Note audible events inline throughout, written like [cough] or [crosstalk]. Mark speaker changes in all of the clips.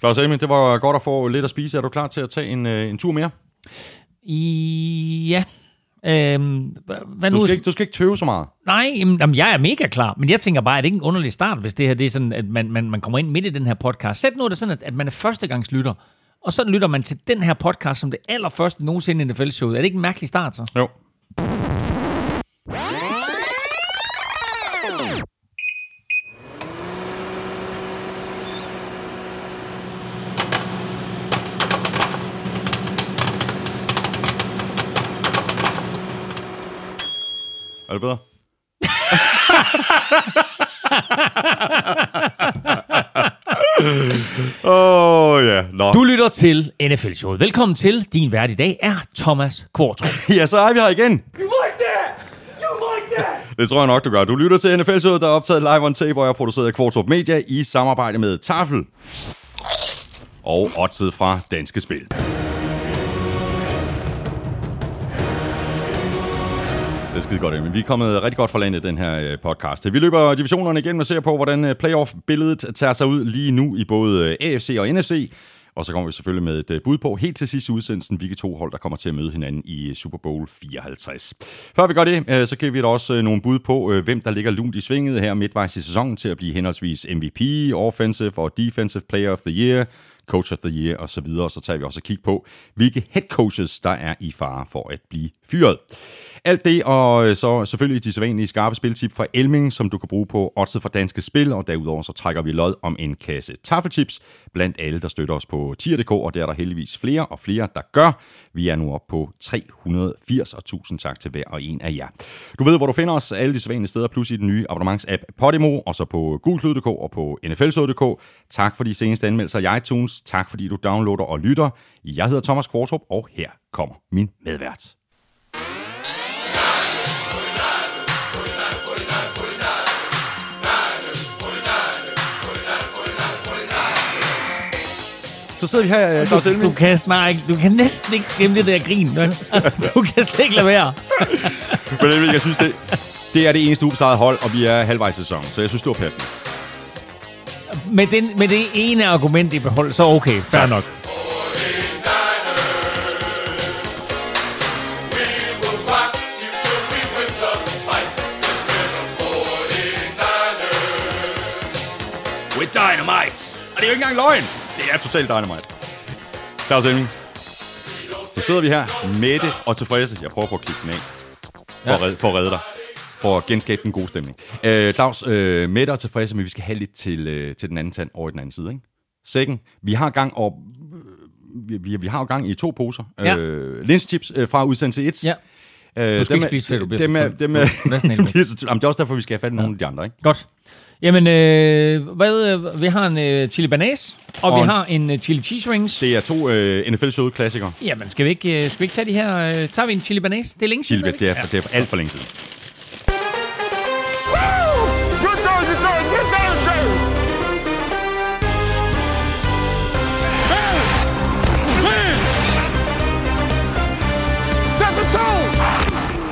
Speaker 1: Claus Elming, det var godt at få lidt at spise. Er du klar til at tage en, øh, en tur mere?
Speaker 2: Ja. Øhm, hvad nu?
Speaker 1: Du skal, ikke, du skal ikke tøve så meget.
Speaker 2: Nej, jamen, jamen, jeg er mega klar, men jeg tænker bare, at det ikke er en underlig start, hvis det her det er sådan, at man, man, man kommer ind midt i den her podcast. Sæt nu er det sådan, at, at man er førstegangslytter, og så lytter man til den her podcast som det allerførste nogensinde i NFL-showet. Er det ikke en mærkelig start så?
Speaker 1: Jo. Er det bedre? [laughs] Åh, oh, ja. Nå.
Speaker 2: Du lytter til NFL-showet. Velkommen til. Din vært i dag er Thomas Kvartrup. [laughs]
Speaker 1: Ja, så er vi her igen.
Speaker 3: You like that? You like that?
Speaker 1: Det tror jeg nok, du gør. Du lytter til NFL-showet, der er optaget live on tape, og jeg er produceret af Kvartrup Media i samarbejde med Tafel og Odset fra Danske Spil. Er skide godt, men vi er kommet rigtig godt fra landet den her øh, podcast. Vi løber divisionerne igen og ser på, hvordan øh, playoff-billedet tager sig ud lige nu i både øh, AFC og NFC. Og så kommer vi selvfølgelig med et bud på helt til sidst udsendelsen, hvilke to hold, der kommer til at møde hinanden i Super Bowl 54. Før vi gør det, så giver vi da også nogle bud på, hvem der ligger lunt i svinget her midtvejs i sæsonen til at blive henholdsvis MVP, Offensive og Defensive Player of the Year, Coach of the Year osv. Så, videre. så tager vi også og kigge på, hvilke head coaches, der er i fare for at blive fyret. Alt det, og øh, så selvfølgelig de sædvanlige skarpe spiltip fra Elming, som du kan bruge på Odset for Danske Spil, og derudover så trækker vi lod om en kasse taffelchips blandt alle, der støtter os på tier.dk, og det er der heldigvis flere og flere, der gør. Vi er nu oppe på 380, og tusind tak til hver og en af jer. Du ved, hvor du finder os alle de sædvanlige steder, plus i den nye abonnements-app Podimo, og så på gulklyd.dk og på nflsod.dk. Tak for de seneste anmeldelser i iTunes. Tak fordi du downloader og lytter. Jeg hedder Thomas Kvartrup, og her kommer min medvært. Så sidder vi her, Claus
Speaker 2: Du,
Speaker 1: Elming.
Speaker 2: du kan snart ikke, du kan næsten ikke glemme det der grin. [laughs] Altså, du kan slet ikke lade være. [laughs]
Speaker 1: Men jeg synes, det, det er det eneste ubesejrede hold, og vi er halvvejs i sæsonen, så jeg synes, det var passende.
Speaker 2: Med, den, med det ene argument i behold, så okay, fair nok.
Speaker 1: With dynamite! Og det er jo ikke engang løgn. Det er totalt dynamite. Claus Elming. Så sidder vi her, mætte og tilfredse. Jeg prøver på at klippe den af. For, at, redde, for at redde dig. For at genskabe den gode stemning. Øh, Claus, øh, mætte og tilfredse, men vi skal have lidt til, øh, til den anden tand over i den anden side. Ikke? Sækken. Vi har gang og vi, vi, vi har jo gang i to poser.
Speaker 2: Ja.
Speaker 1: Øh, linsechips øh, fra udsendelse 1.
Speaker 2: Ja.
Speaker 1: Øh,
Speaker 2: Du skal
Speaker 1: dem
Speaker 2: ikke spise, før du bliver
Speaker 1: dem
Speaker 2: så
Speaker 1: dem er
Speaker 2: næsten helt. [laughs]
Speaker 1: Jamen, det er også derfor, vi skal have fat i nogle af de andre. Ikke?
Speaker 2: Godt. Jamen, øh, hvad, øh, vi har en øh, chili banase, og,
Speaker 1: Og
Speaker 2: vi har en øh, chili cheese rings.
Speaker 1: Det er to øh, NFL-søde klassikere.
Speaker 2: Jamen, skal vi ikke, øh, skal vi ikke tage de her? Øh, tager vi en chili banase? Det er længe siden.
Speaker 1: Chili,
Speaker 2: det
Speaker 1: er, det er alt for længe siden.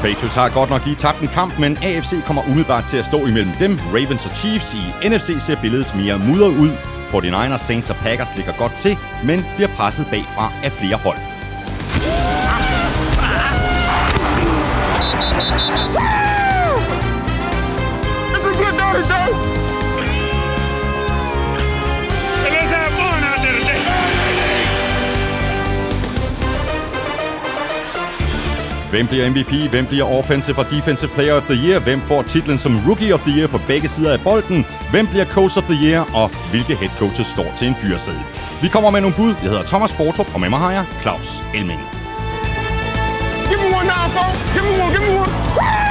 Speaker 1: Patriots har godt nok lige tabt en kamp, men AFC kommer umiddelbart til at stå imellem dem. Ravens og Chiefs i NFC ser billedet mere mudret ud. 49ers, Saints og Packers ligger godt til, men bliver presset bagfra af flere hold. Hvem bliver MVP? Hvem bliver Offensive og Defensive Player of the Year? Hvem får titlen som Rookie of the Year på begge sider af bolden? Hvem bliver Coach of the Year? Og hvilke head coaches står til en fyreseddel? Vi kommer med nogle bud. Jeg hedder Thomas Fortrup, og med mig har jeg Claus Elming.
Speaker 3: Give me one now, folks. Give me one, give me one. Woo!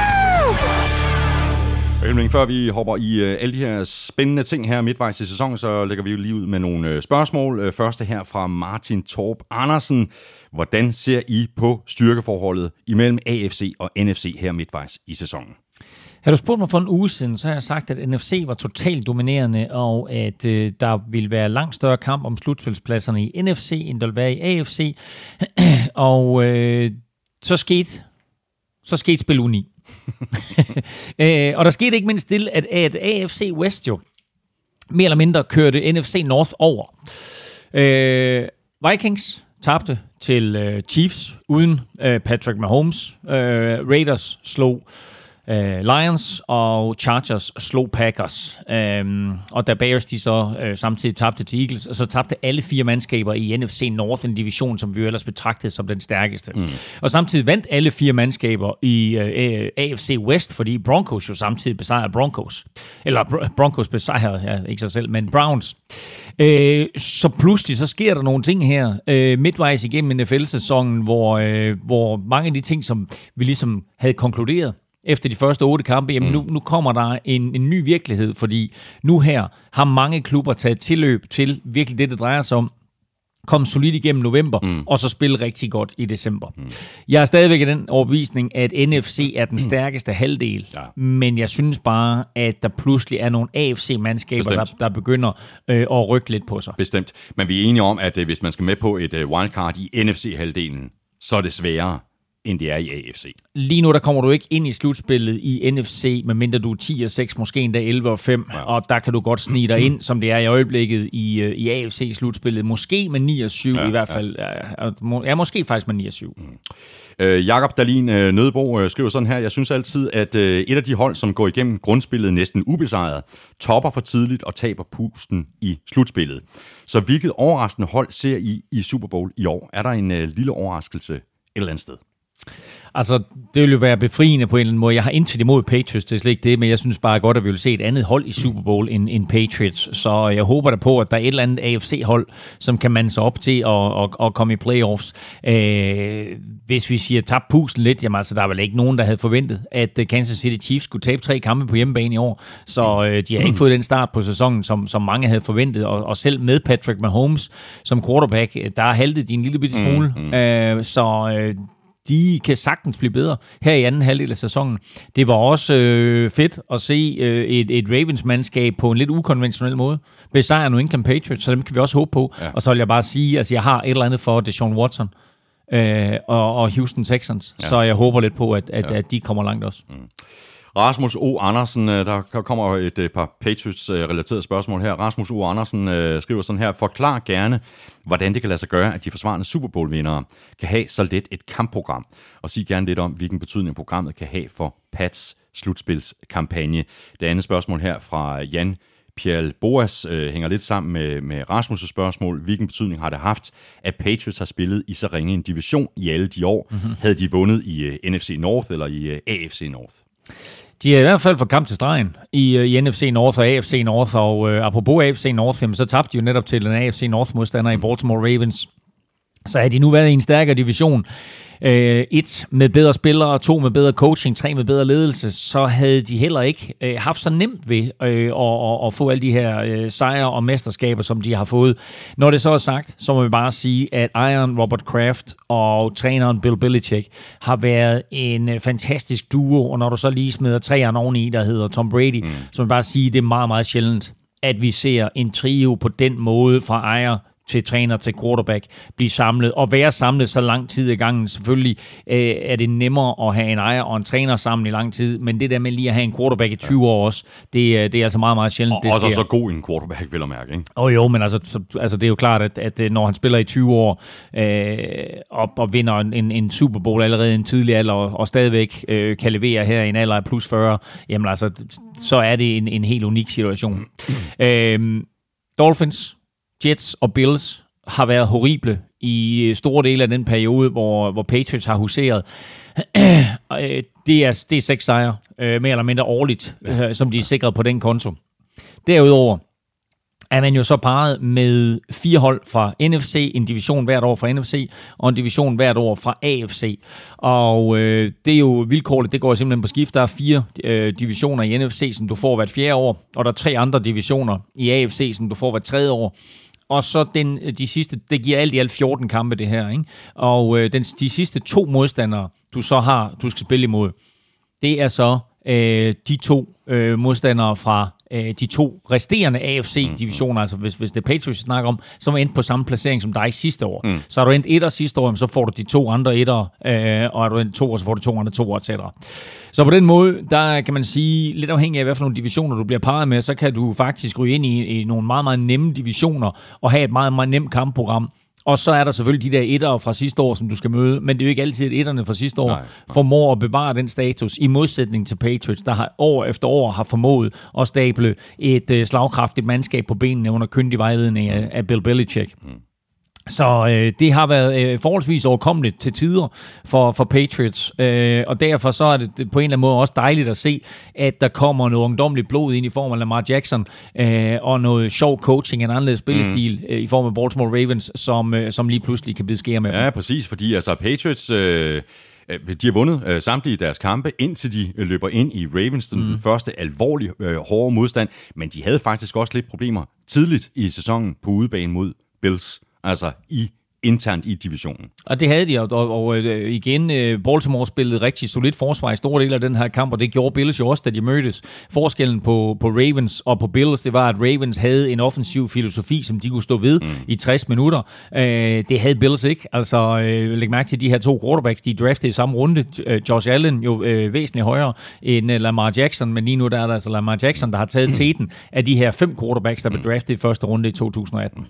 Speaker 1: Elming, før vi hopper i øh, alle de her spændende ting her midtvejs i sæsonen, så lægger vi jo lige ud med nogle øh, spørgsmål. Øh, første her fra Martin Torp Andersen. Hvordan ser I på styrkeforholdet imellem AFC og NFC her midtvejs i sæsonen?
Speaker 2: Har du spurgt mig for en uge siden, så har jeg sagt, at NFC var totalt dominerende, og at øh, der ville være langt større kamp om slutspilspladserne i NFC, end der ville være i AFC. [clears throat] og øh, så skete så skete spil uni. [laughs] øh, og der skete ikke mindst til, at, at AFC West jo mere eller mindre kørte NFC North over. Øh, Vikings tabte til øh, Chiefs uden øh, Patrick Mahomes. Øh, Raiders slog øh, Lions, og Chargers slog Packers. Øhm, og da Bears de så øh, samtidig tabte til Eagles, og så tabte alle fire mandskaber i NFC North, en division, som vi ellers betragtede som den stærkeste. Mm. Og samtidig vandt alle fire mandskaber i øh, AFC West, fordi Broncos jo samtidig besejrede Broncos. Eller Br- Broncos besejrede, ja, ikke sig selv, men Browns. Øh, så pludselig så sker der nogle ting her øh, midtvejs igennem NFL-sæsonen, hvor, øh, hvor mange af de ting, som vi ligesom havde konkluderet, efter de første otte kampe, jamen nu, nu kommer der en, en ny virkelighed, fordi nu her har mange klubber taget tilløb til virkelig det, det drejer sig om, komme solidt igennem november, mm. og så spille rigtig godt i december. Mm. Jeg er stadigvæk i den overbevisning, at NFC er den stærkeste halvdel,
Speaker 1: Ja.
Speaker 2: men jeg synes bare, at der pludselig er nogle AFC-mandskaber, der, der begynder øh, at rykke lidt på sig.
Speaker 1: Bestemt. Men vi er enige om, at øh, hvis man skal med på et øh, wildcard i NFC-halvdelen, så er det sværere, end det er i AFC.
Speaker 2: Lige nu, der kommer du ikke ind i slutspillet i NFC, medmindre du er 10 og 6, måske endda 11 og 5, ja. og der kan du godt snige dig ind, som det er i øjeblikket i, øh, i AFC-slutspillet. Måske med 9 og 7 ja, i hvert fald. Ja. Ja, måske faktisk med 9 og 7.
Speaker 1: Øh, Jakob Dalin øh, Nødebo øh, skriver sådan her, jeg synes altid, at øh, et af de hold, som går igennem grundspillet næsten ubesejret, topper for tidligt og taber pusten i slutspillet. Så hvilket overraskende hold ser I i Super Bowl i år? Er der en øh, lille overraskelse et eller andet sted?
Speaker 2: Altså, det vil jo være befriende på en eller anden måde. Jeg har intet imod Patriots, det er slet ikke det, men jeg synes bare godt, at vi vil se et andet hold i Super Bowl end, end Patriots. Så jeg håber da på, at der er et eller andet AFC-hold, som kan mande sig op til at, at, at komme i playoffs. Øh, hvis vi siger tab pusen lidt, jamen altså, der er vel ikke nogen, der havde forventet, at øh, Kansas City Chiefs skulle tabe tre kampe på hjemmebane i år. Så øh, de har ikke fået den start på sæsonen, som, som mange havde forventet. Og, og selv med Patrick Mahomes som quarterback, øh, der har haltet de en lille bitte smule. Mm, mm. Øh, så øh, de kan sagtens blive bedre her i anden halvdel af sæsonen. Det var også øh, fedt at se øh, et, et Ravens-mandskab på en lidt ukonventionel måde besejre New England Patriots, så dem kan vi også håbe på. Ja. Og så vil jeg bare sige, at altså, jeg har et eller andet for Deshaun Watson øh, og, og Houston Texans, ja. så jeg håber lidt på, at, at, ja. at de kommer langt også. Mm.
Speaker 1: Rasmus O. Andersen, øh, der kommer et øh, par Patriots-relaterede spørgsmål her. Rasmus O. Andersen øh, skriver sådan her, forklar gerne, hvordan det kan lade sig gøre, at de forsvarende Super Bowl-vindere kan have så let et kampprogram, og sig gerne lidt om, hvilken betydning programmet kan have for Pats slutspilskampagne. Det andet spørgsmål her fra Jan Pierre Boas øh, hænger lidt sammen med, med Rasmus' spørgsmål. Hvilken betydning har det haft, at Patriots har spillet i så ringe en division i alle de år? Mm-hmm. Havde de vundet i uh, NFC North eller i uh, AFC North?
Speaker 2: De er i hvert fald for kamp til stregen i, øh, i NFC North og AFC North, og øh, apropos AFC North, jamen, så tabte de jo netop til en AFC North-modstander i Baltimore Ravens. Så havde de nu været i en stærkere division. Uh, et med bedre spillere, to med bedre coaching, tre med bedre ledelse, så havde de heller ikke uh, haft så nemt ved uh, at, at, at få alle de her uh, sejre og mesterskaber, som de har fået. Når det så er sagt, så må vi bare sige, at Iron Robert Kraft og træneren Bill Belichick har været en uh, fantastisk duo, og når du så lige smider træerne oveni, der hedder Tom Brady, mm. så må vi bare sige, at det er meget, meget sjældent, at vi ser en trio på den måde fra ejer til træner til quarterback blive samlet og være samlet så lang tid i gangen. Selvfølgelig øh, er det nemmere at have en ejer og en træner sammen i lang tid, men det der med lige at have en quarterback i 20 år også, det, er- det er altså meget, meget sjældent,
Speaker 1: Og
Speaker 2: det
Speaker 1: også
Speaker 2: sker.
Speaker 1: så god en quarterback, vil jeg mærke. Ikke?
Speaker 2: Åh oh, jo, men altså, så, altså det er jo klart, at, at øh, når han spiller i 20 år øh, og, og vinder en, en, Super Bowl allerede i en tidlig alder og, og stadigvæk øh, kan levere her i en alder af plus 40, jamen altså, så er det en, en helt unik situation. [clears throat] øh, Dolphins, Jets og Bills har været horrible i øh, store dele af den periode, hvor, hvor Patriots har huseret. [clears throat] Øh, det, er, det er seks sejre, øh, mere eller mindre årligt, øh, som de er sikret på den konto. Derudover er man jo så parret med fire hold fra NFC, en division hvert år fra NFC, og en division hvert år fra AFC. Og øh, det er jo vilkårligt, det går simpelthen på skift. Der er fire øh, divisioner i NFC, som du får hvert fjerde år, og der er tre andre divisioner i AFC, som du får hvert tredje år. Og så den, øh, de sidste, det giver alt i alt 14 kampe det her, ikke? Og øh, den, de sidste to modstandere, du så har, du skal spille imod, det er så øh, de to øh, modstandere fra øh, de to resterende AFC-divisioner, altså hvis, hvis det er Patriots, snakker om, som er endt på samme placering som dig sidste år. Mm. Så er du endt etter sidste år, så får du de to andre etter, øh, og er du endt to, så får du to andre to, etc. Så på den måde, der kan man sige, lidt afhængig af, hvad for nogle divisioner du bliver parret med, så kan du faktisk ryge ind i, i nogle meget, meget nemme divisioner, og have et meget, meget nemt kampprogram, og så er der selvfølgelig de der etter fra sidste år, som du skal møde, men det er jo ikke altid, at etterne fra sidste år nej, nej. formår at bevare den status, i modsætning til Patriots, der har år efter år har formået at stable et uh, slagkraftigt mandskab på benene under kyndig vejledning af, af Bill Belichick. Mm. Så øh, det har været øh, forholdsvis overkommeligt til tider for, for Patriots, øh, og derfor så er det på en eller anden måde også dejligt at se, at der kommer noget ungdomligt blod ind i form af Lamar Jackson, øh, og noget sjov coaching, en anderledes spillestil mm. øh, i form af Baltimore Ravens, som, øh, som lige pludselig kan blive skære med.
Speaker 1: Ja, præcis, fordi altså Patriots... Øh de har vundet øh, samtlige deres kampe, indtil de øh, løber ind i Ravens, den mm. første alvorlige, øh, hårde modstand. Men de havde faktisk også lidt problemer tidligt i sæsonen på udebane mod Bills altså i internt i divisionen.
Speaker 2: Og det havde de, og, og, og øh, igen, øh, Baltimore spillede rigtig solidt forsvar i store dele af den her kamp, og det gjorde Bills jo også, da de mødtes. Forskellen på, på Ravens og på Bills, det var, at Ravens havde en offensiv filosofi, som de kunne stå ved mm. i 60 minutter. Øh, det havde Bills ikke. Altså, øh, læg mærke til de her to quarterbacks, de draftede i samme runde. Øh, Josh Allen jo øh, væsentligt højere end Lamar Jackson, men lige nu der er der altså Lamar Jackson, der har taget teten af de her fem quarterbacks, der blev draftet i første runde i 2018.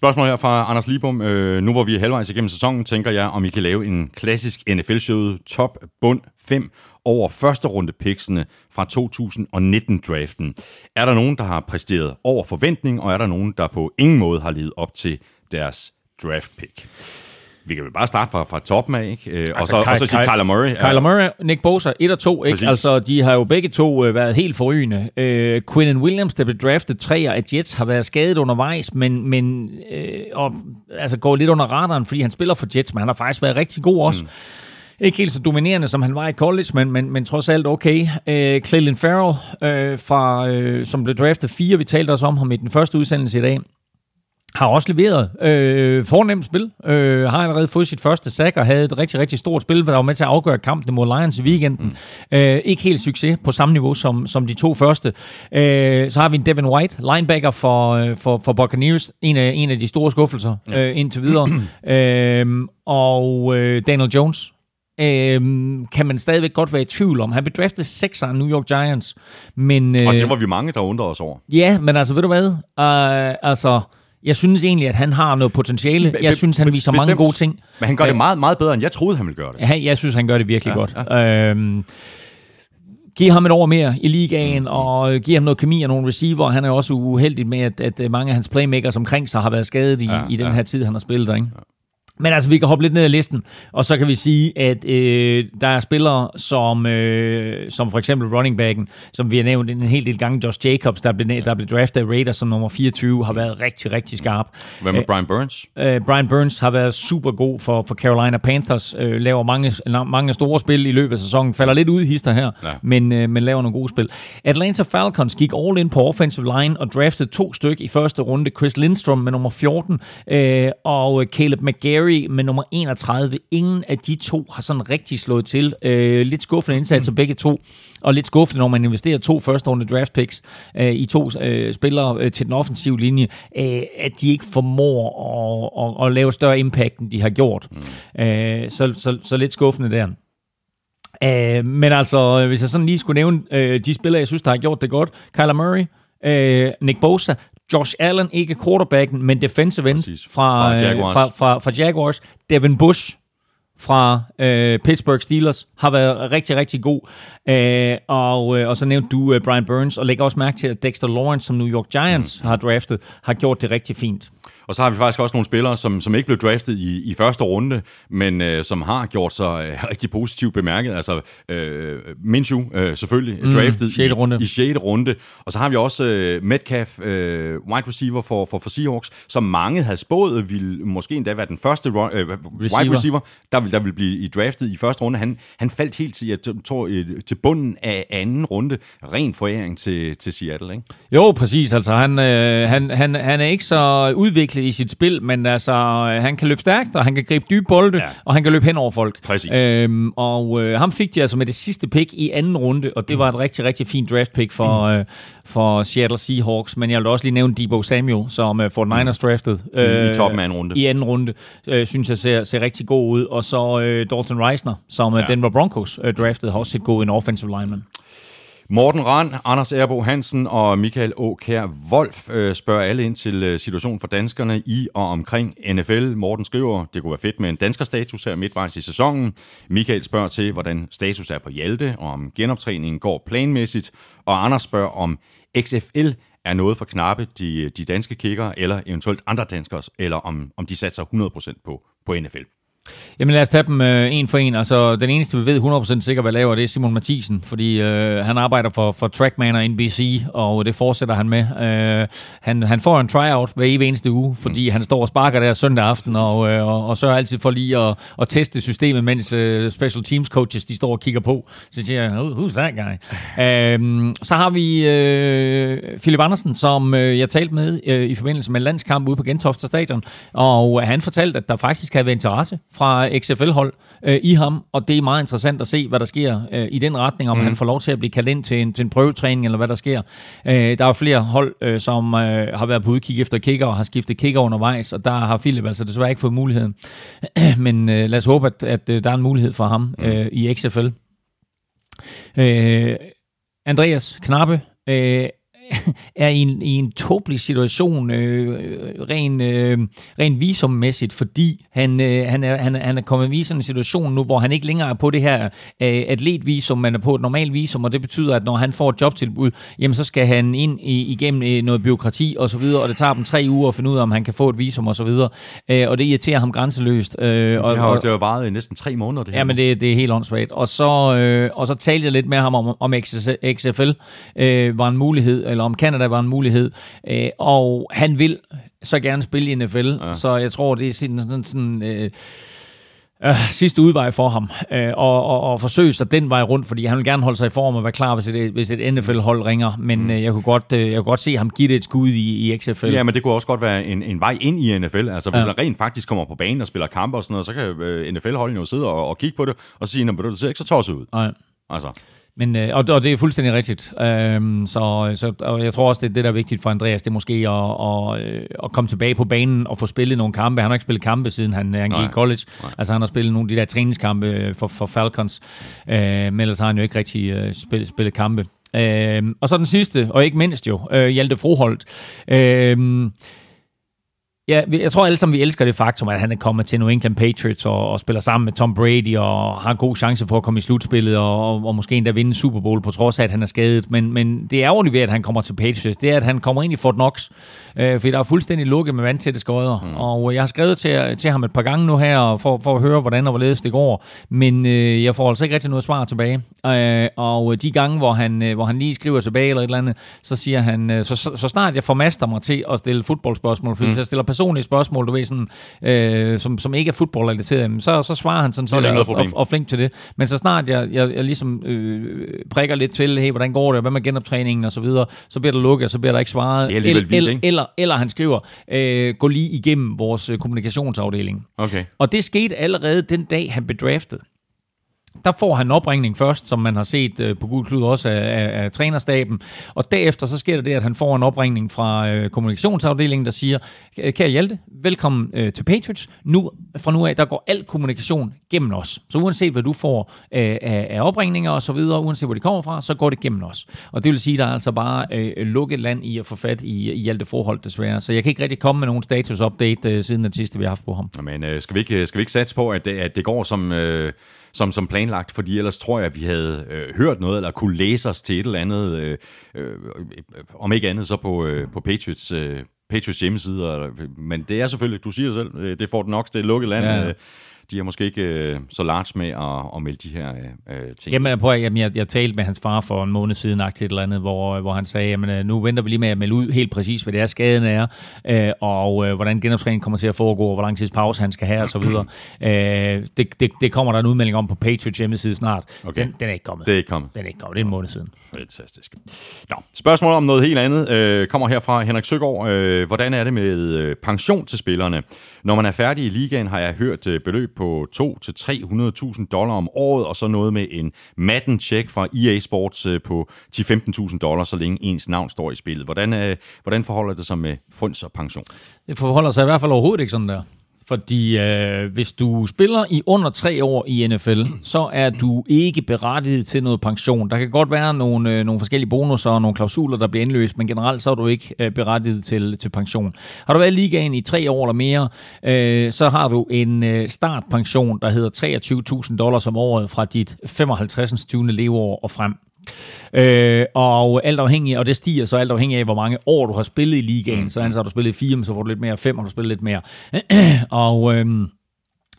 Speaker 1: Spørgsmål her fra Anders Libum. Øh, nu hvor vi er halvvejs igennem sæsonen, tænker jeg, om I kan lave en klassisk NFL-show top bund 5 over første runde picksene fra 2019-draften. Er der nogen, der har præsteret over forventning, og er der nogen, der på ingen måde har levet op til deres draft pick? Vi kan vel bare starte fra, fra toppen af, ikke? Øh, altså, og, så, Ky- og så sige Kyler Murray.
Speaker 2: Kyler Murray, Nick Bosa, 1 og 2, ikke? Altså, de har jo begge to øh, været helt forrygende. Øh, Quinnen Williams, der blev draftet 3 af Jets, har været skadet undervejs, men, men øh, og, altså, går lidt under radaren, fordi han spiller for Jets, men han har faktisk været rigtig god også. Mm. Ikke helt så dominerende, som han var i college, men, men, men trods alt okay. Øh, Cleveland Farrell, øh, fra, øh, som blev draftet 4, vi talte også om ham i den første udsendelse i dag, har også leveret øh, fornemt spil. Øh, har allerede fået sit første sack og havde et rigtig, rigtig stort spil, der var med til at afgøre kampen mod Lions i weekenden. Mm. Øh, ikke helt succes på samme niveau som, som de to første. Øh, så har vi en Devin White, linebacker for, øh, for, for Buccaneers, en af, en af de store skuffelser ja. øh, indtil videre. [clears throat] øh, og øh, Daniel Jones, øh, kan man stadigvæk godt være i tvivl om. Han blev draftet 6 af New York Giants. Men,
Speaker 1: øh, og det var vi mange, der undrede os over.
Speaker 2: Ja, men altså, ved du hvad? Uh, altså, jeg synes egentlig, at han har noget potentiale. Jeg synes, han viser Bestemt. mange gode ting.
Speaker 1: Men han gør det meget, meget bedre, end jeg troede, han ville gøre det.
Speaker 2: Ja, jeg synes, han gør det virkelig ja, godt. Ja. Øhm, Giv ham et år mere i ligaen, mm. og giv ham noget kemi og nogle receiver. Han er også uheldig med, at, at mange af hans playmakers omkring sig har været skadet i, ja, i den ja. her tid, han har spillet der. Ikke? Ja. Men altså, vi kan hoppe lidt ned ad listen, og så kan vi sige, at øh, der er spillere som, øh, som for eksempel running backen, som vi har nævnt en hel del gange, Josh Jacobs, der blev, der blev draftet af Raiders som nummer 24, har været rigtig, rigtig skarp.
Speaker 1: Hvad med Brian Burns?
Speaker 2: Øh, Brian Burns har været super god for, for Carolina Panthers, øh, laver mange, mange store spil i løbet af sæsonen, falder lidt ud i hister her, ja. men, øh, men laver nogle gode spil. Atlanta Falcons gik all in på offensive line og draftede to styk i første runde, Chris Lindstrom med nummer 14, øh, og Caleb McGarry Curry med nummer 31. Ingen af de to har sådan rigtig slået til. Øh, lidt skuffende indsatser mm. begge to, og lidt skuffende, når man investerer to første runde draft picks øh, i to øh, spillere øh, til den offensive linje, øh, at de ikke formår at, at, at lave større impact, end de har gjort. Mm. Øh, så, så, så lidt skuffende der. Uh, men altså, hvis jeg sådan lige skulle nævne uh, de spillere, jeg synes, der har gjort det godt. Kyler Murray, uh, Nick Bosa, Josh Allen, ikke quarterbacken, men defensive end fra, fra, Jaguars. Fra, fra, fra Jaguars. Devin Bush fra øh, Pittsburgh Steelers har været rigtig, rigtig god. Øh, og, øh, og så nævnte du øh, Brian Burns, og lægger også mærke til, at Dexter Lawrence, som New York Giants mm. har draftet, har gjort det rigtig fint.
Speaker 1: Og så har vi faktisk også nogle spillere, som, som ikke blev draftet i, i første runde, men øh, som har gjort sig øh, rigtig positivt bemærket. Altså øh, Minshew øh, selvfølgelig mm, draftet 6.
Speaker 2: runde.
Speaker 1: I, i 6. runde. Og så har vi også øh, Metcalf, øh, wide receiver for, for, for Seahawks, som mange havde spået vil måske endda være den første run, øh, receiver. wide receiver, der vil, der vil blive draftet i første runde. Han, han faldt helt til, jeg tror, til bunden af anden runde. Ren foræring til, til Seattle, ikke?
Speaker 2: Jo, præcis. Altså han, øh, han, han, han er ikke så udviklet i sit spil, men altså, øh, han kan løbe stærkt, og han kan gribe dybe bolde, ja. og han kan løbe hen over folk.
Speaker 1: Præcis.
Speaker 2: Øhm, og øh, ham fik de altså med det sidste pick i anden runde, og det var et rigtig, rigtig fint draft pick for, øh, for Seattle Seahawks. Men jeg vil også lige nævne Debo Samuel, som øh, Fort Niners draftet.
Speaker 1: Øh, I, toppen af anden runde.
Speaker 2: I anden runde, øh, synes jeg ser, ser rigtig god ud. Og så øh, Dalton Reisner, som øh, ja. Denver Broncos øh, draftet, har også set god en offensive lineman.
Speaker 1: Morten Rand, Anders Erbo Hansen og Michael Åkær Wolf øh, spørger alle ind til øh, situationen for danskerne i og omkring NFL. Morten skriver, det kunne være fedt med en dansker status her midtvejs i sæsonen. Michael spørger til, hvordan status er på Hjalte, og om genoptræningen går planmæssigt. Og Anders spørger, om XFL er noget for knappe de, de danske kicker, eller eventuelt andre danskere, eller om, om de satser 100% på, på NFL.
Speaker 2: Jamen lad os tage dem øh, en for en. Altså, den eneste, vi ved 100% sikkert, hvad laver, det er Simon Mathisen, fordi øh, han arbejder for, for Trackman og NBC, og det fortsætter han med. Øh, han, han får en tryout hver evig eneste uge, fordi mm. han står og sparker der søndag aften, og, øh, og, og sørger altid for lige at, at teste systemet, mens øh, special teams coaches, de står og kigger på. Så siger jeg, who's that guy? [laughs] øh, så har vi øh, Philip Andersen, som øh, jeg talte med øh, i forbindelse med landskamp ude på Gentofte Stadion, og han fortalte, at der faktisk havde været interesse fra XFL-hold øh, i ham, og det er meget interessant at se, hvad der sker øh, i den retning, om mm. han får lov til at blive kaldt ind til en, til en prøvetræning, eller hvad der sker. Øh, der er flere hold, øh, som øh, har været på udkig efter kicker, og har skiftet kicker undervejs, og der har Philip altså desværre ikke fået muligheden. [clears throat] Men øh, lad os håbe, at, at øh, der er en mulighed for ham mm. øh, i XFL. Øh, Andreas Knappe øh, [laughs] er i en, i en tåbelig situation øh, ren, øh, ren visummæssigt, fordi han, øh, han, er, han, han er kommet i sådan en situation nu, hvor han ikke længere er på det her øh, atletvisum, man er på et normalt visum, og det betyder, at når han får et jobtilbud, jamen så skal han ind i, igennem øh, noget byråkrati og så videre, og det tager dem tre uger at finde ud af, om han kan få et visum og så videre, øh, og det irriterer ham grænseløst.
Speaker 1: Øh, og, det har jo varet i næsten tre måneder, det
Speaker 2: her. Ja, men det, det er helt åndssvagt. Og så, øh, og så talte jeg lidt med ham om, om XFL øh, var en mulighed, eller om Canada var en mulighed, øh, og han vil så gerne spille i NFL, ja. så jeg tror, det er sådan, sådan, sådan øh, øh, sidste udvej for ham, øh, og, og, og forsøge sig den vej rundt, fordi han vil gerne holde sig i form og være klar, hvis et, hvis et NFL-hold ringer, men mm. øh, jeg, kunne godt, øh, jeg kunne godt se ham give det et skud i, i XFL.
Speaker 1: Ja, men det kunne også godt være en, en vej ind i NFL, altså hvis ja. han rent faktisk kommer på banen og spiller kampe og sådan noget, så kan øh, NFL-holdet jo sidde og, og kigge på det, og sige, når du ser ikke så tosset ud.
Speaker 2: Nej.
Speaker 1: Altså.
Speaker 2: Men, øh, og, og det er fuldstændig rigtigt. Øhm, så, så og jeg tror også, det er det, der er vigtigt for Andreas, det er måske at, at, øh, at komme tilbage på banen og få spillet nogle kampe. Han har ikke spillet kampe, siden han, han gik i college. Nej. Altså han har spillet nogle af de der træningskampe for, for Falcons, øh, men ellers har han jo ikke rigtig øh, spillet, spillet kampe. Øh, og så den sidste, og ikke mindst jo, øh, Hjalte Froholt. Øh, Ja, jeg tror alle sammen, vi elsker det faktum, at han er kommet til New England Patriots og, og spiller sammen med Tom Brady og har en god chance for at komme i slutspillet og, og, og måske endda vinde Super Bowl på trods af, at han er skadet. Men, men det er ærgerligt ved, at han kommer til Patriots. Det er, at han kommer ind i Fort Knox, øh, fordi der er fuldstændig lukket med vandtætte skøjder. Mm. Og jeg har skrevet til, til ham et par gange nu her for, for at høre, hvordan og hvorledes det går. Men øh, jeg får altså ikke rigtig noget svar tilbage. Øh, og de gange, hvor han, øh, hvor han lige skriver tilbage eller et eller andet, så siger han, øh, så, så, så snart jeg formaster mig til at stille fodboldspørgsmål, fordi mm. jeg stiller personlige spørgsmål, du ved, sådan, øh, som, som ikke er fodboldrelateret, så, så svarer han sådan set og, og, og, flink til det. Men så snart jeg, jeg, jeg ligesom øh, prikker lidt til, hey, hvordan går det, hvad med genoptræningen og så videre, så bliver der lukket, og så bliver der ikke svaret.
Speaker 1: Det er el, vildt,
Speaker 2: eller, eller, eller han skriver, øh, gå lige igennem vores øh, kommunikationsafdeling.
Speaker 1: Okay.
Speaker 2: Og det skete allerede den dag, han blev draftet der får han opringning først, som man har set øh, på Gud Klud også af, af, af trænerstaben. Og derefter så sker der det, at han får en opringning fra øh, kommunikationsafdelingen, der siger, kære Hjalte, velkommen øh, til Patriots. Nu, fra nu af, der går al kommunikation gennem os. Så uanset hvad du får øh, af, af opringninger og så videre, uanset hvor de kommer fra, så går det gennem os. Og det vil sige, at der er altså bare øh, lukket land i at få fat i, i Hjalte forhold desværre. Så jeg kan ikke rigtig komme med nogen status-update øh, siden den sidste, vi har haft på ham.
Speaker 1: Men øh, skal, vi ikke, øh, skal vi ikke satse på, at det, at det går som... Øh som, som planlagt, fordi ellers tror jeg, at vi havde øh, hørt noget, eller kunne læse os til et eller andet, øh, øh, om ikke andet så på, øh, på Patriots, øh, Patriots hjemmeside. Men det er selvfølgelig, du siger selv, øh, det får det nok, det er lukket land. Ja. Øh, de er måske ikke øh, så large med at, at melde de her øh, ting.
Speaker 2: Jamen, prøv, at- jamen jeg, jeg talte med hans far for en måned siden, et eller andet, hvor, hvor han sagde, jamen øh, nu venter vi lige med at melde ud helt præcis, hvad det er, skaden er, øh, og øh, hvordan genoptræningen kommer til at foregå, og hvor lang tids pause han skal have, og så videre. [clears throat] øh, det, det, det kommer der en udmelding om på Patriots hjemmeside snart.
Speaker 1: Okay.
Speaker 2: Den, den er ikke kommet.
Speaker 1: Det er ikke kommet.
Speaker 2: Den er ikke kommet. Det er en måned siden.
Speaker 1: Fantastisk. Nå, spørgsmål om noget helt andet øh, kommer her fra Henrik Søgaard. Øh, hvordan er det med øh, pension til spillerne? Når man er færdig i ligaen, har jeg hørt øh, beløb på 2-300.000 dollar om året, og så noget med en Madden-check fra EA Sports øh, på 10-15.000 dollar, så længe ens navn står i spillet. Hvordan, øh, hvordan forholder det sig med funds og pension?
Speaker 2: Det forholder sig i hvert fald overhovedet ikke sådan der. Fordi øh, hvis du spiller i under tre år i NFL, så er du ikke berettiget til noget pension. Der kan godt være nogle, øh, nogle forskellige bonusser og nogle klausuler, der bliver indløst, men generelt så er du ikke øh, berettiget til, til pension. Har du været i ligaen i tre år eller mere, øh, så har du en øh, startpension, der hedder 23.000 dollars om året fra dit 55. 20. leveår og frem. Øh, og alt afhængig, og det stiger så alt afhængig af, hvor mange år du har spillet i ligaen. Så, har du spillet fire, så får du lidt mere. Fem har du spillet lidt mere. [clears throat] og øhm,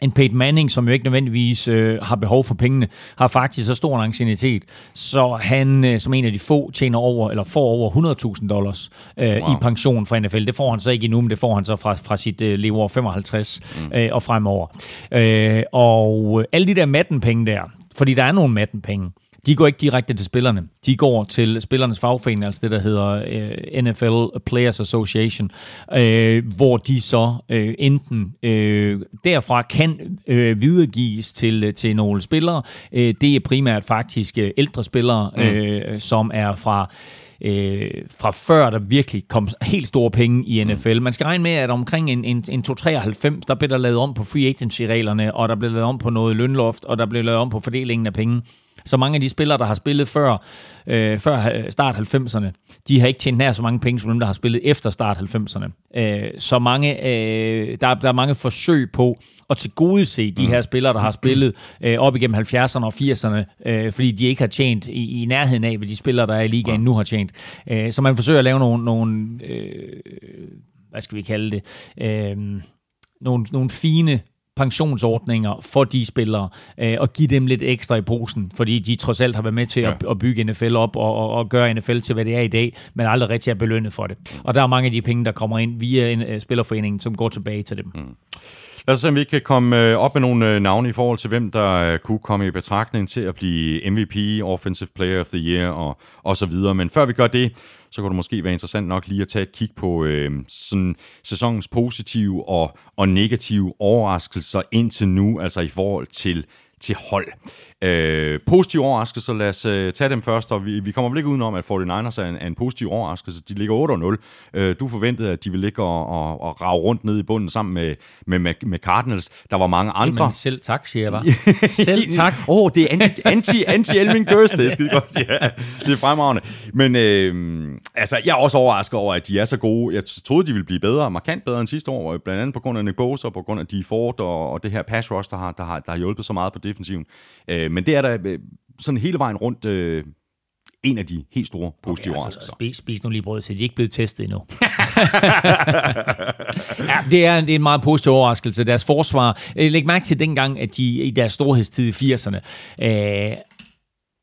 Speaker 2: en Peyton Manning, som jo ikke nødvendigvis øh, har behov for pengene, har faktisk så stor en ancienitet, så han øh, som en af de få tjener over, eller får over 100.000 dollars øh, wow. I pension fra NFL. Det får han så ikke endnu, men det får han så fra, fra sit øh, leveår 55 mm. øh, og fremover. Øh, og øh, alle de der Madden-penge der, fordi der er nogle Madden-penge, de går ikke direkte til spillerne. De går til spillernes fagforening, altså det, der hedder øh, NFL Players Association, øh, hvor de så øh, enten øh, derfra kan øh, videregives til, øh, til nogle spillere. Øh, det er primært faktisk øh, ældre spillere, øh, som er fra øh, fra før der virkelig kom helt store penge i NFL. Man skal regne med, at omkring en, en, en 293, der blev der lavet om på free agency-reglerne, og der blev lavet om på noget lønloft, og der blev lavet om på fordelingen af penge. Så mange af de spillere, der har spillet før, øh, før start 90'erne, de har ikke tjent nær så mange penge, som dem, der har spillet efter start 90'erne. Øh, så mange, øh, der, der er mange forsøg på at tilgodese de her spillere, der har spillet øh, op igennem 70'erne og 80'erne, øh, fordi de ikke har tjent i, i nærheden af, hvad de spillere, der er i ligaen nu har tjent. Øh, så man forsøger at lave nogle, nogle øh, hvad skal vi kalde det, øh, nogle, nogle fine pensionsordninger for de spillere, øh, og give dem lidt ekstra i posen, fordi de trods alt har været med til at, at bygge NFL op og, og, og gøre NFL til, hvad det er i dag, men aldrig rigtig er belønnet for det. Og der er mange af de penge, der kommer ind via en, uh, spillerforeningen, som går tilbage til dem. Mm.
Speaker 1: Lad os se, om vi kan komme øh, op med nogle øh, navne i forhold til, hvem der øh, kunne komme i betragtning til at blive MVP, Offensive Player of the Year og, og så videre. Men før vi gør det, så kunne det måske være interessant nok lige at tage et kig på øh, sådan, sæsonens positive og, og negative overraskelser indtil nu, altså i forhold til, til hold. Øh, positive overraskelser, lad os øh, tage dem først, og vi, vi kommer vel ikke udenom, at 49ers er en, er en positiv overraskelse. De ligger 8-0. Øh, du forventede, at de ville ligge og, og, og rave rundt ned i bunden sammen med, med, med, med Cardinals. Der var mange andre.
Speaker 2: Men selv tak, siger jeg bare. [laughs] selv tak.
Speaker 1: Åh, oh, det er anti, anti, anti Elvin Gørs, det er skide godt. Ja, det er fremragende. Men øh, altså, jeg er også overrasket over, at de er så gode. Jeg troede, de ville blive bedre, markant bedre end sidste år, blandt andet på grund af Nick Bosa, på grund af de Ford og, og det her pass rush, der har, der, har, der har hjulpet så meget på defensiven. Øh, men det er der øh, sådan hele vejen rundt øh, en af de helt store positive okay,
Speaker 2: altså,
Speaker 1: overraskelser.
Speaker 2: spis, spis nu lige brød, så de er ikke blevet testet endnu. [laughs] ja, det er, en, det er en meget positiv overraskelse. Deres forsvar, øh, læg mærke til dengang, at de i deres storhedstid i 80'erne, øh,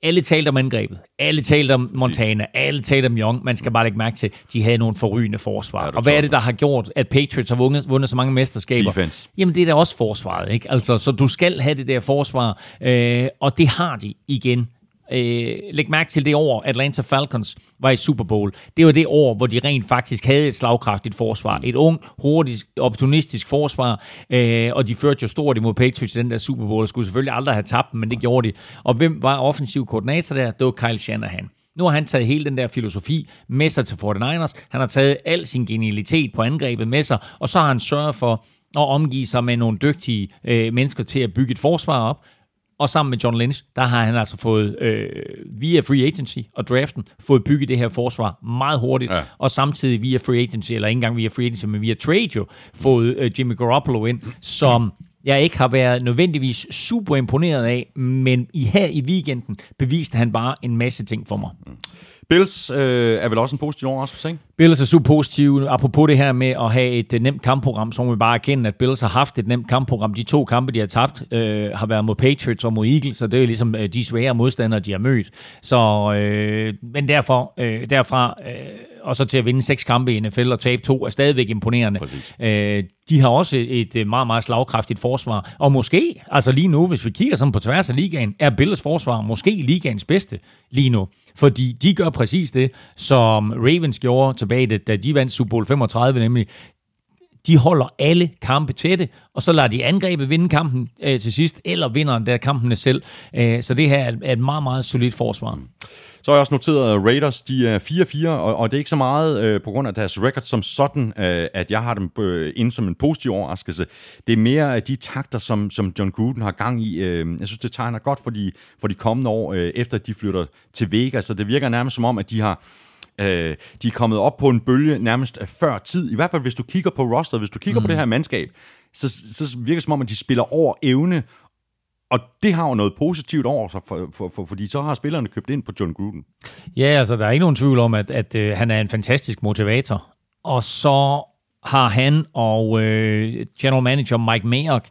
Speaker 2: alle talte om angrebet. Alle talte om Montana. Alle talte om Young. Man skal bare lægge mærke til, at de havde nogle forrygende forsvar.
Speaker 1: Ja,
Speaker 2: og hvad er det, der har gjort, at Patriots har vundet, vundet så mange mesterskaber?
Speaker 1: Defense.
Speaker 2: Jamen, det er da også forsvaret, ikke? Altså, så du skal have det der forsvar, øh, og det har de igen. Øh, læg mærke til det år, Atlanta Falcons var i Super Bowl. Det var det år, hvor de rent faktisk havde et slagkraftigt forsvar. Et ung, hurtigt, opportunistisk forsvar, øh, og de førte jo stort imod Patriots i den der Super Bowl. Skulle selvfølgelig aldrig have tabt dem, men det gjorde de. Og hvem var offensiv koordinator der? Det var Kyle Shanahan. Nu har han taget hele den der filosofi med sig til 49ers. Han har taget al sin genialitet på angrebet med sig, og så har han sørget for at omgive sig med nogle dygtige øh, mennesker til at bygge et forsvar op. Og sammen med John Lynch, der har han altså fået øh, via free agency og draften, fået bygget det her forsvar meget hurtigt,
Speaker 1: Ja.
Speaker 2: og samtidig via free agency, eller ikke engang via free agency, men via trade jo, fået øh, Jimmy Garoppolo ind, som jeg ikke har været nødvendigvis super imponeret af, men i her i weekenden beviste han bare en masse ting for mig.
Speaker 1: Bills øh, er vel også en positiv overraskelse, ikke?
Speaker 2: Bills er super positive. Apropos det her med at have et uh, nemt kampprogram, så må vi bare erkende, at Bills har haft et nemt kampprogram. De to kampe, de har tabt, øh, har været mod Patriots og mod Eagles, og det er ligesom øh, de svære modstandere, de har mødt. Så, øh, men derfor, øh, derfra, øh, og så til at vinde seks kampe i NFL og tabe to, er stadigvæk imponerende. Øh, de har også et, et meget, meget slagkraftigt forsvar. Og måske, altså lige nu, hvis vi kigger sådan på tværs af ligaen, er Bills forsvar måske ligaens bedste lige nu. Fordi de gør præcis det, som Ravens gjorde tilbage, da de vandt Super Bowl 35, nemlig de holder alle kampe tætte, og så lader de angrebet vinde kampen øh, til sidst, eller vinder der kampene selv. Øh, så det her er et meget, meget solidt forsvar. Mm.
Speaker 1: Så har jeg også noteret, at Raiders de er 4-4, og, og det er ikke så meget øh, på grund af deres record som sådan, øh, at jeg har dem øh, ind som en positiv overraskelse. Det er mere af de takter, som, som John Gruden har gang i. Øh, jeg synes, det tegner godt for de, for de kommende år, øh, efter de flytter til Vegas. Så det virker nærmest som om, at de har Øh, de er kommet op på en bølge nærmest før tid. I hvert fald, hvis du kigger på roster, hvis du kigger mm. på det her mandskab, så, så virker det som om, at de spiller over evne, og det har jo noget positivt over sig, for, for, for, fordi så har spillerne købt ind på John Gruden.
Speaker 2: Ja, altså der er ikke nogen tvivl om, at, at uh, han er en fantastisk motivator. Og så har han og øh, general manager Mike Mayock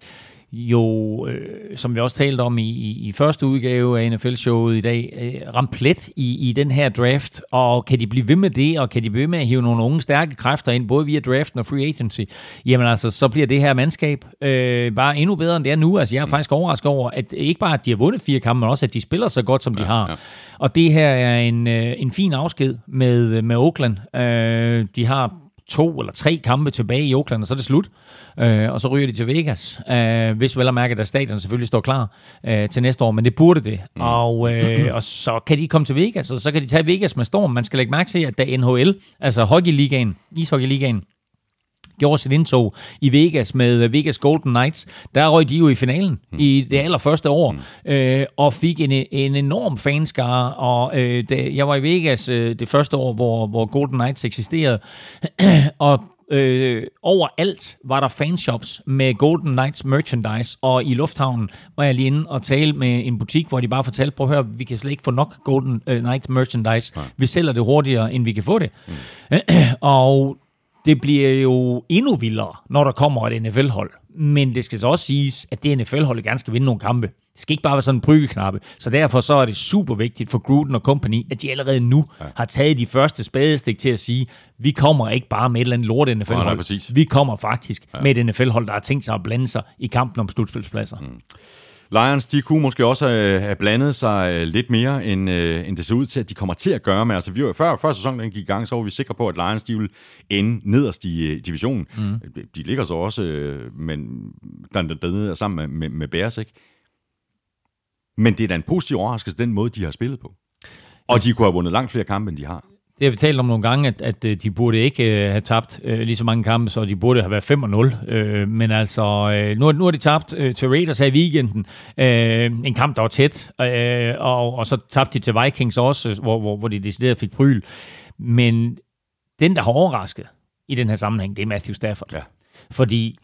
Speaker 2: jo, øh, som vi også talte om i, i, i første udgave af NFL-showet i dag, øh, ramt plet i, i den her draft, og kan de blive ved med det, og kan de blive ved med at hive nogle unge stærke kræfter ind, både via draften og free agency, jamen altså, så bliver det her mandskab øh, bare endnu bedre, end det er nu. Altså, jeg er faktisk overrasket over, at ikke bare, at de har vundet fire kampe, men også, at de spiller så godt, som ja, de har. Ja. Og det her er en, øh, en fin afsked med, med Oakland. Øh, de har to eller tre kampe tilbage i Oakland, og så er det slut. Øh, og så ryger de til Vegas, øh, hvis vel at mærke, at stadion selvfølgelig står klar øh, til næste år, men det burde det. Mm. Og, øh, [clears throat] og så kan de komme til Vegas, og så kan de tage Vegas med storm. Man skal lægge mærke til, at da NHL, altså hockeyligaen, ishockeyligaen, gjorde sit indtog i Vegas med Vegas Golden Knights, der røg de jo i finalen mm. i det allerførste år, mm. øh, og fik en, en enorm fanskare, og øh, det, jeg var i Vegas øh, det første år, hvor, hvor Golden Knights eksisterede, [clears throat] og Øh, overalt var der fanshops med Golden Knights merchandise, og i lufthavnen var jeg lige inde og tale med en butik, hvor de bare fortalte, prøv at høre, vi kan slet ikke få nok Golden øh, Knights merchandise. Nej. Vi sælger det hurtigere, end vi kan få det. Mm. [clears throat] og det bliver jo endnu vildere, når der kommer et NFL-hold. Men det skal så også siges, at det NFL-hold gerne skal vinde nogle kampe. Det skal ikke bare være sådan en bryggeknappe. Så derfor så er det super vigtigt for Gruden og company, at de allerede nu ja. har taget de første spadestik til at sige, vi kommer ikke bare med et eller andet lort NFL-hold. Ja, vi kommer faktisk ja. med et NFL-hold, der har tænkt sig at blande sig i kampen om slutspilspladser. Mm.
Speaker 1: Lions, de kunne måske også have blandet sig lidt mere, end, øh, end det ser ud til, at de kommer til at gøre med. Altså, vi var, før, før sæsonen den gik i gang, så var vi sikre på, at Lions de ville ende nederst i uh, divisionen. Mm. De ligger så også men, der, der, der, sammen med, med, med Bears, ikke? Men det er da en positiv overraskelse, den måde, de har spillet på. Og de kunne have vundet langt flere kampe, end de har.
Speaker 2: Det har vi talt om nogle gange, at, at øh, de burde ikke uh, have tabt uh, lige så mange kampe, så de burde have været 5-0. Uh, men altså, uh, nu, nu har de tabt uh, til Raiders her i weekenden. Uh, en kamp, der var tæt. Uh, og, og så tabte de til Vikings også, hvor, hvor, hvor de decideret fik pryl. Men den, der har overrasket i den her sammenhæng, det er Matthew Stafford. Ja. Fordi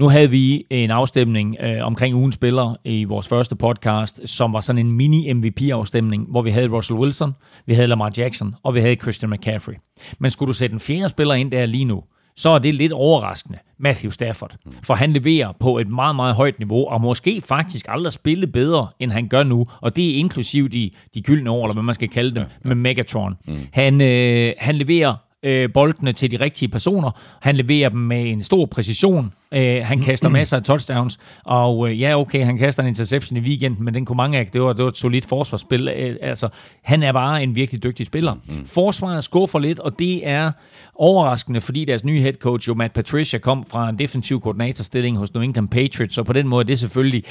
Speaker 2: nu havde vi en afstemning øh, omkring ugens spiller i vores første podcast, som var sådan en mini-MVP-afstemning, hvor vi havde Russell Wilson, vi havde Lamar Jackson, og vi havde Christian McCaffrey. Men skulle du sætte en fjerde spiller ind der lige nu, så er det lidt overraskende, Matthew Stafford. For han leverer på et meget, meget højt niveau, og måske faktisk aldrig spille bedre, end han gør nu. Og det er inklusiv de, de gyldne år, eller hvad man skal kalde dem, med Megatron. Mm. Han, øh, han leverer øh, boldene til de rigtige personer. Han leverer dem med en stor præcision. Øh, han kaster masser af touchdowns. Og øh, ja, okay, han kaster en interception i weekenden, men den kunne mange af. Det var, det var et solidt forsvarsspil. Øh, altså, han er bare en virkelig dygtig spiller. Mm. Forsvaret skuffer lidt, og det er overraskende, fordi deres nye head coach, jo Matt Patricia, kom fra en defensiv koordinatorstilling hos New England Patriots, så på den måde det er selvfølgelig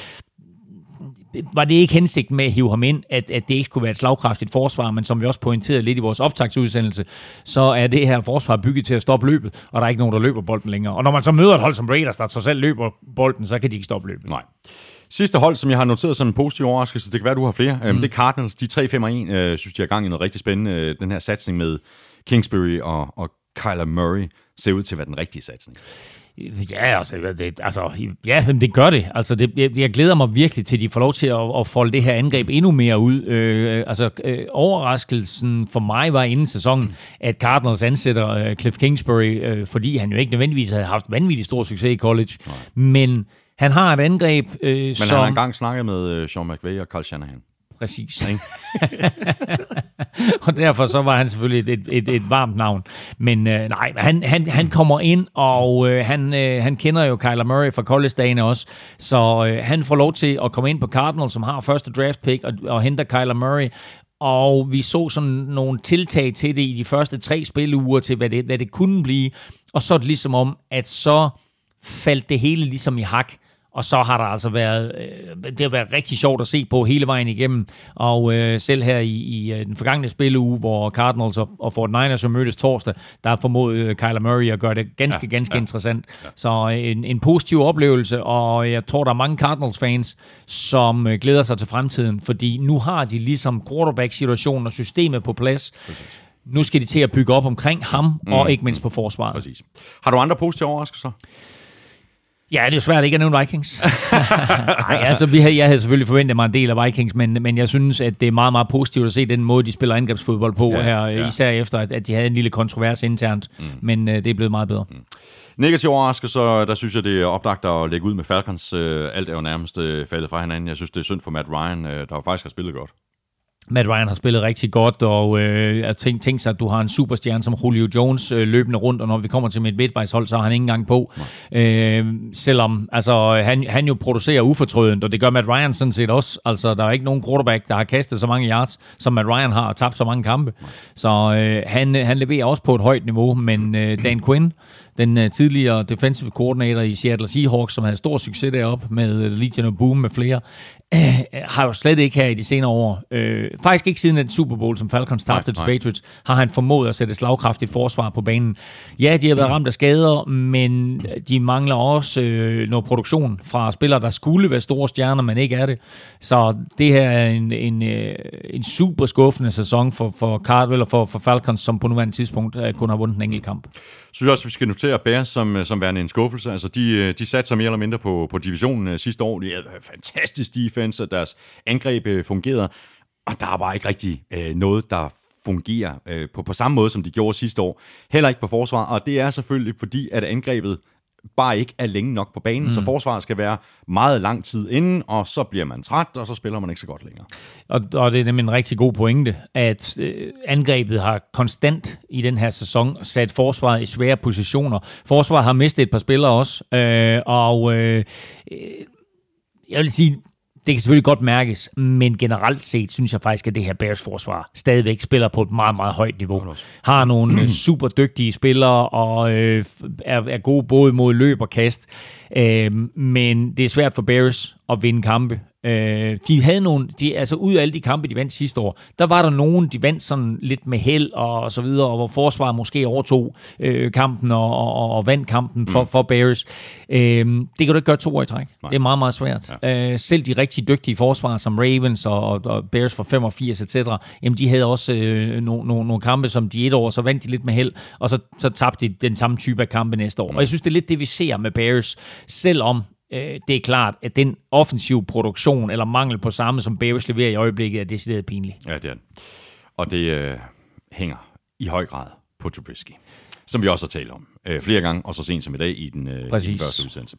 Speaker 2: var det ikke hensigt med at hive ham ind, at, at det ikke skulle være et slagkraftigt forsvar, men som vi også pointerede lidt i vores optagsudsendelse, så er det her forsvar bygget til at stoppe løbet, og der er ikke nogen, der løber bolden længere. Og når man så møder et hold som Raiders, der så selv løber bolden, så kan de ikke stoppe løbet.
Speaker 1: Nej. Sidste hold, som jeg har noteret som en positiv overraskelse, det kan være, du har flere. Mm. Det er Cardinals, de 3-5-1, øh, synes de er gang i noget rigtig spændende. Øh, den her satsning med Kingsbury og, og Kyler Murray ser ud til at være den rigtige satsning.
Speaker 2: Ja, altså, det, altså, ja, det gør det. Altså, det, jeg, jeg glæder mig virkelig til, at de får lov til at, at folde det her angreb endnu mere ud. Øh, altså, øh, overraskelsen for mig var inden sæsonen, at Cardinals ansætter øh, Cliff Kingsbury, øh, fordi han jo ikke nødvendigvis havde haft vanvittig stor succes i college. Nej. Men han har et angreb, øh,
Speaker 1: Men
Speaker 2: som...
Speaker 1: han har engang snakket med øh, Sean McVay og Carl Shanahan.
Speaker 2: Præcis. [laughs] og derfor så var han selvfølgelig et, et, et varmt navn. Men øh, nej, han, han, han kommer ind, og øh, han, øh, han kender jo Kyler Murray fra college-dagene også, så øh, han får lov til at komme ind på Cardinals, som har første draft pick, og, og henter Kyler Murray. Og vi så sådan nogle tiltag til det i de første tre spiluger til, hvad det, hvad det kunne blive. Og så er det ligesom om, at så faldt det hele ligesom i hak. Og så har der altså været, øh, det har været rigtig sjovt at se på hele vejen igennem. Og øh, selv her i, i øh, den forgangne spilleuge, hvor Cardinals og, og Fort Niners mødtes torsdag, der formået øh, Kyler Murray at gøre det ganske, ja, ganske ja, interessant. Ja. Så en, en positiv oplevelse, og jeg tror, der er mange Cardinals-fans, som glæder sig til fremtiden, fordi nu har de ligesom quarterback-situationen og systemet på plads. Præcis. Nu skal de til at bygge op omkring ham, mm. og ikke mindst på forsvaret.
Speaker 1: Præcis. Har du andre positive overraskelser?
Speaker 2: Ja, det er svært ikke at nævne Vikings. [laughs] Nej, altså, vi havde, jeg havde selvfølgelig forventet mig en del af Vikings, men, men jeg synes, at det er meget, meget positivt at se den måde, de spiller angrebsfodbold på ja, her, ja. især efter, at, at de havde en lille kontrovers internt, mm. men uh, det er blevet meget bedre. Mm.
Speaker 1: Negativ overraskelse, der synes jeg, det er oplagt at lægge ud med Falcons. Uh, alt er jo nærmest uh, faldet fra hinanden. Jeg synes, det er synd for Matt Ryan, uh, der faktisk har spillet godt.
Speaker 2: Matt Ryan har spillet rigtig godt, og øh, jeg tænkte tænk sig, at du har en superstjerne som Julio Jones øh, løbende rundt, og når vi kommer til mit midtvejshold, så har han ikke engang på. Øh, selvom altså, han, han jo producerer ufortrødent, og det gør Matt Ryan sådan set også. Altså, der er ikke nogen quarterback, der har kastet så mange yards, som Matt Ryan har, og tabt så mange kampe. Så øh, han, han leverer også på et højt niveau, men øh, Dan Quinn, den uh, tidligere defensive coordinator i Seattle Seahawks, som havde stor succes deroppe med uh, Legion of Boom med flere, uh, har jo slet ikke her i de senere år, uh, faktisk ikke siden et Super Bowl, som Falcons tabte til Patriots, har han formået at sætte slagkraftigt forsvar på banen. Ja, de har været ramt af skader, men de mangler også uh, noget produktion fra spillere, der skulle være store stjerner, men ikke er det. Så det her er en, en, uh, en super skuffende sæson for, for Cardwell og for, for Falcons, som på nuværende tidspunkt uh, kun har vundet en enkelt kamp.
Speaker 1: Synes også, vi skal notere Bears som, øh, som værende en skuffelse. Altså, de, øh, de satte sig mere eller mindre på, på divisionen øh, sidste år. De havde fantastisk defense, og deres angreb fungerede. Og der er bare ikke rigtig øh, noget, der fungerer øh, på, på samme måde, som de gjorde sidste år. Heller ikke på forsvar, og det er selvfølgelig fordi, at angrebet bare ikke er længe nok på banen, mm. så forsvaret skal være meget lang tid inden, og så bliver man træt, og så spiller man ikke så godt længere.
Speaker 2: Og, og det er nemlig en rigtig god pointe, at øh, angrebet har konstant i den her sæson sat forsvaret i svære positioner. Forsvaret har mistet et par spillere også, øh, og øh, jeg vil sige, det kan selvfølgelig godt mærkes, men generelt set synes jeg faktisk, at det her Bears forsvar stadigvæk spiller på et meget, meget højt niveau. Har nogle øh, super dygtige spillere og øh, er, er gode både mod løb og kast. Øh, men det er svært for Bears at vinde kampe. Øh, de havde nogle, de, altså ud af alle de kampe, de vandt sidste år, der var der nogen, de vandt sådan lidt med held og, og så videre, og hvor forsvaret måske overtog øh, kampen og, og, og vandt kampen for, mm. for Bears. Øh, det kan du ikke gøre to år i træk. Nej. Det er meget, meget svært. Ja. Øh, selv de rigtig dygtige forsvar, som Ravens og, og, Bears for 85, etc., jamen de havde også øh, nogle, nogle, nogle kampe, som de et år, så vandt de lidt med held, og så, så tabte de den samme type af kampe næste år. Mm. Og jeg synes, det er lidt det, vi ser med Bears, selvom øh, det er klart, at den offensiv produktion eller mangel på samme, som Bears leverer i øjeblikket, er decideret pinlig.
Speaker 1: Ja, det er Og det øh, hænger i høj grad på Trubisky som vi også har talt om øh, flere gange, og så sent som i dag i den, øh, i den første udsendelse.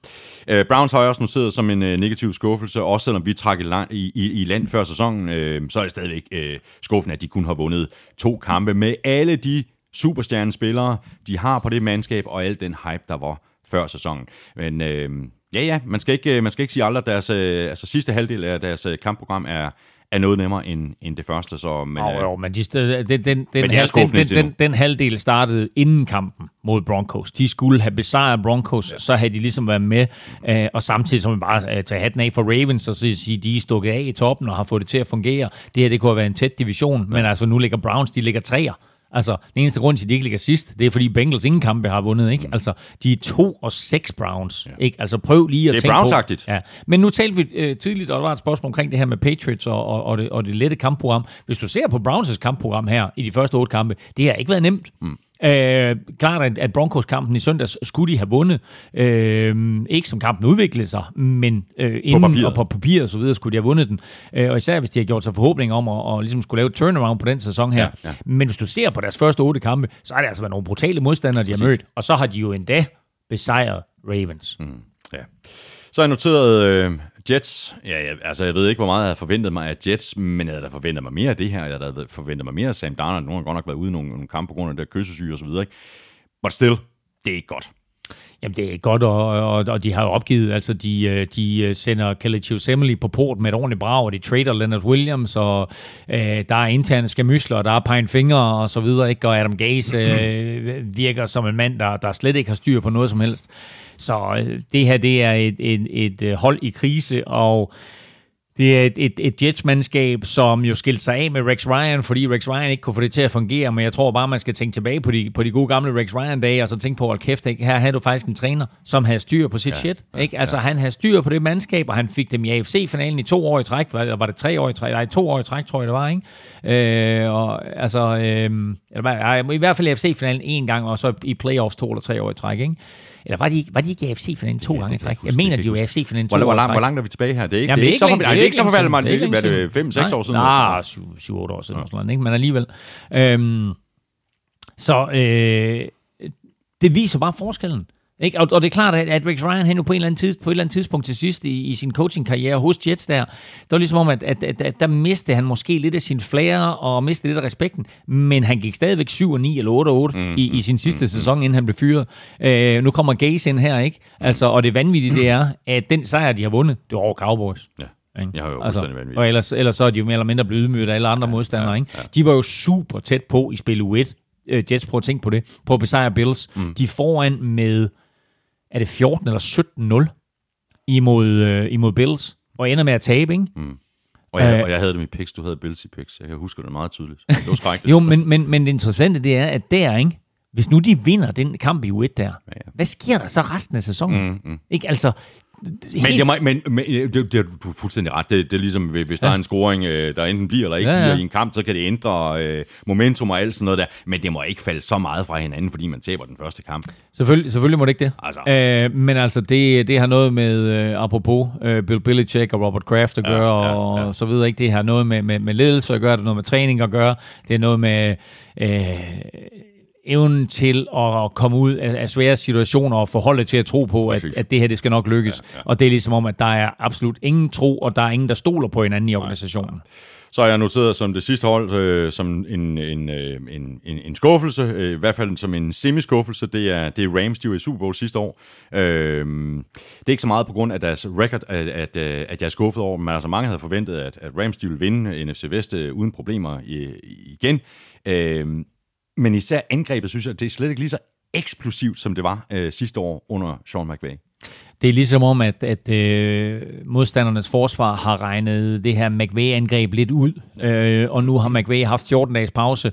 Speaker 1: Øh, Browns har også noteret som en øh, negativ skuffelse, også selvom vi trak i, land, i, i, i land før sæsonen, øh, så er det stadigvæk øh, skuffende, at de kun har vundet to kampe med alle de superstjernespillere, de har på det mandskab, og al den hype, der var før sæsonen. Men øh, Ja, ja, man skal ikke, man skal ikke sige aldrig, at deres øh, altså, sidste halvdel af deres øh, kampprogram er, er noget nemmere end, end det første. Så, men,
Speaker 2: oh, jo, men de, den, den, den, men hal, den, den, den, den halvdel startede inden kampen mod Broncos. De skulle have besejret Broncos, ja. så havde de ligesom været med, øh, og samtidig som vi bare øh, tage hatten af for Ravens, og så sige, de er stukket af i toppen og har fået det til at fungere. Det her, det kunne have været en tæt division, ja. men altså nu ligger Browns, de ligger træer. Altså, den eneste grund til, at de ikke ligger sidst, det er, fordi Bengals ingen kampe har vundet, ikke? Mm. Altså, de er 2 og 6 Browns, ja. ikke? Altså, prøv lige at tænke
Speaker 1: på... Det er
Speaker 2: Ja. Men nu talte vi øh, tidligt, og der var et spørgsmål omkring det her med Patriots og, og, og, det, og det lette kampprogram. Hvis du ser på Browns' kampprogram her i de første otte kampe, det har ikke været nemt. Mm. Øh, klart, at, at Broncos-kampen i søndags skulle de have vundet. Øh, ikke som kampen udviklede sig, men øh, inden
Speaker 1: papiret.
Speaker 2: og på papir og så videre skulle de have vundet den. Øh, og især hvis de har gjort sig forhåbning om at, og ligesom skulle lave et turnaround på den sæson her.
Speaker 1: Ja, ja.
Speaker 2: Men hvis du ser på deres første otte kampe, så har det altså været nogle brutale modstandere, de har mødt. Og så har de jo endda besejret Ravens. Mm.
Speaker 1: Ja. Så har jeg noteret øh, Jets. Ja, jeg, altså, jeg ved ikke, hvor meget jeg havde forventet mig af Jets, men jeg havde da forventet mig mere af det her. Jeg havde da forventet mig mere af Sam Darnold. Nu har han godt nok været ude i nogle, nogle kampe på grund af det der kyssesyge og så videre. Ikke? But still, det er ikke godt.
Speaker 2: Jamen, det er godt, og, og, og de har jo opgivet, altså de, øh, de øh, sender Kelechi Osemele på port med et ordentligt brag, og de trader Leonard Williams, og øh, der er interne skamysler, og der er pine fingre og så videre, ikke? og Adam Gase øh, [clears throat] virker som en mand, der, der slet ikke har styr på noget som helst. Så øh, det her, det er et, et, et øh, hold i krise, og det er et, et, et Jets-mandskab, som jo skilte sig af med Rex Ryan, fordi Rex Ryan ikke kunne få det til at fungere, men jeg tror bare, man skal tænke tilbage på de, på de gode gamle Rex Ryan-dage, og så tænke på, hold kæft, ikke? her havde du faktisk en træner, som havde styr på sit ja, shit. Ikke? Altså, han havde styr på det mandskab, og han fik dem i AFC-finalen i to år i træk, eller var det tre år i træk? Nej, to år i træk, tror jeg, det var, ikke? Øh, og altså, øh, eller, i hvert fald i AFC-finalen en gang, og så i playoffs to eller tre år i træk, ikke? Eller var de, ikke- var de ikke i AFC-finalen to gange i
Speaker 1: det kan jeg
Speaker 2: træk? Jeg
Speaker 1: huske.
Speaker 2: mener,
Speaker 1: Det
Speaker 2: de var i
Speaker 1: jeg ikke
Speaker 2: AFC-finalen to
Speaker 1: Hvor,
Speaker 2: år
Speaker 1: hvor, langt,
Speaker 2: træk.
Speaker 1: hvor langt er vi tilbage her? Det er ikke,
Speaker 2: Jamen,
Speaker 1: det er ikke, så, for, det er ikke så forfærdeligt, man. Det er ikke,
Speaker 2: længe
Speaker 1: hvad er det,
Speaker 2: siden.
Speaker 1: 5-6
Speaker 2: Nej.
Speaker 1: år siden?
Speaker 2: Nej, 7-8 år siden, ja. sådan, ikke? men alligevel. Øhm, så øh, det viser bare forskellen. Ikke? Og, og det er klart, at, at Rex Ryan han jo på, en eller anden tids, på et eller andet tidspunkt til sidst i, i sin coachingkarriere hos Jets der, der var ligesom om, at, at, at, at der mistede han måske lidt af sin flair og mistede lidt af respekten, men han gik stadigvæk 7 og 9 eller 8 og 8 mm, i, i sin sidste mm, sæson, inden han blev fyret. Øh, nu kommer Gaze ind her, ikke? Altså, og det vanvittige det er, at den sejr, de har vundet, det var over Cowboys.
Speaker 1: Ja.
Speaker 2: Ikke?
Speaker 1: Jeg har jo
Speaker 2: altså,
Speaker 1: vanvittigt.
Speaker 2: og ellers, ellers så er de jo mere eller mindre blevet ydmyget af alle andre ja, modstandere.
Speaker 1: ja,
Speaker 2: Ikke? De var jo super tæt på i spil U1. Øh, Jets, prøv at tænke på det. På at besejre Bills. Mm. De er foran med, er det 14 eller 17-0 imod, øh, imod Bills. Og ender med at tabe, ikke? Mm.
Speaker 1: Og jeg,
Speaker 2: Øh,
Speaker 1: og jeg havde dem i picks, du havde Bills i picks. Jeg kan huske det meget tydeligt. Det var skrækkeligt.
Speaker 2: Jo, men, men, men det interessante det er, at der, ikke? Hvis nu de vinder den kamp i U1 der, ja,
Speaker 1: ja.
Speaker 2: hvad sker der så resten af sæsonen? Mm, mm. Ikke altså...
Speaker 1: Men, det må, men, men det, det, er du er fuldstændig ret. Det, det er ligesom, hvis der er en scoring, øh, der enten bliver eller ikke
Speaker 2: Ja,
Speaker 1: ja,
Speaker 2: ja.
Speaker 1: ja. bliver i en kamp, så kan det ændre øh, momentum og alt sådan noget der. Men det må ikke falde så meget fra hinanden, fordi man taber den første kamp.
Speaker 2: Selvfølgelig, selvfølgelig må det ikke det.
Speaker 1: Altså.
Speaker 2: Øh, men altså, det, det har noget med, øh, apropos øh, Bill Belichick og Robert Kraft at gøre,
Speaker 1: ja,
Speaker 2: og
Speaker 1: ja.
Speaker 2: så videre. Ikke? Det har noget med, med, med ledelse at gøre, det har noget med træning at gøre, det er noget med øh, evnen til at komme ud af, af svære situationer og forholde til at tro på, at,
Speaker 1: Præcis.
Speaker 2: at det her det skal nok lykkes. Ja, ja. Og det er ligesom om, at der er absolut ingen tro, og der er ingen, der stoler på hinanden i organisationen.
Speaker 1: Så har jeg noteret som det sidste hold, øh, som en, en, øh, en, en, en skuffelse, øh, i hvert fald som en semi-skuffelse, det er, det er Rams, de var i Super Bowl sidste år. Øh, det er ikke så meget på grund af deres record, at, at, øh, at jeg er skuffet over dem, men altså mange havde forventet, at, at Rams de ville vinde NFC Vest øh, uden problemer i, igen. Øh, men især angrebet, synes jeg, det er slet ikke lige så eksplosivt, som det var øh, sidste år under Sean McVay.
Speaker 2: Det er ligesom om, at, at øh, modstandernes forsvar har regnet det her McVay-angreb lidt ud, øh, og nu har McVay haft 14 dages pause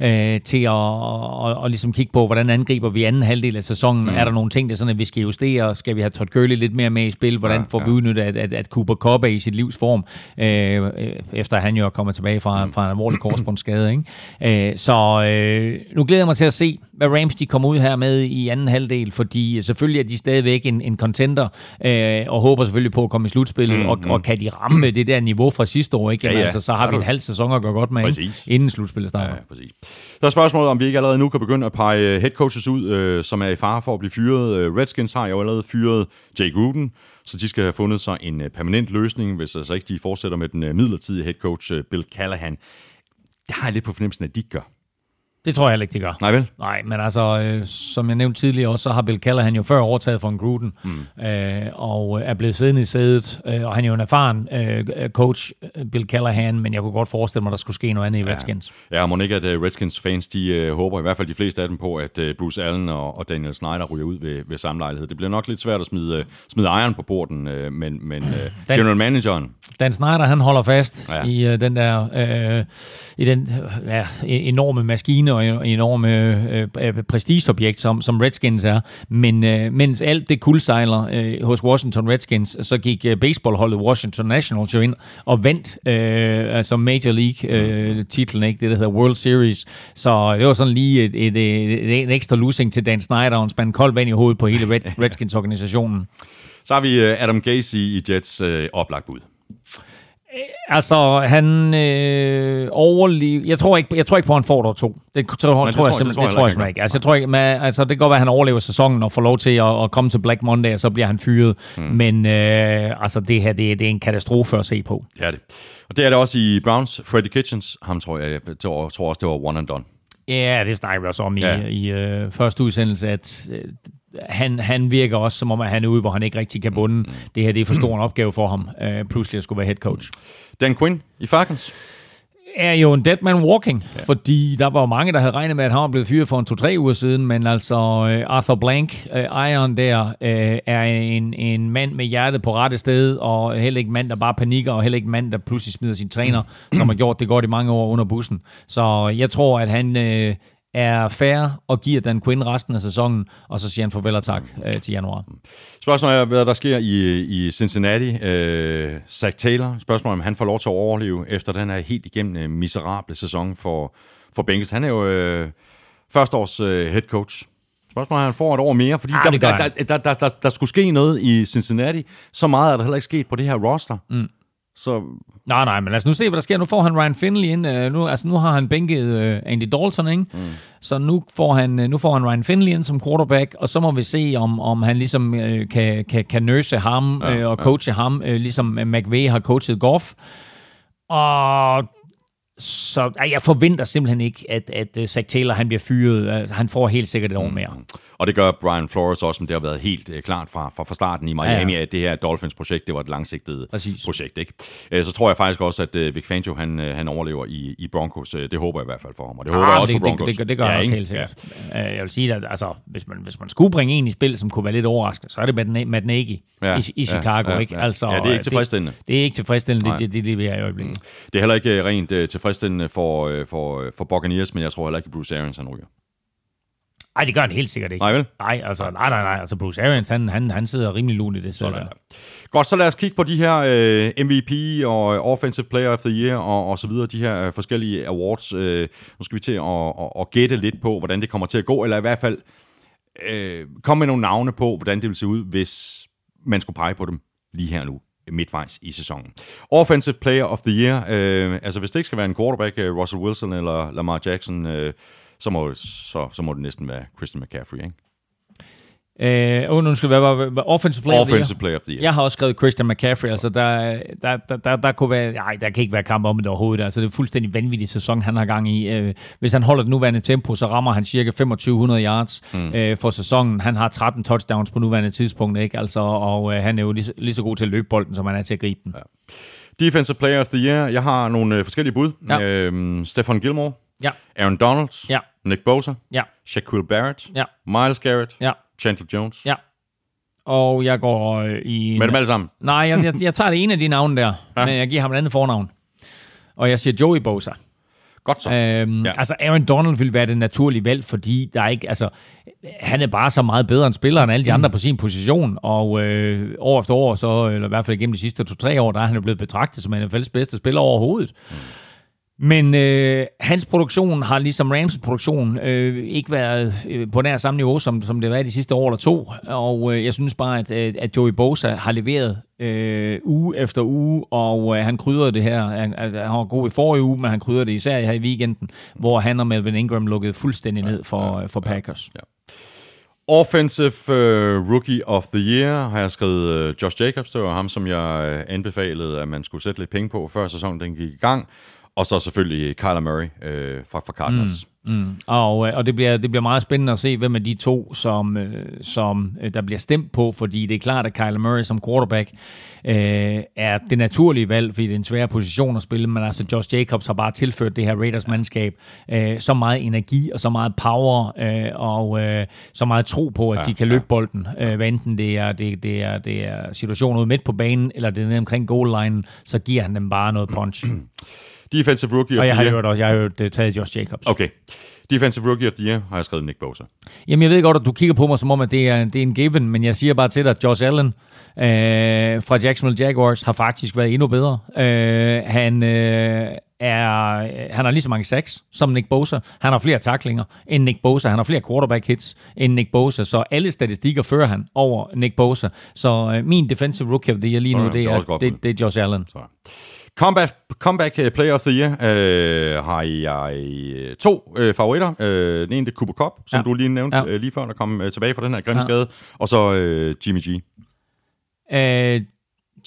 Speaker 2: øh, til at og, og ligesom kigge på, hvordan angriber vi anden halvdel af sæsonen. Mm. Er der nogle ting, der er sådan, at vi skal justere? Skal vi have Todd Gurley lidt mere med i spil? Hvordan
Speaker 1: Ja,
Speaker 2: får
Speaker 1: ja.
Speaker 2: vi udnyttet, at, at, at Cooper Cobb er i sit livs form, øh, efter han jo er kommet tilbage fra, mm. fra en alvorlig korsbåndsskade. Ikke? Øh, så øh, nu glæder jeg mig til at se, hvad Rams de kommer ud her med i anden halvdel, fordi selvfølgelig er de stadigvæk en, en contender, øh, og håber selvfølgelig på at komme i slutspillet, mm, og, og kan de ramme det der niveau fra sidste år, ikke?
Speaker 1: Ja, ja.
Speaker 2: altså, så har
Speaker 1: Ja,
Speaker 2: vi en halv sæson at gøre godt med,
Speaker 1: Præcis.
Speaker 2: inden slutspillet starter.
Speaker 1: Ja, præcis. Så er spørgsmålet, om vi ikke allerede nu kan begynde at pege headcoaches head coaches ud, øh, som er i fare for at blive fyret. Øh, Redskins har jo allerede fyret Jay Gruden, så de skal have fundet sig en øh, permanent løsning, hvis altså ikke de fortsætter med den midlertidige head coach Bill Callahan. Det har jeg lidt på fornemmelsen, at de gør.
Speaker 2: Det tror jeg heller ikke, de gør.
Speaker 1: Nej vel?
Speaker 2: Nej, men altså, øh, som jeg nævnte tidligere også, så har Bill Callahan jo før overtaget en Gruden, mm. øh, og er blevet siddende i sædet, øh, og han er jo en erfaren øh, coach, øh, Bill Callahan, men jeg kunne godt forestille mig, der skulle ske noget andet i Redskins.
Speaker 1: Ja, må ikke, at uh, Redskins fans, de uh, håber i hvert fald de fleste af dem på, at uh, Bruce Allen og, og Daniel Snyder ryger ud ved, ved samme lejlighed. Det bliver nok lidt svært at smide, uh, smide ejeren på porten, uh, men, men uh, general manageren,
Speaker 2: Dan Snyder, han holder fast
Speaker 1: Ja.
Speaker 2: ja. i øh, den der øh, i den øh, ja, e- enorme maskine fine og enorme øh, øh, prestigeobjekt, som, som Redskins er. Men øh, mens alt det kuldsejler øh, hos Washington Redskins, så gik øh, baseballholdet Washington Nationals jo ind og vandt øh, altså Major League-titlen, øh, ikke det, der hedder World Series. Så det var sådan lige et, et, et, et, en ekstra losing til Dan Snyder og en spand koldt vand i hovedet på hele Red, [laughs] Redskins-organisationen.
Speaker 1: Så har vi øh, Adam Gacy i Jets øh, oplagt bud.
Speaker 2: Altså, han øh, overlever... Jeg tror, ikke, jeg tror ikke på, at han får dog to. Det tror, tror, det tror jeg simpelthen det tror jeg, jeg ikke. Altså, jeg tror ikke, men, altså, det kan godt være, at han overlever sæsonen og får lov til at, at komme til Black Monday, og så bliver han fyret. Mm. Men øh, altså, det her, det, det er en katastrofe at se på.
Speaker 1: Ja, det. Og det er det også i Browns. Freddie Kitchens, ham tror jeg, jeg tror, tror også, det var one and done.
Speaker 2: Ja, det snakker vi også om ja. i, i øh, første udsendelse, at øh, han, han virker også som om, at han er ude, hvor han ikke rigtig kan bunde. Mm. Det her det er for stor en [clears throat] opgave for ham, øh, pludselig at skulle være head coach.
Speaker 1: Dan Quinn i Falcons
Speaker 2: er jo en dead man walking, ja. fordi der var mange, der havde regnet med, at han var blevet fyret for en to-tre uger siden, men altså uh, Arthur Blank, uh, ejeren der, uh, er en, en mand med hjertet på rette sted, og heller ikke mand, der bare panikker, og heller ikke mand, der pludselig smider sin træner, [clears throat] som har gjort det godt i mange år under bussen. Så jeg tror, at han uh, er fair og giver Dan Quinn resten af sæsonen, og så siger han farvel og tak øh, til januar.
Speaker 1: Spørgsmålet er, hvad der sker i, i Cincinnati. Øh, Zach Taylor, spørgsmålet om han får lov til at overleve efter den her helt igennem øh, miserable sæson for, for Bengals. Han er jo øh, førsteårs øh, head coach. Spørgsmålet er, han får et år mere, fordi ah, der, der, der, der, der, der, der skulle ske noget i Cincinnati. Så meget er der heller ikke sket på det her roster. Mm.
Speaker 2: Så... Nej, nej, men lad os nu se, hvad der sker. Nu får han Ryan Finley ind. Uh, nu, altså, nu har han bænket uh, Andy Dalton, ikke? Mm. Så nu får, han, uh, nu får han Ryan Finley ind som quarterback, og så må vi se, om, om han ligesom uh, kan, kan, kan nurse ham ja, uh, og coache ja. ham, uh, ligesom McVay har coachet Goff. Og så jeg forventer simpelthen ikke, at, at uh, Zach Taylor han bliver fyret. Han får helt sikkert et år mm. mere. Mm.
Speaker 1: Og det gør Brian Flores også, men det har været helt uh, klart fra, fra, fra starten i Miami, ja, ja. at det her Dolphins-projekt, det var et langsigtet Præcis. projekt. Ikke? Så tror jeg faktisk også, at Vic Fangio, han, han overlever i, i Broncos. Det håber jeg i hvert fald for ham, og det håber ah, jeg også
Speaker 2: det,
Speaker 1: for Broncos.
Speaker 2: Det, det, det gør ja, jeg også helt sikkert. Ja. Jeg vil sige, at altså, hvis, man, hvis man skulle bringe en i spil, som kunne være lidt overraskende, så er det Matt Nagy ja, i, i Chicago. Ja, ja, ikke?
Speaker 1: Altså, ja, det er ikke tilfredsstillende.
Speaker 2: Det, det er ikke tilfredsstillende, det, det, det, det, det er i øjeblikket. Mm.
Speaker 1: Det er heller ikke rent uh, tilfredsstillende for, uh, for, for Buccaneers, men jeg tror heller ikke, at Bruce Arians han ryger.
Speaker 2: Nej, det gør han helt sikkert ikke.
Speaker 1: Nej, vel?
Speaker 2: Nej, altså, nej, nej, nej. Altså, Bruce Arians, han, han, han sidder rimelig lun i det
Speaker 1: Sådan der. Godt, så lad os kigge på de her øh, MVP og øh, Offensive Player of the Year og, og så videre, de her forskellige awards. Uh, nu skal vi til at, at, at gætte lidt på, hvordan det kommer til at gå, eller i hvert fald uh, komme med nogle navne på, hvordan det vil se ud, hvis man skulle pege på dem lige her nu midtvejs i sæsonen. Offensive Player of the Year, øh, altså hvis det ikke skal være en quarterback, øh, Russell Wilson eller Lamar Jackson, øh, så må, så, så må det næsten være Christian McCaffrey, ikke?
Speaker 2: Øh, uh, nu skal det være offensive player,
Speaker 1: offensive player of the year.
Speaker 2: Jeg har også skrevet Christian McCaffrey, altså der, der, der, der, der kunne være, nej, der kan ikke være kamp om det overhovedet, altså det er fuldstændig vanvittig sæson, han har gang i. Uh, hvis han holder det nuværende tempo, så rammer han cirka 2500 yards mm. uh, for sæsonen. Han har 13 touchdowns på nuværende tidspunkt, ikke? Altså, og uh, han er jo lige, lige så god til at løbe bolden, som han er til at gribe den. Ja.
Speaker 1: Defensive Player of the Year. Jeg har nogle uh, forskellige bud. Ja. Øhm, Stefan Gilmore.
Speaker 2: Ja.
Speaker 1: Aaron Donald.
Speaker 2: Ja.
Speaker 1: Nick Bosa.
Speaker 2: Ja.
Speaker 1: Shaquille Barrett.
Speaker 2: Ja.
Speaker 1: Miles Garrett.
Speaker 2: Ja.
Speaker 1: Chandler Jones.
Speaker 2: Ja. Og jeg går øh, i...
Speaker 1: Med dem alle sammen?
Speaker 2: Nej, jeg, jeg, jeg tager det ene af de navne der, [laughs] ja. men jeg giver ham et andet fornavn. Og jeg siger Joey Bosa.
Speaker 1: Godt så.
Speaker 2: Øhm, ja. Altså, Aaron Donald vil være det naturlige valg, fordi der er ikke, altså, han er bare så meget bedre end spiller end alle de andre mm. på sin position, og øh, år efter år, så, eller i hvert fald gennem de sidste to-tre år, der er han jo blevet betragtet som en af bedste spiller overhovedet. Mm. Men øh, hans produktion har ligesom Rams produktion øh, ikke været øh, på nær samme niveau, som, som det var de sidste år eller to. Og øh, jeg synes bare, at, at Joey Bosa har leveret øh, uge efter uge, og øh, han krydrede det her. Han, han var god i forrige uge, men han krydrede det især her i weekenden, hvor han og Melvin Ingram lukkede fuldstændig ned for, ja, ja, for Packers. Ja, ja.
Speaker 1: Offensive uh, Rookie of the Year har jeg skrevet uh, Josh Jacobs. Det var ham, som jeg anbefalede, at man skulle sætte lidt penge på, før sæsonen den gik i gang. Og så selvfølgelig Kyler Murray øh, fra, fra Cardinals.
Speaker 2: Mm, mm. Og, øh, og det, bliver, det bliver meget spændende at se, hvem af de to, som, øh, som øh, der bliver stemt på, fordi det er klart, at Kyler Murray som quarterback øh, er det naturlige valg, fordi det er en svær position at spille, men altså Josh Jacobs har bare tilført det her Raiders-mandskab øh, så meget energi og så meget power øh, og øh, så meget tro på, at ja, de kan løbe ja. bolden, øh, hvad enten det er, det, det, er, det er situationer ude midt på banen, eller det er nede omkring goal-line, så giver han dem bare noget punch. [clears throat]
Speaker 1: Defensive Rookie
Speaker 2: Og jeg har, hørt også, jeg har jo taget Josh Jacobs.
Speaker 1: Okay. Defensive Rookie of the Year har jeg skrevet Nick Bosa.
Speaker 2: Jamen, jeg ved godt, at du kigger på mig som om, at det er, det er en given, men jeg siger bare til dig, at Josh Allen øh, fra Jacksonville Jaguars har faktisk været endnu bedre. Øh, han, øh, er, han har lige så mange sacks som Nick Bosa. Han har flere taklinger end Nick Bosa. Han har flere quarterback hits end Nick Bosa. Så alle statistikker fører han over Nick Bosa. Så øh, min defensive rookie of the year lige nu,
Speaker 1: Sådan,
Speaker 2: det
Speaker 1: det er
Speaker 2: det, det er Josh Allen.
Speaker 1: Så. Comeback, comeback øh, Player of the Year øh, har jeg øh, to øh, favoritter. Øh, den ene det er Cooper Cup, som
Speaker 2: Ja.
Speaker 1: du lige nævnte
Speaker 2: Ja.
Speaker 1: øh, lige før, der kom øh, tilbage fra den her grimme skade. Og så øh, Jimmy G.
Speaker 2: Øh,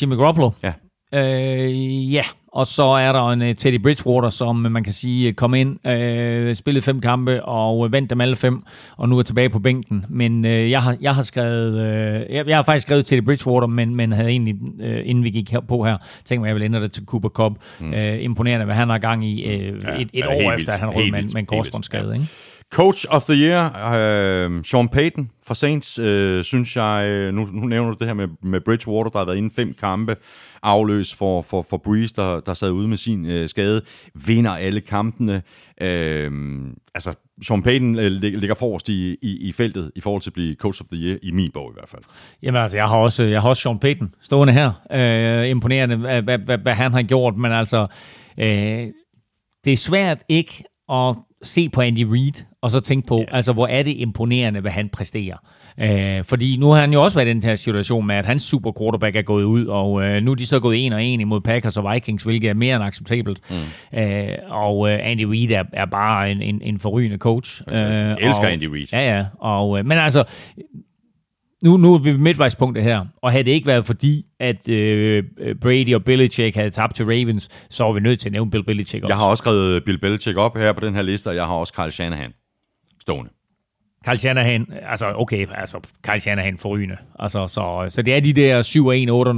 Speaker 2: Jimmy Garoppolo.
Speaker 1: Ja.
Speaker 2: Øh, ja, og så er der en uh, Teddy Bridgewater, som øh, man kan sige øh, kom ind, øh, spillede fem kampe og øh, vandt dem alle fem, og nu er tilbage på bænken. Men øh, jeg, har, jeg har skrevet, øh, jeg, jeg har faktisk skrevet Teddy Bridgewater, men, men havde egentlig, øh, inden vi gik her på her, tænkt mig, at jeg ville ændre det til Cooper Cup. Mm. Øh, imponerende, hvad han har gang i øh,
Speaker 1: Ja,
Speaker 2: et, et år efter, at han rød med, med en korsbåndsskade.
Speaker 1: Ja.
Speaker 2: Ikke?
Speaker 1: Coach of the Year, øh, Sean Payton fra Saints, øh, synes jeg, øh, nu, nu nævner du det her med, med Bridgewater, der har været inde fem kampe, afløs for, for, for Breeze, der, der sad ude med sin øh, skade, vinder alle kampene. Øh, altså, Sean Payton øh, ligger forrest i, i, i feltet i forhold til at blive Coach of the Year, i min bog i hvert fald.
Speaker 2: Jamen altså, jeg har også, jeg har også Sean Payton stående her. Øh, imponerende, hvad, hvad, hvad, hvad han har gjort, men altså, øh, det er svært ikke at se på Andy Reid, og så tænke på, yeah. altså, hvor er det imponerende, hvad han præsterer. Øh, fordi nu har han jo også været i den her situation med, at hans super quarterback er gået ud, og øh, nu er de så gået en og en imod Packers og Vikings, hvilket er mere end acceptabelt. Mm. Øh, og øh, Andy Reid er, er bare en, en, en forrygende coach. Øh,
Speaker 1: Jeg elsker
Speaker 2: og,
Speaker 1: Andy Reid.
Speaker 2: Ja, ja. Og, øh, men altså, nu, nu er vi ved midtvejspunktet her, og havde det ikke været fordi, at øh, Brady og Belichick havde tabt til Ravens, så var vi nødt til at nævne Bill Belichick også.
Speaker 1: Jeg har også skrevet Bill Belichick op her på den her liste, og jeg har også Kyle Shanahan stående.
Speaker 2: Kyle Shanahan, altså okay, altså Kyle Shanahan forrygende. Altså, så, så det er de der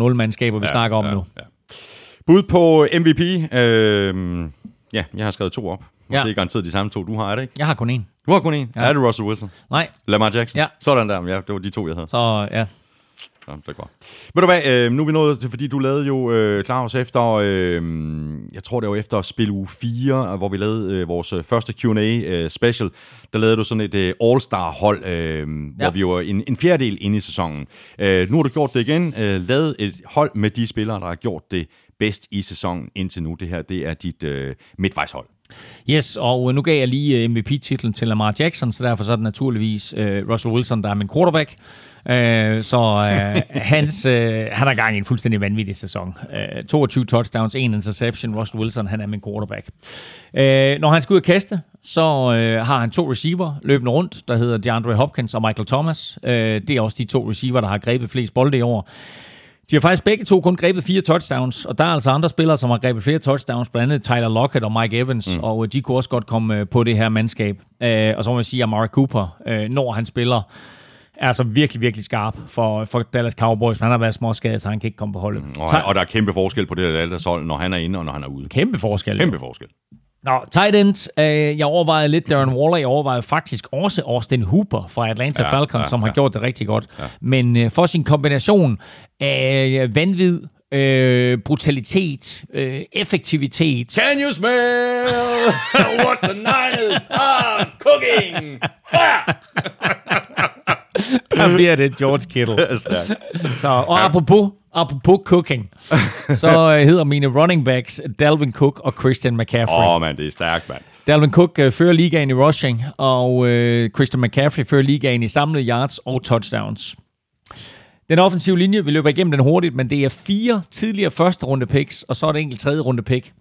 Speaker 2: 7-1, 8-0 mandskaber, vi ja, snakker om
Speaker 1: ja,
Speaker 2: nu.
Speaker 1: Ja. Bud på MVP. Øh, ja, jeg har skrevet to op. Ja. Det er garanteret de samme to, du har, er det ikke?
Speaker 2: Jeg har kun en.
Speaker 1: Du har kun en. Ja. Er det Russell Wilson?
Speaker 2: Nej,
Speaker 1: Lamar Jackson?
Speaker 2: Ja.
Speaker 1: Sådan der. Ja, det var de to, jeg havde.
Speaker 2: så ja.
Speaker 1: Ja, det er godt. Ved du hvad, øh, nu er vi nået til, fordi du lavede jo, øh, Claus, efter, øh, jeg tror det var efter spil uge 4, hvor vi lavede øh, vores øh, første Q&A øh, special, der lavede du sådan et øh, all-star hold, øh, ja. hvor vi var en, en fjerdedel inde i sæsonen. Øh, nu har du gjort det igen, øh, lavet et hold med de spillere, der har gjort det bedst i sæsonen indtil nu. Det her, det er dit øh, midtvejshold.
Speaker 2: Yes, og nu gav jeg lige øh, MVP-titlen til Lamar Jackson, så derfor så er det naturligvis øh, Russell Wilson, der er min quarterback. Øh, så øh, [laughs] hans, øh, han har gang i en fuldstændig vanvittig sæson. Øh, 22 touchdowns, en interception. Russell Wilson, han er min quarterback. Øh, når han skal ud og kaste, så øh, har han to receiver løbende rundt, der hedder DeAndre Hopkins og Michael Thomas. Øh, det er også de to receiver, der har grebet flest bolde i år. De har faktisk begge to kun grebet fire touchdowns, og der er altså andre spillere, som har grebet flere touchdowns, blandt andet Tyler Lockett og Mike Evans, mm. og øh, de kunne også godt komme øh, på det her mandskab. Øh, og så må jeg sige, at Amari Cooper, når han spiller, er altså virkelig, virkelig skarp for, for Dallas Cowboys, han har været småskadet, så han kan ikke komme på holdet. Mm.
Speaker 1: Og, og der er kæmpe forskel på det der Dallas hold, når han er inde og når han er ude.
Speaker 2: Kæmpe forskel.
Speaker 1: Kæmpe forskel.
Speaker 2: Nå, tight end. Øh, jeg overvejede lidt Darren Waller. Jeg overvejede faktisk også Austin Hooper fra Atlanta
Speaker 1: Ja,
Speaker 2: Falcons,
Speaker 1: ja,
Speaker 2: som har
Speaker 1: ja.
Speaker 2: gjort det rigtig godt. Ja. Men øh, for sin kombination af vanvid, øh, brutalitet, øh, effektivitet,
Speaker 1: Can you smell what the night is are cooking? [laughs]
Speaker 2: der bliver det George Kittle. Så, og apropos, apropos cooking, [laughs] så øh, hedder mine running backs Dalvin Cook og Christian McCaffrey.
Speaker 1: Åh, oh, mand, det er stærkt, mand.
Speaker 2: Dalvin Cook øh, fører ligaen i rushing, og øh, Christian McCaffrey fører ligaen i samlede yards og touchdowns. Den offensive linje, vi løber igennem den hurtigt, men det er fire tidligere første runde picks, og så er det enkelt tredje runde pick.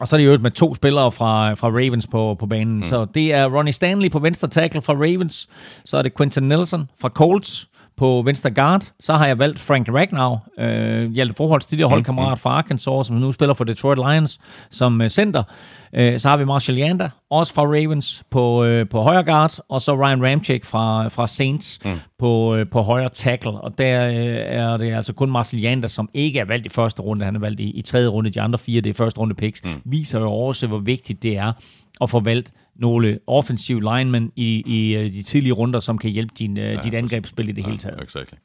Speaker 2: Og så er det jo med to spillere fra, fra Ravens på, på banen. Mm. Så det er Ronnie Stanley på venstre tackle fra Ravens. Så er det Quentin Nelson fra Colts på venstre guard. Så har jeg valgt Frank Ragnow, øh, Hjalte Forholds tidligere holdkammerat fra Arkansas, som nu spiller for Detroit Lions som øh, center. Øh, så har vi Marshall Yanda, også fra Ravens på, øh, på højre guard. Og så Ryan Ramchick fra, fra Saints mm. på, øh, på højre tackle. Og der øh, er det altså kun Marshall Yanda, som ikke er valgt i første runde. Han er valgt i, i tredje runde. De andre fire, det er første runde picks. Mm. Viser jo også, hvor vigtigt det er at få valgt nogle offensive linemen i, i øh, de tidlige runder, som kan hjælpe din, ja, dit angrebsspil i det hele taget.
Speaker 1: Exactly.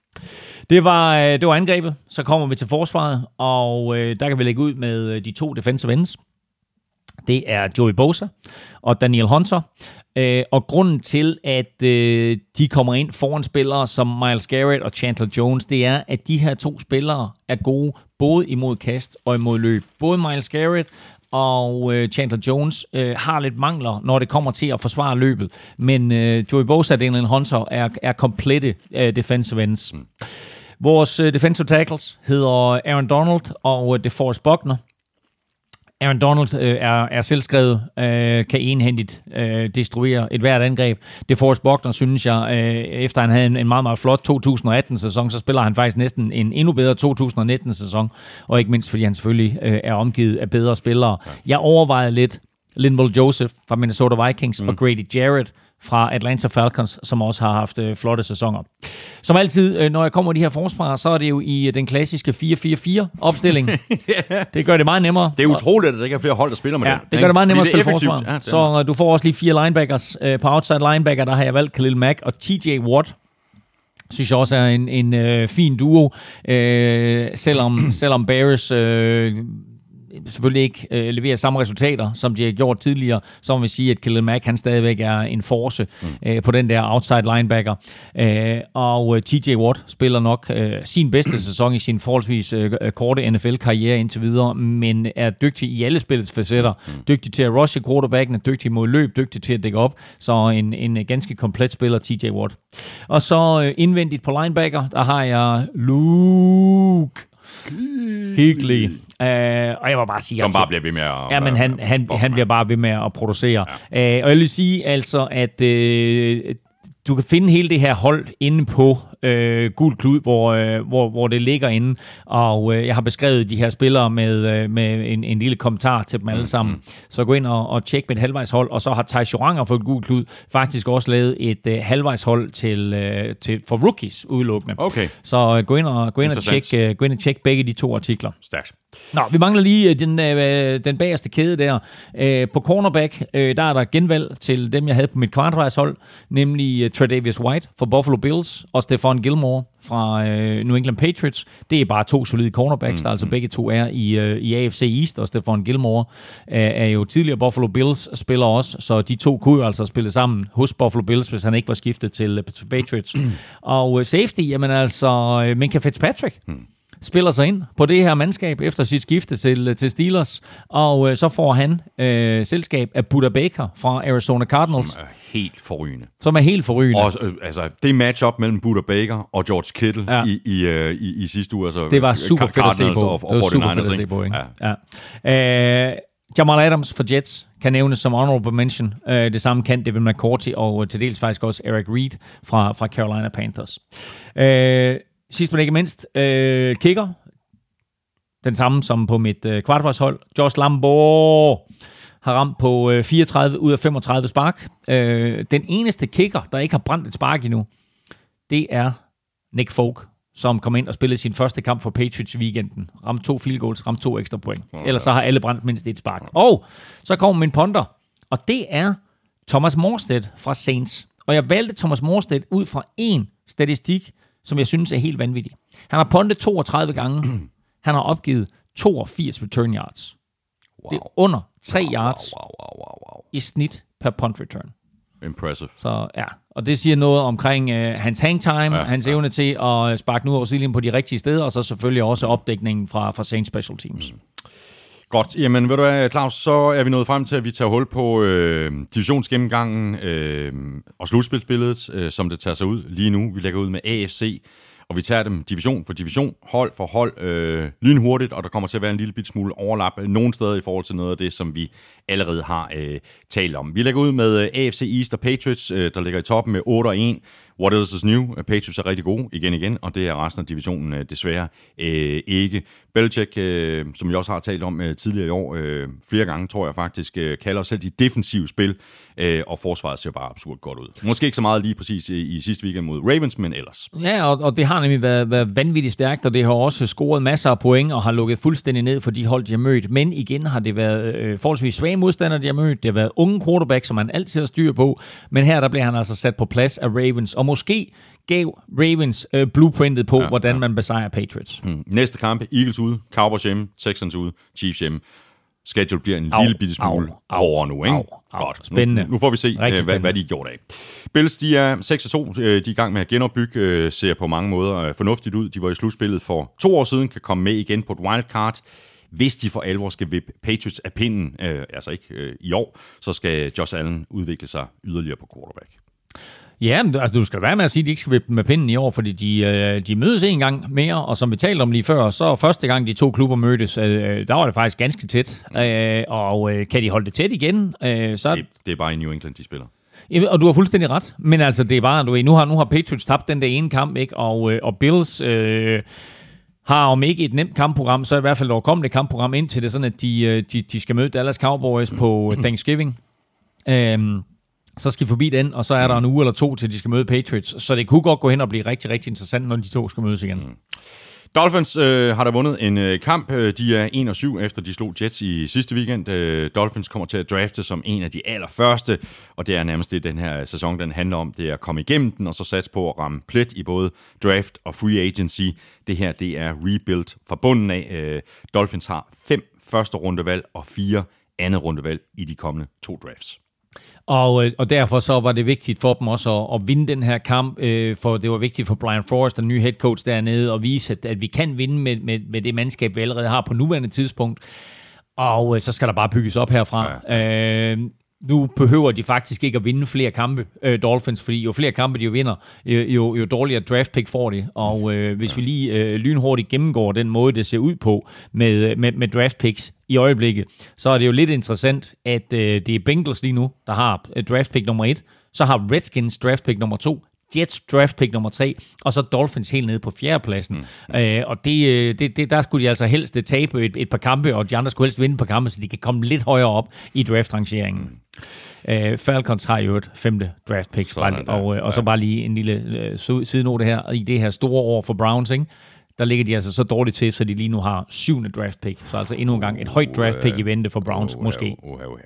Speaker 2: Det var, øh, det var angrebet. Så kommer vi til forsvaret, og øh, der kan vi lægge ud med øh, de to defensive ends. Det er Joey Bosa og Daniel Hunter. Øh, og grunden til, at øh, de kommer ind foran spillere som Miles Garrett og Chandler Jones, det er, at de her to spillere er gode både imod kast og imod løb. Både Miles Garrett og øh, Chandler Jones øh, har lidt mangler, når det kommer til at forsvare løbet. Men øh, Joey Bosa og Daniel Hunter er, er komplette øh, defensive ends. Mm. Vores øh, defensive tackles hedder Aaron Donald og øh, DeForest Buckner. Aaron Donald øh, er, er selvskrevet, øh, kan enhændigt øh, destruere et hvert angreb. Det Forrest Buckner, synes jeg, øh, efter han havde en, en meget, meget flot 2018-sæson, så spiller han faktisk næsten en endnu bedre 2019-sæson, og ikke mindst fordi han selvfølgelig øh, er omgivet af bedre spillere. Jeg overvejede lidt Linval Joseph fra Minnesota Vikings mm. og Grady Jarrett fra Atlanta Falcons, som også har haft øh, flotte sæsoner. Som altid, øh, når jeg kommer med de her forsvar, så er det jo i øh, den klassiske 4-4-4-opstilling. yeah. [laughs] Det gør det meget nemmere.
Speaker 1: Det er utroligt, at der ikke er flere hold, der spiller med
Speaker 2: ja,
Speaker 1: den.
Speaker 2: det gør det meget nemmere at spille forsvar. Ja, så øh, du får også lige fire linebackers. Øh, på outside linebacker, der har jeg valgt Khalil Mack og TJ Watt synes jeg også er en, en øh, fin duo, øh, selvom, selvom Bears øh, selvfølgelig ikke øh, leverer samme resultater, som de har gjort tidligere, så må vi sige, at Khalil Mack han stadigvæk er en force mm. øh, på den der outside linebacker. Øh, og øh, TJ Watt spiller nok øh, sin bedste [clears throat] sæson i sin forholdsvis øh, korte NFL-karriere indtil videre, men er dygtig i alle spillets facetter. Mm. Dygtig til at rushe quarterbacken, er dygtig mod løb, dygtig til at dække op, så en, en ganske komplet spiller, TJ Watt. Og så øh, indvendigt på linebacker, der har jeg Luke Hyggelig. Uh, og jeg må bare sige...
Speaker 1: Som altså, bare bliver ved med at...
Speaker 2: Ja, men han, han, han bliver bare ved med at producere. Ja. Uh, og jeg vil sige altså, at uh, du kan finde hele det her hold inde på øh, Gul Klud, hvor, øh, hvor, hvor det ligger inde. Og øh, jeg har beskrevet de her spillere med, øh, med en, en lille kommentar til dem alle mm, sammen. Mm. Så gå ind og, og tjek et halvvejshold. Og så har Thijs Joranger for Gul Klud faktisk også lavet et øh, halvvejshold til, øh, til, for rookies udelukkende.
Speaker 1: Okay.
Speaker 2: Så øh, gå ind og, gå ind og tjek, øh, gå ind og tjek begge de to artikler.
Speaker 1: Stærkt.
Speaker 2: Nå, vi mangler lige øh, den, øh, den bagerste kæde der. Øh, på cornerback, øh, der er der genvalg til dem, jeg havde på mit kvartvejshold, nemlig uh, Tredavious White for Buffalo Bills og Stefan Gilmore fra øh, New England Patriots. Det er bare to solide cornerbacks, mm, der altså begge to er i, øh, i AFC East, og Stefan Gilmore øh, er jo tidligere Buffalo Bills spiller også, så de to kunne jo altså spille sammen hos Buffalo Bills, hvis han ikke var skiftet til, øh, til Patriots. [clears throat] og øh, safety, jamen altså, øh, Minka Fitzpatrick. Mm spiller sig ind på det her mandskab efter sit skifte til, til Steelers, og øh, så får han øh, selskab af Buda Baker fra Arizona Cardinals.
Speaker 1: Som er helt forrygende.
Speaker 2: Som er helt forrygende.
Speaker 1: Og øh, altså, det matchup mellem Buda Baker og George Kittle ja. i, i, øh, i, i sidste uge. Altså,
Speaker 2: det var super fedt at se på. Og, og det var super fedt at se på, ikke? Ja. ja. Øh, Jamal Adams for Jets kan nævnes som honorable mention. Uh, det samme kan David McCourty og til dels faktisk også Eric Reed fra, fra Carolina Panthers. Uh, Sidst men ikke mindst, øh, kicker. Den samme som på mit øh, kvartvarshold. Josh Lambo har ramt på øh, 34 ud af 35 spark. Øh, den eneste kicker, der ikke har brændt et spark endnu, det er Nick Folk, som kom ind og spillede sin første kamp for Patriots i weekenden. Ramte to field goals, ramte to ekstra point. Oh, Ellers så har alle brændt mindst et spark. Og så kommer min ponder, og det er Thomas Morstedt fra Saints. Og jeg valgte Thomas Morstedt ud fra en statistik, som jeg synes er helt vanvittig. Han har puntet 32 gange. [clears throat] Han har opgivet 82 return yards. Wow. Det er under 3 wow, yards wow, wow, wow, wow. i snit per punt return.
Speaker 1: Impressive.
Speaker 2: Så ja, og det siger noget omkring uh, hans hang time, ja, hans ja. evne til at sparke nu over sidelinjen på de rigtige steder, og så selvfølgelig også opdækningen fra, fra Saints Special Teams. Mm.
Speaker 1: Godt. Jamen, ved du hvad, Claus, så er vi nået frem til, at vi tager hul på øh, divisionsgennemgangen øh, og slutspilsbilledet, øh, som det tager sig ud lige nu. Vi lægger ud med AFC, og vi tager dem division for division, hold for hold, øh, lynhurtigt, og der kommer til at være en lille bit smule overlap nogle steder i forhold til noget af det, som vi allerede har øh, talt om. Vi lægger ud med øh, AFC East og Patriots, øh, der ligger i toppen med 8 og 1. What else is new? Øh, Patriots er rigtig gode igen igen, og det er resten af divisionen øh, desværre øh, ikke. Belichick, øh, som vi også har talt om øh, tidligere i år, øh, flere gange tror jeg faktisk, øh, kalder selv de defensive spil, øh, og forsvaret ser bare absurd godt ud. Måske ikke så meget lige præcis i, i sidste weekend mod Ravens, men ellers.
Speaker 2: Ja, og, og det har nemlig været, været vanvittigt stærkt, og det har også scoret masser af point, og har lukket fuldstændig ned for de hold, de har mødt. Men igen har det været øh, forholdsvis svage modstandere, de har mødt. Det har været unge quarterback, som man altid har styr på, men her der bliver han altså sat på plads af Ravens, og måske gav Ravens øh, blueprintet på, ja, hvordan ja. man besejrer Patriots.
Speaker 1: Hmm. Næste kamp, Eagles ude, Cowboys hjemme, Texans ude, Chiefs hjemme. schedule bliver en
Speaker 2: Au,
Speaker 1: lille bitte smule
Speaker 2: au, au,
Speaker 1: hårdere nu, ikke?
Speaker 2: au, au.
Speaker 1: Godt.
Speaker 2: Spændende.
Speaker 1: Nu, nu får vi se,
Speaker 2: Rigtig
Speaker 1: øh, hvad, hvad de gjort af. Bills, de er 6-2. Øh, De er i gang med at genopbygge, øh, ser på mange måder fornuftigt ud. De var i slutspillet for to år siden, kan komme med igen på et wildcard. Hvis de for alvor skal vippe Patriots af pinden, øh, altså ikke øh, i år, så skal Josh Allen udvikle sig yderligere på quarterback.
Speaker 2: Ja, altså, du skal være med at sige, at de ikke skal vippe med pinden i år, fordi de, øh, de mødes en gang mere, og som vi talte om lige før, så første gang de to klubber mødtes, øh, der var det faktisk ganske tæt. Øh, og øh, kan de holde det tæt igen, øh, så...
Speaker 1: Det, det er bare i New England, de spiller.
Speaker 2: Jamen, Og du har fuldstændig ret, men altså, det er bare, du ved, nu har, nu har Patriots tabt den der ene kamp, ikke? Og, øh, og Bills... Øh, har om ikke et nemt kampprogram, så i hvert fald et overkommeligt kampprogram indtil det, sådan at de, øh, de, de skal møde Dallas Cowboys på [clears throat] Thanksgiving. Øhm, så skal de forbi den, og så er der en uge eller to, til de skal møde Patriots. Så det kunne godt gå hen og blive rigtig, rigtig interessant, når de to skal mødes igen. Mm.
Speaker 1: Dolphins øh, har der vundet en øh, kamp. Øh, de er 1 og 7 efter de slog Jets i sidste weekend. Øh, Dolphins kommer til at drafte som en af de allerførste, og det er nærmest det, den her sæson den handler om. Det er at komme igennem den, og så satse på at ramme plet i både draft og free agency. Det her, det er rebuild fra bunden af. Øh, Dolphins har fem første rundevalg og fire andet rundevalg i de kommende to drafts.
Speaker 2: Og, øh, og derfor så var det vigtigt for dem også at, at vinde den her kamp, øh, for det var vigtigt for Brian Forrest, den nye head coach dernede, at vise, at, at vi kan vinde med, med, med det mandskab, vi allerede har på nuværende tidspunkt. Og øh, så skal der bare bygges op herfra. Ja. Øh, nu behøver de faktisk ikke at vinde flere kampe, øh, Dolphins, fordi jo flere kampe de jo vinder, jo, jo, jo dårligere draft pick får de. Og øh, hvis vi lige øh, lynhurtigt gennemgår den måde, det ser ud på med, øh, med, med draft picks i øjeblikket, så er det jo lidt interessant, at øh, det er Bengals lige nu, der har øh, draft pick nummer et, så har Redskins draft pick nummer to, Jets draft pick nummer tre, og så Dolphins helt nede på fjerdepladsen. Mm. Øh, og det, øh, det, det, der skulle de altså helst øh, tabe et, et par kampe, og de andre skulle helst vinde et par kampe, så de kan komme lidt højere op i draftrangeringen. Mm. Øh, Falcons har jo et femte draft pick,
Speaker 1: Sådan der.
Speaker 2: og, øh, og så bare lige en lille øh, sidenote her, i det her store år for Browns, ikke? der ligger de altså så dårligt til, så de lige nu har syvende draft pick. Så altså endnu en gang et højt draft pick i vente for Browns,
Speaker 1: Uha,
Speaker 2: måske.
Speaker 1: uha, uha.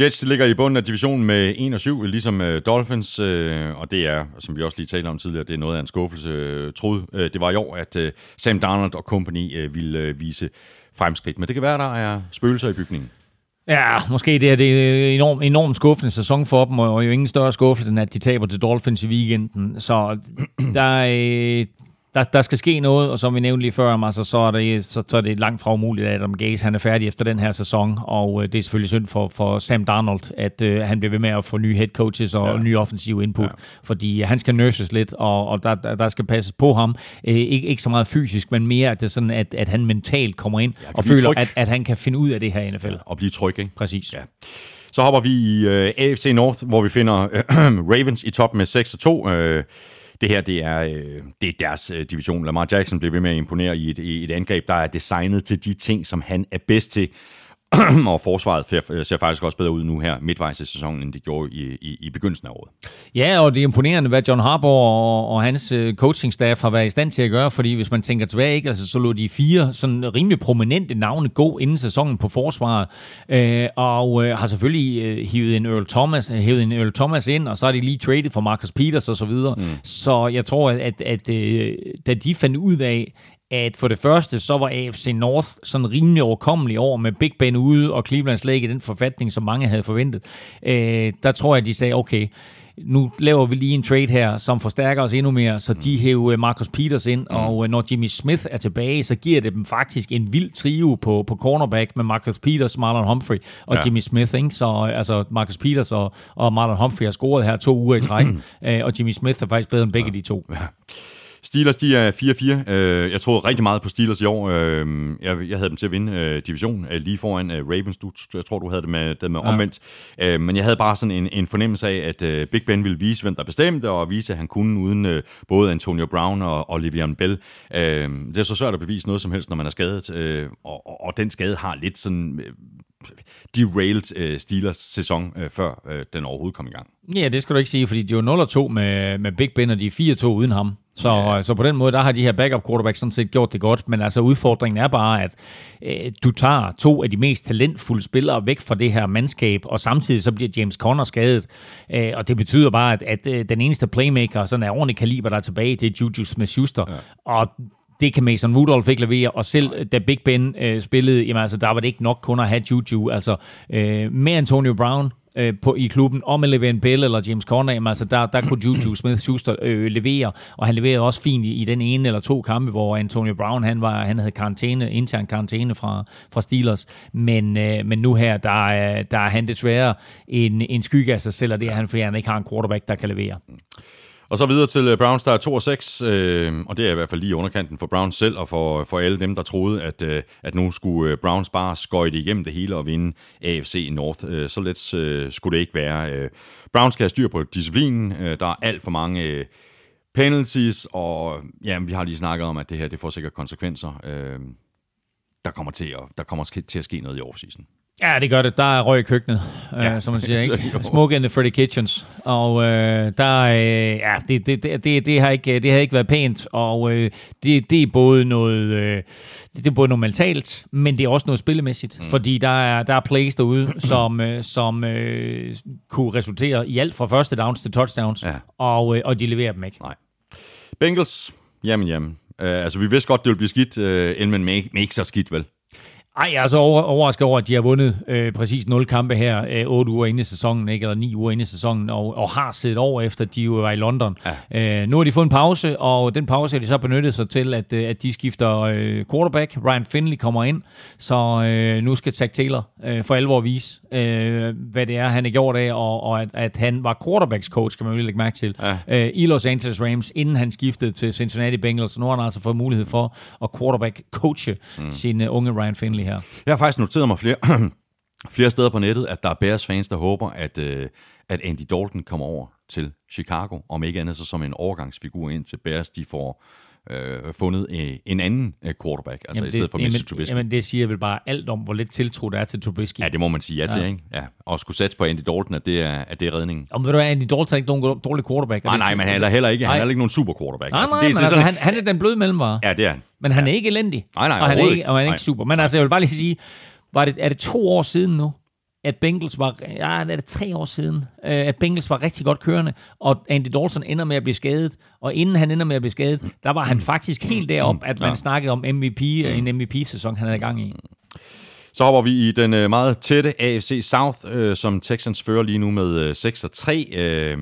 Speaker 1: Jets de ligger i bunden af divisionen med 1 og 7, ligesom uh, Dolphins, øh, og det er, som vi også lige talte om tidligere, det er noget af en skuffelse. Øh, uh, troede, det var i år, at Sam Darnold og company ville vise fremskridt, men det kan være, der er spøgelser i bygningen.
Speaker 2: Ja, måske det er det en enorm, enormt skuffende sæson for dem, og jo ingen større skuffelse, end at de taber til Dolphins i weekenden. Så der, er, der, der skal ske noget, og som vi nævnte lige før, altså, så, er det, så, så er det langt fra umuligt, at Adam Gaze han er færdig efter den her sæson, og øh, det er selvfølgelig synd for, for Sam Darnold, at øh, han bliver ved med at få nye head coaches og
Speaker 1: Ja.
Speaker 2: ja. nye offensive input, ja. fordi han skal nurses lidt, og, og der, der, der skal passes på ham. Øh, ikke, ikke så meget fysisk, men mere, at det er sådan, at, at han mentalt kommer ind og
Speaker 1: blive
Speaker 2: føler,
Speaker 1: tryg.
Speaker 2: at, at han kan finde ud af det her i NFL.
Speaker 1: Og blive tryg, ikke?
Speaker 2: Præcis.
Speaker 1: Ja. Så hopper vi i øh, AFC North, hvor vi finder øh, [clears throat] Ravens i top med 6 2. Øh, det her, det er, øh, det er deres øh, division. Lamar Jackson bliver ved med at imponere i et, i et angreb, der er designet til de ting, som han er bedst til. [clears throat] og forsvaret ser, ser faktisk også bedre ud nu her midtvejs i sæsonen, end det gjorde i, i, i begyndelsen af året.
Speaker 2: Ja, og det er imponerende, hvad John Harbaugh og, og hans øh, coachingstaff har været i stand til at gøre, fordi hvis man tænker tilbage, ikke, altså, så lå de fire sådan rimelig prominente navne gå inden sæsonen på forsvaret, øh, og øh, har selvfølgelig øh, hivet en Earl Thomas, hævet en Earl Thomas ind, og så har de lige traded for Marcus Peters og så videre. Mm. Så jeg tror, at, at, at øh, da de fandt ud af, at for det første, så var AFC North sådan rimelig overkommelig over med Big Ben ude, og Cleveland slet ikke i den forfatning, som mange havde forventet. Øh, der tror jeg, de sagde, okay, nu laver vi lige en trade her, som forstærker os endnu mere, så de hæver Marcus Peters ind, mm. og øh, når Jimmy Smith er tilbage, så giver det dem faktisk en vild trio på, på cornerback med Marcus Peters, Marlon Humphrey og
Speaker 1: Ja.
Speaker 2: ja. Jimmy Smith. Ikke? Så øh, altså Marcus Peters og, og Marlon Humphrey har scoret her to uger i træk, [clears throat] øh, og Jimmy Smith er faktisk bedre end begge de to.
Speaker 1: Steelers, de er 4-4. Øh, Jeg troede rigtig meget på Steelers i år. Øh, Jeg, jeg havde dem til at vinde øh, division øh, lige foran øh, Ravens. Du, jeg tror, du havde det med, det med omvendt. Ja. Men jeg havde bare sådan en, en fornemmelse af, at øh, Big Ben ville vise, hvem der bestemte, og vise, at han kunne uden øh, både Antonio Brown og, og Le'Veon Bell. Øh, Det er så svært at bevise noget som helst, når man er skadet. øh, Og, og, og den skade har lidt sådan... øh, derailed øh, Steelers sæson, øh, før øh, den overhovedet kom i gang.
Speaker 2: Ja, det skal du ikke sige, fordi de er jo 0-2 med, med Big Ben, og de er 4-2 uden ham. Så, ja. så på den måde, der har de her backup quarterbacks sådan set gjort det godt, men altså udfordringen er bare, at øh, du tager to af de mest talentfulde spillere væk fra det her mandskab, og samtidig så bliver James Conner skadet, øh, og det betyder bare, at, at øh, den eneste playmaker, sådan er ordentlig kaliber, der er tilbage, det er Juju Smith-Schuster, ja. og det kan Mason Rudolph ikke levere, og selv da Big Ben øh, spillede, jamen altså, der var det ikke nok kun at have Juju. Altså, øh, med Antonio Brown, øh, på, i klubben, om at levere Bell eller James Conner, jamen, altså der, der kunne Juju [clears throat] Smith-Schuster øh, levere, og han leverede også fint i, i den ene eller to kampe, hvor Antonio Brown, han, var, han havde karantæne, intern karantæne fra, fra Steelers, men, øh, men nu her, der er, der er han desværre en, en skygge af sig selv, og det er han, fordi han ikke har en quarterback, der kan levere.
Speaker 1: Og så videre til øh, Browns, der er 2 og 6, øh, og det er i hvert fald lige underkanten for Browns selv, og for, for alle dem, der troede, at, øh, at nu skulle øh, Browns bare skøjte igennem det hele og vinde AFC North. Øh, så let øh, skulle det ikke være. Øh, Browns skal have styr på disciplinen. Øh, der er alt for mange øh, penalties, og ja, vi har lige snakket om, at det her det får sikkert konsekvenser. Øh, der kommer til at, der kommer til at ske noget i offseason.
Speaker 2: Ja, det gør det. Der er røg i køkkenet, øh, ja. øh, som man siger. [laughs] Ikke? Smoke in the Freddy Kitchens. Og øh, der, øh, ja, det, det, det, det, har ikke, det har ikke været pænt, og øh, det, det er både noget, øh, det er både noget mentalt, men det er også noget spillemæssigt, mm. fordi der er, der er plays derude, [clears throat] som, øh, som øh, kunne resultere i alt fra første downs til touchdowns, ja. og, øh, og de leverer dem ikke.
Speaker 1: Nej. Bengals, jamen jamen. Uh, altså, vi vidste godt, det ville blive skidt, uh, men ikke så skidt, vel?
Speaker 2: Ej, jeg er så over, overrasket over, at de har vundet øh, præcis 0 kampe her, øh, 8 uger inde i sæsonen, ikke? eller 9 uger inde i sæsonen, og, og har siddet over efter, de jo var i London. Ja. Øh, nu har de fået en pause, og den pause har de så benyttet sig til, at, øh, at de skifter øh, quarterback. Ryan Finley kommer ind, så øh, nu skal Zach Taylor øh, for alvor vise, øh, hvad det er, han har gjort af, og, og at, at han var quarterbacks coach, kan man jo lægge mærke til, ja. øh, i Los Angeles Rams, inden han skiftede til Cincinnati Bengals. Nu har han altså fået mulighed for at quarterback coache mm. sin uh, unge Ryan Finley her.
Speaker 1: Jeg har faktisk noteret mig flere, [clears throat] flere steder på nettet, at der er Bears fans, der håber, at, øh, at Andy Dalton kommer over til Chicago, om ikke andet så som en overgangsfigur ind til Bears, de får øh, fundet øh, en anden øh, quarterback, altså jamen det, i stedet for Mitch Trubisky.
Speaker 2: Jamen det siger vel bare alt om, hvor lidt tiltro der er til Trubisky.
Speaker 1: Ja, det må man sige ja til, ja. ikke? Ja. Og skulle satse på Andy Dalton, at det er, at det er redningen.
Speaker 2: Om ved du Andy Dalton er ikke nogen dårlig quarterback.
Speaker 1: Nej, nej, men han er heller ikke, han er ikke nogen super quarterback.
Speaker 2: Nej, altså, det, nej, det, men det, altså, han, han er den bløde mellemvare.
Speaker 1: Ja, det er han.
Speaker 2: Men han ja. er ikke elendig.
Speaker 1: Nej, nej,
Speaker 2: og han er ikke, og han er ikke super. Men altså, jeg vil bare lige sige, var det, er det to år siden nu, at Bengals var, ja, er det tre år siden, øh, at Bengals var rigtig godt kørende, og Andy Dalton ender med at blive skadet, og inden han ender med at blive skadet, der var han faktisk helt derop, at man ja. snakkede om MVP, en MVP-sæson, han havde gang i.
Speaker 1: Så hopper vi i den øh, meget tætte AFC South, øh, som Texans fører lige nu med øh, 6 og 3. Øh,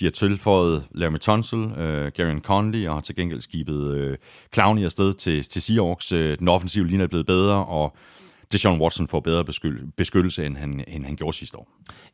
Speaker 1: de har tilføjet Larry Tunsil, øh, Gary Conley, og har til gengæld skibet øh, Clowney afsted til, til Seahawks. Øh, den offensive linje er blevet bedre, og Deshaun Watson får bedre beskyttelse, end han, end han gjorde sidste år.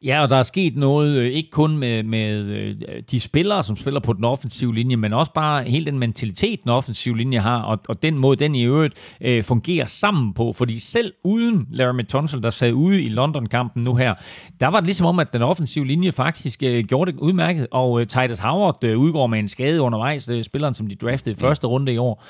Speaker 2: Ja, og der er sket noget, øh, ikke kun med, med øh, de spillere, som spiller på den offensive linje, men også bare hele den mentalitet, den offensive linje har, og, og den måde, den i øvrigt øh, fungerer sammen på. Fordi selv uden Larry Tunsil, der sad ude i London-kampen nu her, der var det ligesom om, at den offensive linje faktisk øh, gjorde det udmærket, og øh, Titus Howard øh, udgår med en skade undervejs, øh, spilleren, som de draftede i første runde i år.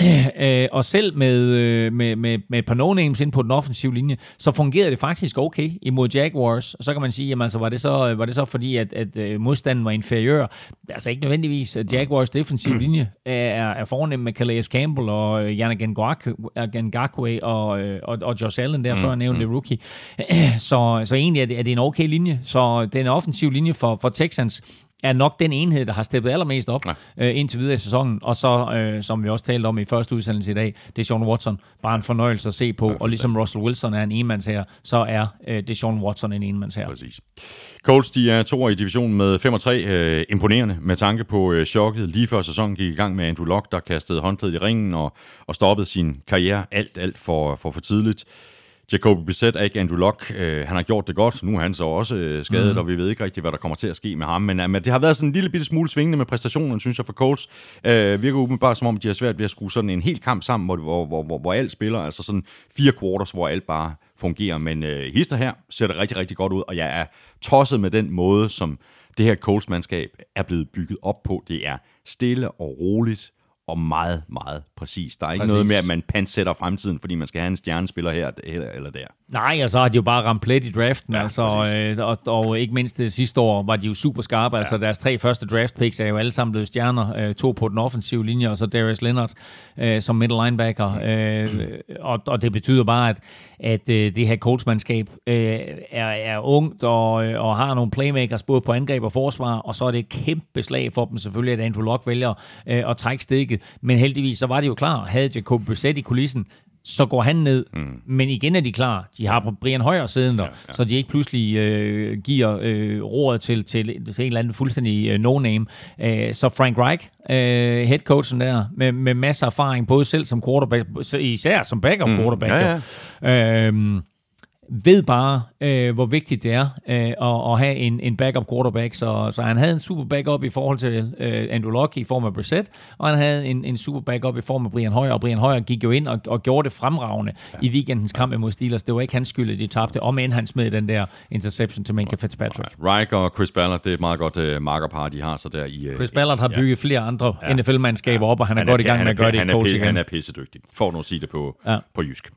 Speaker 2: [clears throat] øh, og selv med, øh, med, med, med et par no-names ind på den offensive linje, så fungerede det faktisk okay imod Jaguars. Og så kan man sige, jamen altså, var det så, var det så fordi, at, at øh, modstanden var inferiør? Altså ikke nødvendigvis. Jaguars defensive linje er, er fornem med Calais Campbell og øh, Yannick Ngakwe og, øh, og, og Josh Allen der, mm, nævnte mm. rookie. [clears throat] Så, så egentlig er det, er det en okay linje. Så den offensive linje for, for Texans er nok den enhed, der har steppet allermest op ja. øh, indtil videre i sæsonen. Og så, øh, som vi også talte om i første udsendelse i dag, det er Sean Watson. Bare en fornøjelse at se på. Ja, og ligesom Russell Wilson er en enmands her, så er øh, det Sean Watson en enmands her.
Speaker 1: Præcis. Colts, de er to i divisionen med 5 og 3. Øh, imponerende med tanke på øh, chokket. Lige før sæsonen gik i gang med Andrew Locke, der kastede håndklædet i ringen og, og stoppede sin karriere alt, alt for, for, for tidligt. Jacoby Bissett er ikke Andrew Luck. Øh, han har gjort det godt. Nu er han så også øh, skadet, mm. og vi ved ikke rigtig, hvad der kommer til at ske med ham. Men, øh, men det har været sådan en lille bitte smule svingende med præstationen, synes jeg, for Colts. Øh, virker umiddelbart som om, de har svært ved at skrue sådan en helt kamp sammen, hvor, hvor, hvor, hvor, hvor alt spiller. Altså sådan fire quarters, hvor alt bare fungerer. Men øh, hister her ser det rigtig, rigtig godt ud, og jeg er tosset med den måde, som det her Colts-mandskab er blevet bygget op på. Det er stille og roligt og meget, meget præcis. Der er ikke præcis. noget med, at man pansætter fremtiden, fordi man skal have en stjernespiller her eller der.
Speaker 2: Nej, og så har de jo bare ramt plet i draften, ja, altså, øh, og, og ikke mindst det sidste år var de jo super skarpe. Ja. Altså deres tre første draft picks er jo alle sammen blevet stjerner. Øh, to på den offensive linje, og så Darius Leonard øh, som middle linebacker. Øh, og, og det betyder bare, at, at øh, det her coachmandskab øh, er, er ungt og, øh, og har nogle playmakers både på angreb og forsvar, og så er det et kæmpe slag for dem selvfølgelig, at Andrew Luck vælger øh, at trække stikket. Men heldigvis så var det jo jo klar. Havde Jacob Brissett i kulissen, så går han ned. Mm. Men igen er de klar. De har Brian Højer siden der, ja, ja. så de ikke pludselig øh, giver øh, rådet til, til, til en eller anden fuldstændig øh, no-name. Øh, så Frank Reich, øh, headcoachen der, med, med masser af erfaring, både selv som quarterback, især som backup mm. quarterback. Ja, ja. Øh, ved bare, øh, hvor vigtigt det er øh, at, at have en, en backup quarterback. Så, så han havde en super backup i forhold til øh, Andrew Luck i form af Brissett, og han havde en, en super backup i form af Brian Hoyer, og Brian Hoyer gik jo ind og, og gjorde det fremragende ja. i weekendens kamp mod Steelers. Det var ikke hans skyld, at de tabte, om end han smed den der interception til Minka Fitzpatrick.
Speaker 1: Reich og Chris Ballard, det er et meget godt uh, markerpar, de har så der i...
Speaker 2: Uh, Chris Ballard har bygget ja. flere andre ja. NFL-mandskaber ja. op, og han, han er, godt i gang med at gøre det i
Speaker 1: coaching. Han er pissedygtig, for nu at sige det på, ja. på jysk.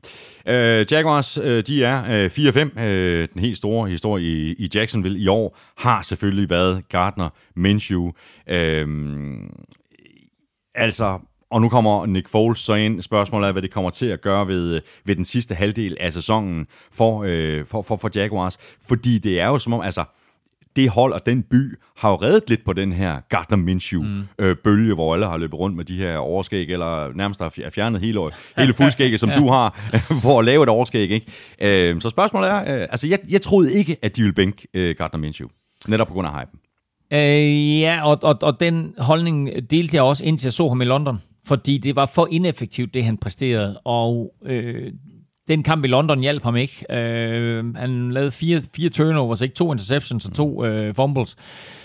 Speaker 1: Øh, Jaguars, øh, de er øh, 4-5. Øh, den helt store historie i, i Jacksonville i år, har selvfølgelig været Gardner Minshew. Øh, altså, og nu kommer Nick Foles så ind. Spørgsmålet er, hvad det kommer til at gøre ved, øh, ved den sidste halvdel af sæsonen for, øh, for, for, for Jaguars. Fordi det er jo som om, altså, det hold og den by har jo reddet lidt på den her Gardner Minshew-bølge, mm. øh, hvor alle har løbet rundt med de her overskæg, eller nærmest har fjernet hele, hele fuldskægget, som [laughs] ja. du har, [laughs] for at lave et overskæg. Ikke? Øh, så spørgsmålet er, øh, altså jeg, jeg troede ikke, at de ville bænke øh, Gardner Minshew, netop på grund af hypen.
Speaker 2: Øh, ja, og, og, og den holdning delte jeg også, indtil jeg så ham i London fordi det var for ineffektivt, det han præsterede, og øh, den kamp i London hjalp ham ikke. Øh, han lavede fire, fire turnovers, ikke to interceptions og to øh, fumbles.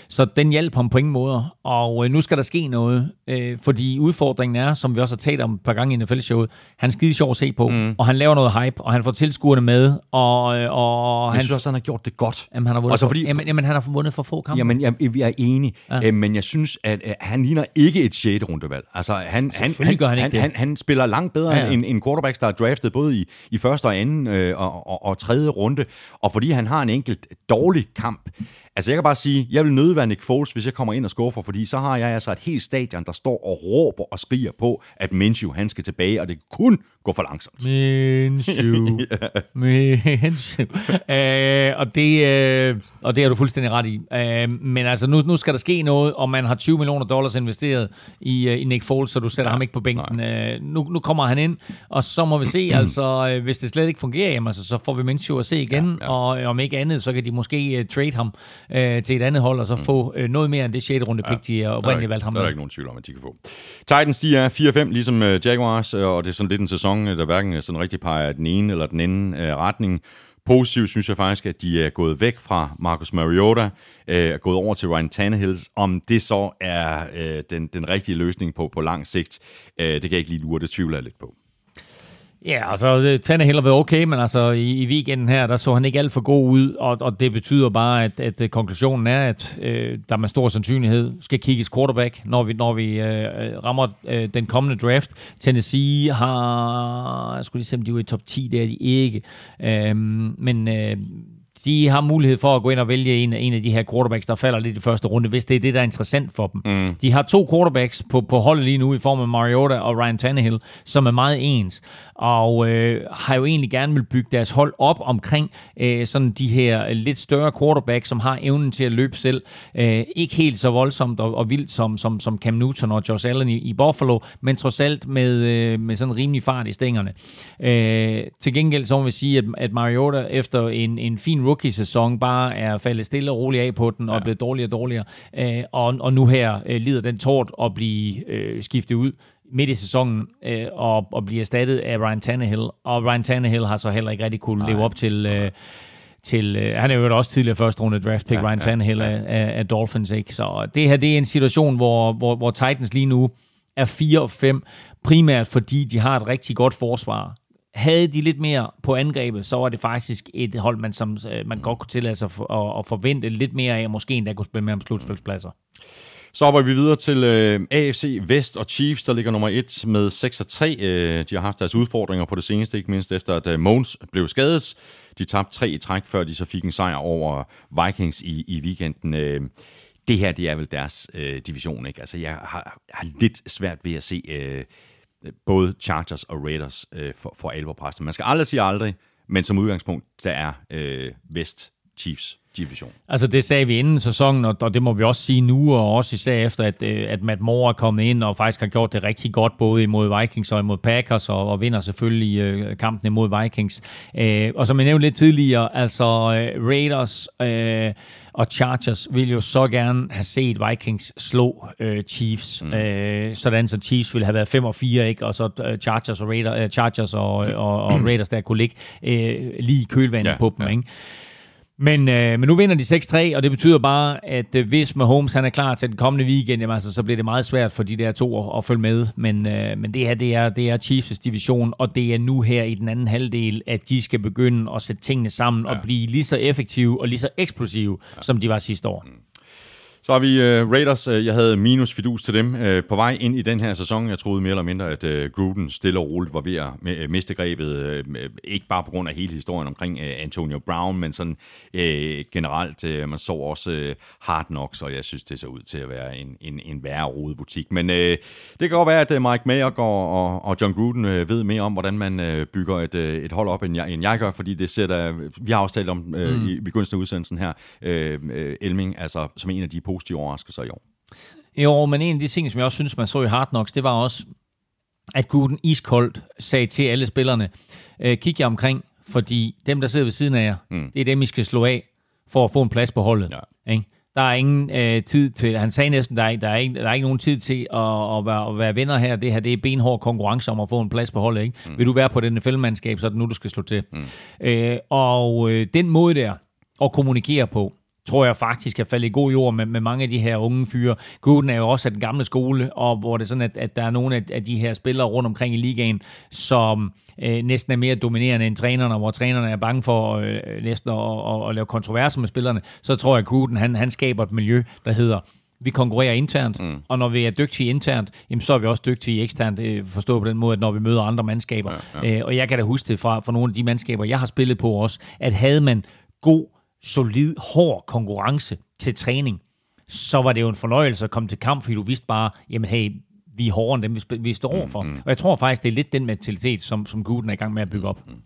Speaker 2: Så den hjalp ham på ingen måder. Og øh, nu skal der ske noget, øh, fordi udfordringen er, som vi også har talt om et par gange i NFL-showet, han er skide sjov at se på, mm. og han laver noget hype, og han får tilskuerne med. Og, øh, og
Speaker 1: jeg han, synes også, han har gjort det godt.
Speaker 2: Jamen, han har vundet, altså, fordi, for, jamen, jamen, han har vundet for få kampe.
Speaker 1: Jamen, jeg, jeg er enig, ja. øh, men jeg synes, at øh, han ligner ikke et 6. rundevalg. Altså, han, han, han,
Speaker 2: han,
Speaker 1: han, han, han spiller langt bedre ja, ja. end en quarterback, der er draftet både i, i første og anden øh, og, og, og tredje runde. Og fordi han har en enkelt dårlig kamp, Altså, jeg kan bare sige, jeg vil nøde være Nick Foles, hvis jeg kommer ind og skuffer, fordi så har jeg altså et helt stadion, der står og råber og skriger på, at Minshew, han skal tilbage, og det kun gå for langsomt.
Speaker 2: Minshew. [laughs] Minshew. Øh, og, det, øh, og det har du fuldstændig ret i. Øh, men altså, nu, nu skal der ske noget, og man har 20 millioner dollars investeret i, øh, i Nick Foles, så du sætter ja, ham ikke på bænken. Øh, nu, nu kommer han ind, og så må vi se, [clears throat] altså, øh, hvis det slet ikke fungerer, jamen, altså, så får vi Minshew at se igen, ja, ja. og øh, om ikke andet, så kan de måske uh, trade ham uh, til et andet hold, og så mm. få uh, noget mere end det 6. runde pick, ja, de oprindeligt valgte ham
Speaker 1: Der er ikke nogen tvivl om, at de kan få. Titans, de er 4-5, ligesom uh, Jaguars, og det er sådan lidt en sæson, sæson, øh, der hverken sådan rigtig peger den ene eller den anden øh, retning. Positivt synes jeg faktisk, at de er gået væk fra Marcus Mariota, øh, er gået over til Ryan Tannehill. Om det så er øh, den, den rigtige løsning på, på lang sigt, øh, det kan jeg ikke lige lure, det tvivler jeg lidt på.
Speaker 2: Ja, altså Tannehill har været okay, men altså i, i weekenden her, der så han ikke alt for god ud, og, og det betyder bare, at, at konklusionen er, at øh, der med stor sandsynlighed skal kigges quarterback, når vi, når vi øh, rammer øh, den kommende draft. Tennessee har, jeg skulle lige se, om de var i top 10, det er de ikke, øh, men øh, de har mulighed for at gå ind og vælge en, en af de her quarterbacks, der falder lidt i første runde, hvis det er det, der er interessant for dem. Mm. De har to quarterbacks på, på holdet lige nu i form af Mariota og Ryan Tannehill, som er meget ens og øh, har jo egentlig gerne vil bygge deres hold op omkring øh, sådan de her lidt større quarterbacks, som har evnen til at løbe selv. Øh, ikke helt så voldsomt og, og vildt som, som, som Cam Newton og Josh Allen i, i Buffalo, men trods alt med, øh, med sådan rimelig fart i stængerne. Øh, til gengæld så må vi sige, at, at Mariota efter en, en fin rookie-sæson bare er faldet stille og roligt af på den og ja. blevet dårligere og dårligere. Øh, og, og nu her øh, lider den tårt at blive øh, skiftet ud midt i sæsonen øh, og, og blive erstattet af Ryan Tannehill. Og Ryan Tannehill har så heller ikke rigtig kunne leve op til... Øh, til, øh, han er jo også tidligere første runde draft pick, ja, Ryan Tannehill ja, ja. Af, af Dolphins, ikke? Så det her, det er en situation, hvor, hvor, hvor Titans lige nu er 4 og 5, primært fordi de har et rigtig godt forsvar. Havde de lidt mere på angrebet, så var det faktisk et hold, man, som, øh, man godt kunne tillade sig at, at forvente lidt mere af, måske endda kunne spille med om slutspilspladser.
Speaker 1: Så hopper vi videre til øh, AFC Vest og Chiefs, der ligger nummer 1 med 6 og 3. Øh, de har haft deres udfordringer på det seneste, ikke mindst efter at øh, Mons blev skadet. De tabte tre i træk, før de så fik en sejr over Vikings i, i weekenden. Øh, det her, det er vel deres øh, division, ikke? Altså, jeg har, har lidt svært ved at se øh, både Chargers og Raiders øh, for, for alvor præsten. Man skal aldrig sige aldrig, men som udgangspunkt, der er øh, Vest Chiefs division.
Speaker 2: Altså det sagde vi inden sæsonen, og det må vi også sige nu, og også især efter, at, øh, at Matt Moore er kommet ind og faktisk har gjort det rigtig godt, både imod Vikings og imod Packers, og, og vinder selvfølgelig øh, kampen imod Vikings. Øh, og som jeg nævnte lidt tidligere, altså Raiders og Chargers vil jo så gerne have set Vikings slå Chiefs, mm. sådan så Chiefs ville have været 5 og 4, ikke? og så Chargers og, Raiders, Chargers og, og, og Raiders der kunne ligge lige i kølvandet ja, på dem. Ja. Ikke? Men, øh, men nu vinder de 6-3, og det betyder bare, at øh, hvis Mahomes han er klar til den kommende weekend, jamen, altså, så bliver det meget svært for de der to at, at følge med. Men, øh, men det her, det er, det er Chiefs division, og det er nu her i den anden halvdel, at de skal begynde at sætte tingene sammen ja. og blive lige så effektive og lige så eksplosive, ja. som de var sidste år. Mm.
Speaker 1: Så har vi uh, Raiders. Uh, jeg havde minus fidus til dem uh, på vej ind i den her sæson. Jeg troede mere eller mindre, at uh, Gruden stille og roligt var ved at miste grebet. Uh, ikke bare på grund af hele historien omkring uh, Antonio Brown, men sådan uh, generelt. Uh, man så også uh, Hard Knocks, og jeg synes, det ser ud til at være en, en, en værre rodebutik. Men uh, det kan godt være, at uh, Mike Mayer og, og, og John Gruden uh, ved mere om, hvordan man uh, bygger et, uh, et hold op, end jeg, end jeg gør, fordi det sætter... Vi har også talt om uh, mm. i begyndelsen af udsendelsen her, uh, uh, Elming, altså som en af de positive overraskelser i år.
Speaker 2: Jo, men en af de ting, som jeg også synes, man så i Hard Knocks, det var også, at Gruden iskoldt sagde til alle spillerne, øh, kig jer omkring, fordi dem, der sidder ved siden af jer, mm. det er dem, I skal slå af for at få en plads på holdet. Ja. Ikke? Der er ingen øh, tid til, han sagde næsten, der er, der er, ikke, der er ikke nogen tid til at, at, være, at være vinder her. Det her det er benhård konkurrence om at få en plads på holdet. Ikke? Mm. Vil du være på den fældemandskab, så er det nu, du skal slå til. Mm. Øh, og øh, den måde der at kommunikere på, tror jeg faktisk er faldet i god jord med, med mange af de her unge fyre. Gruden er jo også af den gamle skole, og hvor det er sådan, at, at der er nogle af, af de her spillere rundt omkring i ligaen, som øh, næsten er mere dominerende end trænerne, hvor trænerne er bange for øh, næsten at, at, at lave kontroverser med spillerne, så tror jeg, at Gruden han, han skaber et miljø, der hedder, vi konkurrerer internt, mm. og når vi er dygtige internt, jamen, så er vi også dygtige eksternt, øh, forstået på den måde, at når vi møder andre mandskaber. Ja, ja. Øh, og jeg kan da huske det fra, fra nogle af de mandskaber, jeg har spillet på også, at havde man god solid, hård konkurrence til træning, så var det jo en fornøjelse at komme til kamp, fordi du vidste bare, jamen hey, vi er hårdere end dem, vi, vi står overfor. Mm, mm. Og jeg tror faktisk, det er lidt den mentalitet, som, som Guden er i gang med at bygge op. Mm. mm.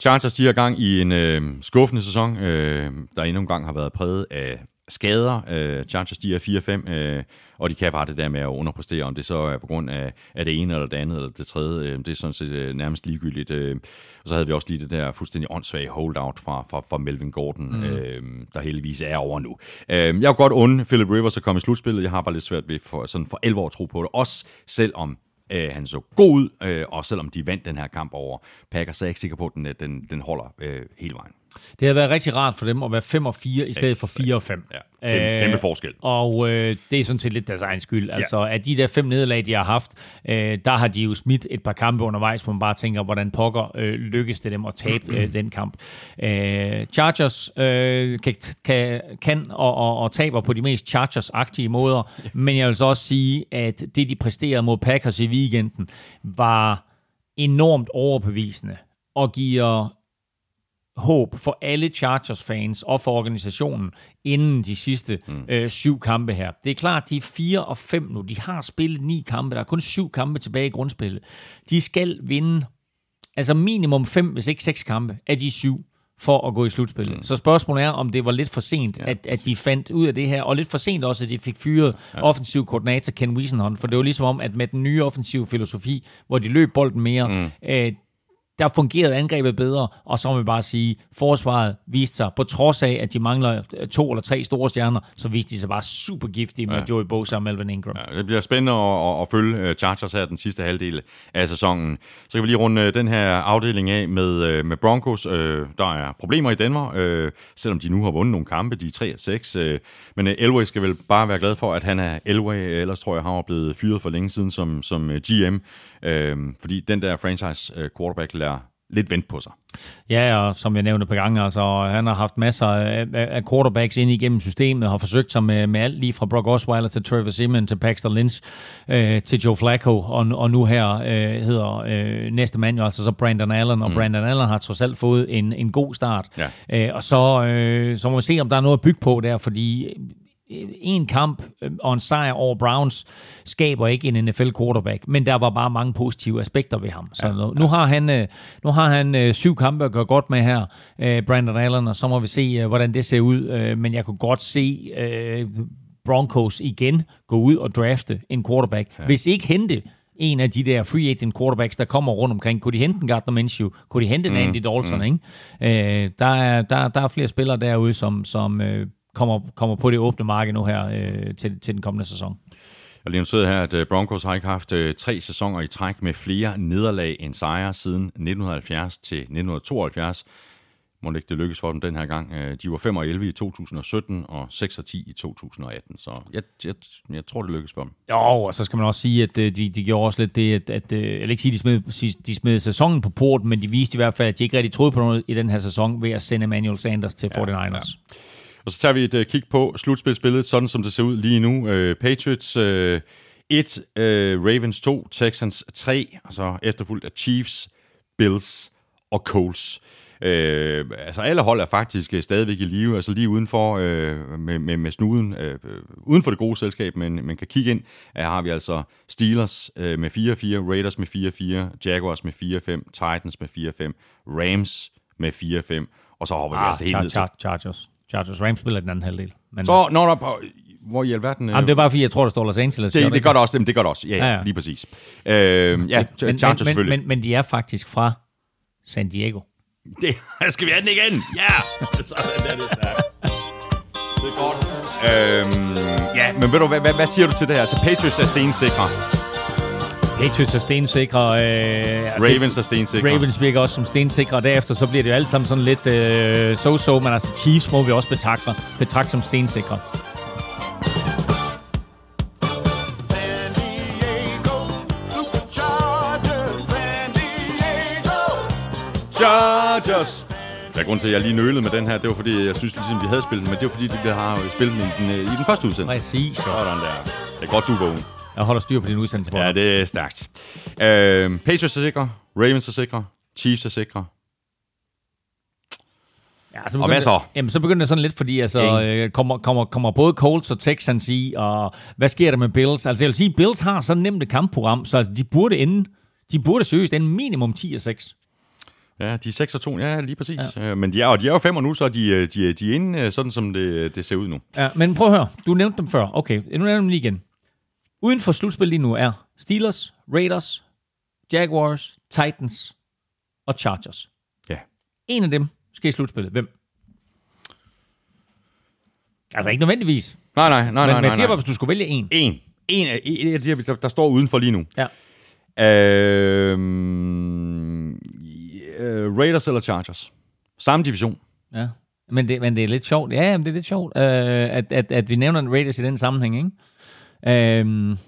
Speaker 1: Chargers, de er gang i en øh, skuffende sæson, øh, der endnu en gang har været præget af skader. Øh, Chargers, de er 4-5, øh, og de kan bare det der med at underpræstere, om det så er på grund af, af det ene eller det andet eller det tredje. Øh, det er sådan set øh, nærmest ligegyldigt. Øh, og så havde vi også lige det der fuldstændig åndssvage holdout fra, fra, fra Melvin Gordon, mm. øh, der heldigvis er over nu. Øh, jeg vil godt unde Philip Rivers at komme i slutspillet. Jeg har bare lidt svært ved for, sådan for 11 år at tro på det. Også selvom øh, han så god ud, øh, og selvom de vandt den her kamp over Packers, så er jeg ikke sikker på, at den, den, den holder øh, hele vejen.
Speaker 2: Det har været rigtig rart for dem at være 5 og 4 i stedet for 4 og 5. Ja,
Speaker 1: kæmpe, kæmpe forskel.
Speaker 2: Og øh, det er sådan set lidt deres egen skyld. Altså, ja. af de der fem nederlag, de har haft, øh, der har de jo smidt et par kampe undervejs, hvor man bare tænker, hvordan pokker øh, lykkes det dem at tabe øh, den kamp. Øh, Chargers øh, kan, kan, kan og, og, og taber på de mest Chargers-agtige måder, ja. [laughs] men jeg vil så også sige, at det, de præsterede mod Packers i weekenden, var enormt overbevisende og giver håb for alle Chargers-fans og for organisationen inden de sidste mm. øh, syv kampe her. Det er klart, de er 4 og 5 nu. De har spillet ni kampe. Der er kun syv kampe tilbage i grundspillet. De skal vinde altså minimum 5, hvis ikke 6 kampe af de syv for at gå i slutspillet. Mm. Så spørgsmålet er, om det var lidt for sent, ja, at, at de fandt ud af det her, og lidt for sent også, at de fik fyret ja. offensiv koordinator Ken Wiesenhånd, for det var ligesom om, at med den nye offensive filosofi, hvor de løb bolden mere, mm. øh, der fungerede angrebet bedre, og så må vi bare sige, forsvaret viste sig, på trods af, at de mangler to eller tre store stjerner, så viste de sig bare super giftige med ja. Joey Bosa og Melvin Ingram.
Speaker 1: Ja, det bliver spændende at, at, at følge øh, Chargers her den sidste halvdel af sæsonen. Så kan vi lige runde øh, den her afdeling af med, øh, med Broncos. Der er problemer i Denver, selvom de nu har vundet nogle kampe, de er 3-6. Men Elway skal vel bare være glad for, at han er Elway, ellers tror jeg, han var blevet fyret for længe siden som, som GM. Fordi den der franchise quarterback lader lidt vent på sig.
Speaker 2: Ja, og som jeg nævnte på gange, altså, han har haft masser af, af quarterbacks ind igennem systemet, har forsøgt sig med, med alt lige fra Brock Osweiler til Trevor Simmons til Paxton Lynch øh, til Joe Flacco, og, og nu her øh, hedder øh, næste mand jo altså så Brandon Allen, og mm. Brandon Allen har trods alt fået en, en god start. Ja. Øh, og så, øh, så må vi se, om der er noget at bygge på der, fordi en kamp øh, og en sejr over Browns skaber ikke en NFL quarterback, men der var bare mange positive aspekter ved ham. Så nu, nu har han, øh, nu har han øh, syv kampe at gøre godt med her, øh, Brandon Allen, og så må vi se, øh, hvordan det ser ud. Øh, men jeg kunne godt se øh, Broncos igen gå ud og drafte en quarterback. Ja. Hvis ikke hente en af de der free agent quarterbacks, der kommer rundt omkring. Kunne de hente en Gardner Minshew? Kunne de hente en mm, Andy Dalton? Mm. Ikke? Øh, der, er, der, der er flere spillere derude, som, som øh, kommer, kommer på det åbne marked nu her øh, til, til den kommende sæson.
Speaker 1: Jeg lige sidder her, at øh, Broncos har ikke haft øh, tre sæsoner i træk med flere nederlag end sejre siden 1970 til 1972 må ikke det lykkes for dem den her gang. Øh, de var 5 og 11 i 2017 og 6 og 10 i 2018, så jeg, jeg, jeg tror, det lykkes for dem.
Speaker 2: Jo, og så skal man også sige, at de, de gjorde også lidt det, at, at jeg vil ikke sige, de smed, de smed sæsonen på porten, men de viste i hvert fald, at de ikke rigtig troede på noget i den her sæson ved at sende Emmanuel Sanders til ja, 49ers. Ja.
Speaker 1: Og så tager vi et uh, kig på slutspilsbilledet, sådan som det ser ud lige nu. Uh, Patriots uh, 1, uh, Ravens 2, Texans 3, og så efterfulgt af Chiefs, Bills og Colts. Øh, altså alle hold er faktisk øh, stadigvæk i live, altså lige udenfor øh, med, med, med snuden, øh, uden for det gode selskab, men man kan kigge ind, her har vi altså Steelers øh, med 4-4, Raiders med 4-4, Jaguars med 4-5, Titans med 4-5, Rams med 4-5, og så hopper ah, vi altså helt char- ned
Speaker 2: til... Char- Chargers. Chargers. Rams spiller den anden halvdel.
Speaker 1: Men... Så når der på, hvor i alverden...
Speaker 2: Jamen, det er bare fordi, jeg tror, der står Los Angeles.
Speaker 1: Det, det, det gør det også, det, det gør det også. Ja, ja, ja. lige præcis. Øh, ja, men, Chargers
Speaker 2: men,
Speaker 1: selvfølgelig.
Speaker 2: Men, men de er faktisk fra San Diego.
Speaker 1: Det, skal vi have den igen? Ja! [laughs] Sådan er det stærkt. Det er godt. Øhm, ja, men ved du, hvad, hvad, hvad siger du til det her? Så Patriots er stensikre.
Speaker 2: Patriots er stensikre. Øh,
Speaker 1: Ravens er stensikre.
Speaker 2: Ravens virker også som stensikre, og derefter så bliver det jo alt sammen sådan lidt øh, so-so, men altså Chiefs må vi også betragte, betragte som stensikre.
Speaker 1: Chargers. Der er grund til, at jeg lige nølede med den her. Det var fordi, jeg synes ligesom, vi havde spillet den, men det var fordi, vi har spillet den i den, øh, i den første udsendelse.
Speaker 2: Præcis.
Speaker 1: Sådan der. Det er godt, du er vågen.
Speaker 2: Jeg holder styr på din udsendelse.
Speaker 1: Ja, det er stærkt. Øh, Patriots er sikre. Ravens er sikre. Chiefs er sikre.
Speaker 2: Ja, så og hvad så? Jamen, så begynder det sådan lidt, fordi altså, øh, kommer, kommer, kommer både Colts og Texans i, og hvad sker der med Bills? Altså, jeg vil sige, Bills har så nemt et kampprogram, så altså, de burde ende, de burde seriøst ende minimum 10 og 6.
Speaker 1: Ja, de er 6 og 2, ja, lige præcis. Ja. Øh, men de er, og de er jo 5 og nu, så de, øh, de, de er inde, sådan som det, det ser ud nu.
Speaker 2: Ja, men prøv at høre. Du nævnte dem før. Okay, nu nævner dem lige igen. Uden for slutspil lige nu er Steelers, Raiders, Jaguars, Titans og Chargers.
Speaker 1: Ja.
Speaker 2: En af dem skal i slutspillet. Hvem? Altså ikke nødvendigvis.
Speaker 1: Nej, nej, nej. Men, nej,
Speaker 2: men jeg siger bare, hvis du skulle vælge en.
Speaker 1: En. En af, en af de der, der står udenfor lige nu.
Speaker 2: Ja.
Speaker 1: Øhm, uh, Raiders eller Chargers. Samme division.
Speaker 2: Ja, men det, men det er lidt sjovt. Ja, men det er lidt sjovt, uh, at, at, at vi nævner Raiders i den sammenhæng, ikke? Um,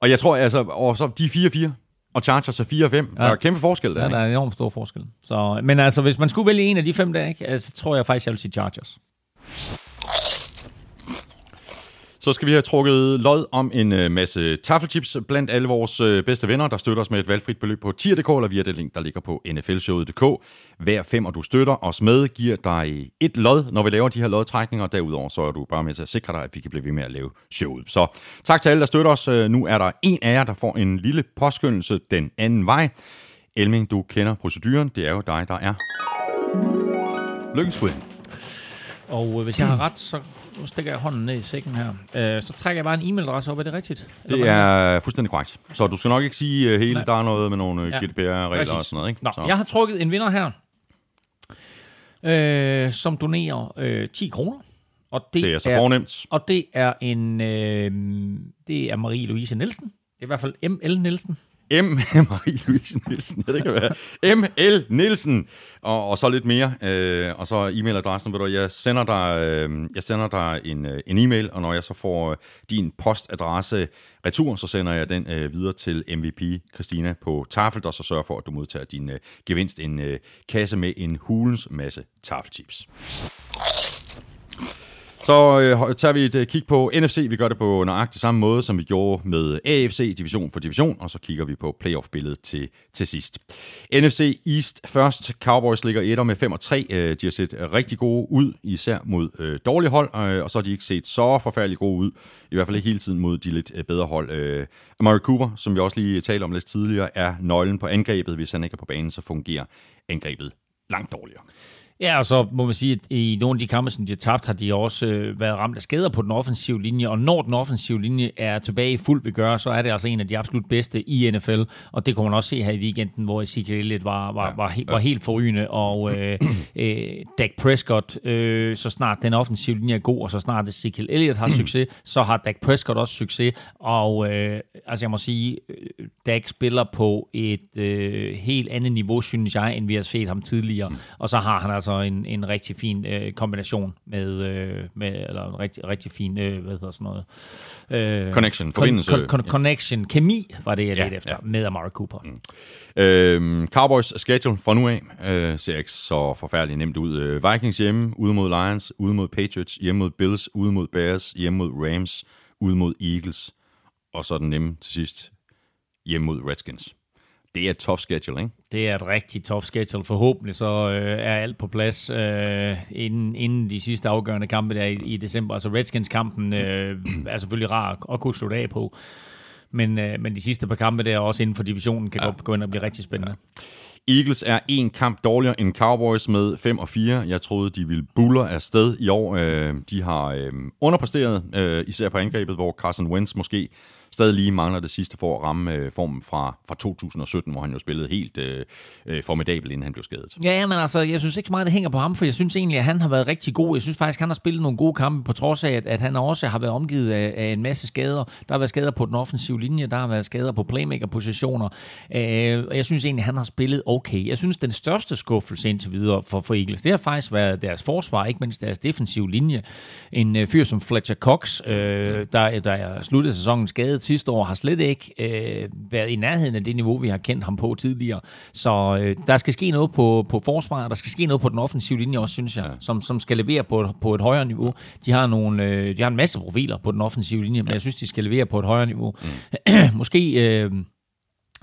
Speaker 1: og jeg tror, altså, og så de 4-4, og Chargers er 4-5. Ja. Der er kæmpe forskel der,
Speaker 2: Ja, der er enormt stor forskel. Så, men altså, hvis man skulle vælge en af de fem der, ikke, altså, så tror jeg faktisk, jeg vil sige Chargers.
Speaker 1: Så skal vi have trukket lod om en øh, masse taffelchips blandt alle vores øh, bedste venner, der støtter os med et valgfrit beløb på tier.dk eller via det link, der ligger på nflshowet.dk. Hver fem, og du støtter os med, giver dig et lod, når vi laver de her lodtrækninger. Derudover så er du bare med til at sikre dig, at vi kan blive ved med at lave showet. Så tak til alle, der støtter os. Øh, nu er der en af jer, der får en lille påskyndelse den anden vej. Elming, du kender proceduren. Det er jo dig, der er lykkens
Speaker 2: Og hvis jeg har ret, så nu stikker jeg hånden ned i sækken her. Øh, så trækker jeg bare en e-mailadresse op. Er det rigtigt?
Speaker 1: Det er fuldstændig korrekt. Så du skal nok ikke sige uh, hele, Nej. der er noget med nogle ja. GDPR-regler og sådan noget. Ikke?
Speaker 2: Nå,
Speaker 1: så.
Speaker 2: jeg har trukket en vinder her, øh, som donerer øh, 10 kroner.
Speaker 1: Og det, det er så er, fornemt.
Speaker 2: Og det er en, øh, det er Marie-Louise Nielsen. Det er i hvert fald M.L. Nielsen.
Speaker 1: M. [laughs] Marie-Louise Nielsen, ja, det kan være. M.L. Nielsen, og, og så lidt mere. Øh, og så e-mailadressen, ved du, jeg sender dig, øh, jeg sender dig en, øh, en e-mail, og når jeg så får øh, din postadresse retur, så sender jeg den øh, videre til MVP Christina på Tafel, og så sørger for, at du modtager din øh, gevinst, en øh, kasse med en hulens masse tafelchips. Så øh, tager vi et øh, kig på NFC. Vi gør det på nøjagtig samme måde, som vi gjorde med AFC, division for division, og så kigger vi på playoff-billedet til, til sidst. NFC East først. Cowboys ligger etter med 5 og 3. Øh, de har set rigtig gode ud, især mod øh, dårlige hold, øh, og så har de ikke set så forfærdeligt gode ud, i hvert fald ikke hele tiden mod de lidt øh, bedre hold. Øh, Amari Cooper, som vi også lige talte om lidt tidligere, er nøglen på angrebet. Hvis han ikke er på banen, så fungerer angrebet langt dårligere.
Speaker 2: Ja, og så må man sige, at i nogle af de kampe, som de har tabt, har de også øh, været ramt af skader på den offensive linje, og når den offensive linje er tilbage i fuld begør, så er det altså en af de absolut bedste i NFL, og det kunne man også se her i weekenden, hvor Ezekiel Elliott var, var, var, var, var helt forrygende, og øh, [clears throat] øh, Dak Prescott, øh, så snart den offensive linje er god, og så snart Ezekiel Elliott har [clears throat] succes, så har Dak Prescott også succes, og øh, altså jeg må sige, øh, Dak spiller på et øh, helt andet niveau, synes jeg, end vi har set ham tidligere, og så har han altså en, en rigtig fin øh, kombination med, øh, med, eller en rigtig, rigtig fin, øh, hvad hedder sådan noget?
Speaker 1: Øh, connection, forbindelse.
Speaker 2: Con, con, connection, kemi var det, jeg
Speaker 1: Ja,
Speaker 2: ledte efter,
Speaker 1: ja.
Speaker 2: med Amari Cooper. Mm.
Speaker 1: Øhm, Cowboys schedule fra nu af øh, ser ikke så forfærdeligt nemt ud. Øh, Vikings hjemme, ude mod Lions, ude mod Patriots, hjemme mod Bills, ude mod Bears, hjemme mod Rams, ude mod Eagles, og så den nemme til sidst, hjemme mod Redskins. Det er et tough schedule, ikke?
Speaker 2: Det er et rigtig tough schedule. Forhåbentlig så øh, er alt på plads øh, inden, inden de sidste afgørende kampe der i, i december. Altså Redskins-kampen øh, er selvfølgelig rar at kunne slutte af på. Men, øh, men de sidste par kampe der, også inden for divisionen, kan ja. godt gå ind og blive rigtig spændende.
Speaker 1: Eagles er en kamp dårligere end Cowboys med 5 og 4. Jeg troede, de ville buller afsted i år. Øh, De har øh, underpræsteret, øh, især på angrebet, hvor Carson Wentz måske stadig lige mangler det sidste for at ramme øh, formen fra, fra 2017, hvor han jo spillede helt øh, øh formidabel, inden han blev skadet.
Speaker 2: Ja, men altså, jeg synes ikke så meget, det hænger på ham, for jeg synes egentlig, at han har været rigtig god. Jeg synes faktisk, han har spillet nogle gode kampe, på trods af, at, at han også har været omgivet af, af en masse skader. Der har været skader på den offensive linje, der har været skader på playmaker-positioner. Øh, og jeg synes egentlig, at han har spillet okay. Jeg synes, den største skuffelse indtil videre for, for Eagles, det har faktisk været deres forsvar, ikke mindst deres defensive linje. En øh, fyr som Fletcher Cox, øh, der, der er sluttet sæsonen skadet sidste år, har slet ikke øh, været i nærheden af det niveau, vi har kendt ham på tidligere. Så øh, der skal ske noget på, på forsvaret, der skal ske noget på den offensive linje også, synes jeg, ja. som, som skal levere på, på et højere niveau. De har, nogle, øh, de har en masse profiler på den offensive linje, men jeg synes, de skal levere på et højere niveau. Mm. [clears throat] Måske... Øh,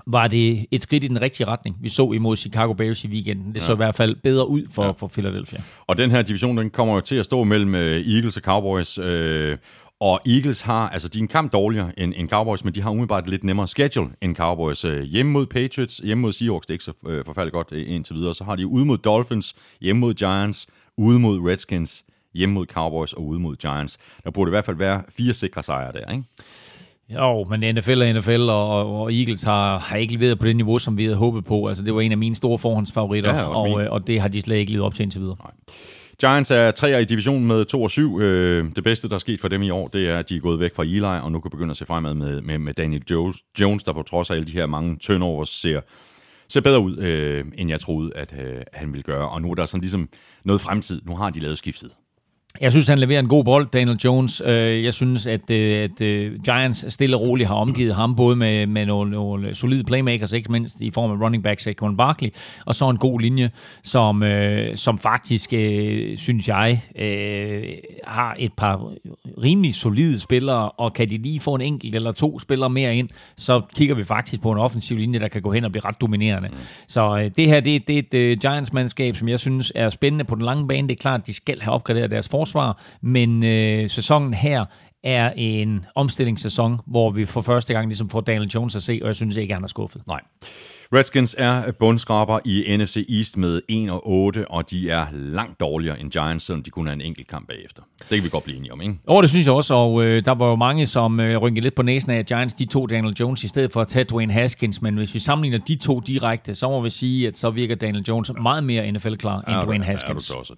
Speaker 2: var det et skridt i den rigtige retning, vi så imod Chicago Bears i weekenden. Det så i hvert fald bedre ud for, ja. for Philadelphia.
Speaker 1: Og den her division, den kommer jo til at stå mellem øh, Eagles og Cowboys. Øh, og Eagles har, altså de er en kamp dårligere end, end Cowboys, men de har umiddelbart lidt nemmere schedule end Cowboys. Øh, hjemme mod Patriots, hjemme mod Seahawks, det er ikke så øh, forfærdeligt godt øh, indtil videre. Så har de ude mod Dolphins, hjemme mod Giants, ude mod Redskins, hjemme mod Cowboys og ude mod Giants. Der burde i hvert fald være fire sikre sejre der, ikke?
Speaker 2: Jo, men NFL er NFL, og, og Eagles har, har ikke leveret på det niveau, som vi havde håbet på. Altså, det var en af mine store forhåndsfavoritter,
Speaker 1: Ja,
Speaker 2: og,
Speaker 1: min.
Speaker 2: øh, og det har de slet ikke levet op til indtil videre.
Speaker 1: Giants er treer i divisionen med 2 og 7. Øh, det bedste, der er sket for dem i år, det er, at de er gået væk fra Eli, og nu kan begynde at se fremad med, med, med Daniel Jones, Jones, der på trods af alle de her mange turnovers ser, ser bedre ud, øh, end jeg troede, at øh, han ville gøre. Og nu er der sådan ligesom noget fremtid. Nu har de lavet skiftet.
Speaker 2: Jeg synes, han leverer en god bold, Daniel Jones. Øh, Jeg synes, at, øh, at øh, Giants stille og roligt har omgivet ham, både med, med nogle, nogle solide playmakers, ikke mindst i form af running back Saquon Barkley, og så en god linje, som, som faktisk, synes jeg, har et par rimelig solide spillere, og kan de lige få en enkelt eller to spillere mere ind, så kigger vi faktisk på en offensiv linje, der kan gå hen og blive ret dominerende. Mm. Så det her, det, det er et Giants-mandskab, som jeg synes er spændende på den lange bane. Det er klart, at de skal have opgraderet deres forsvar, men øh, sæsonen her er en omstillingssæson, hvor vi for første gang ligesom får Daniel Jones at se, og jeg synes ikke, han er skuffet.
Speaker 1: Nej. Redskins er bundskraber i NFC East med 1 og 8, og de er langt dårligere end Giants, selvom de kun er en enkelt kamp bagefter. Det kan vi godt blive enige om, ikke?
Speaker 2: Og det synes jeg også, og øh, der var jo mange, som øh, rynkede lidt på næsen af, at Giants de tog Daniel Jones i stedet for at tage Dwayne Haskins, men hvis vi sammenligner de to direkte, så må vi sige, at så virker Daniel Jones meget mere NFL-klar end Dwayne Haskins.
Speaker 1: Ja, du så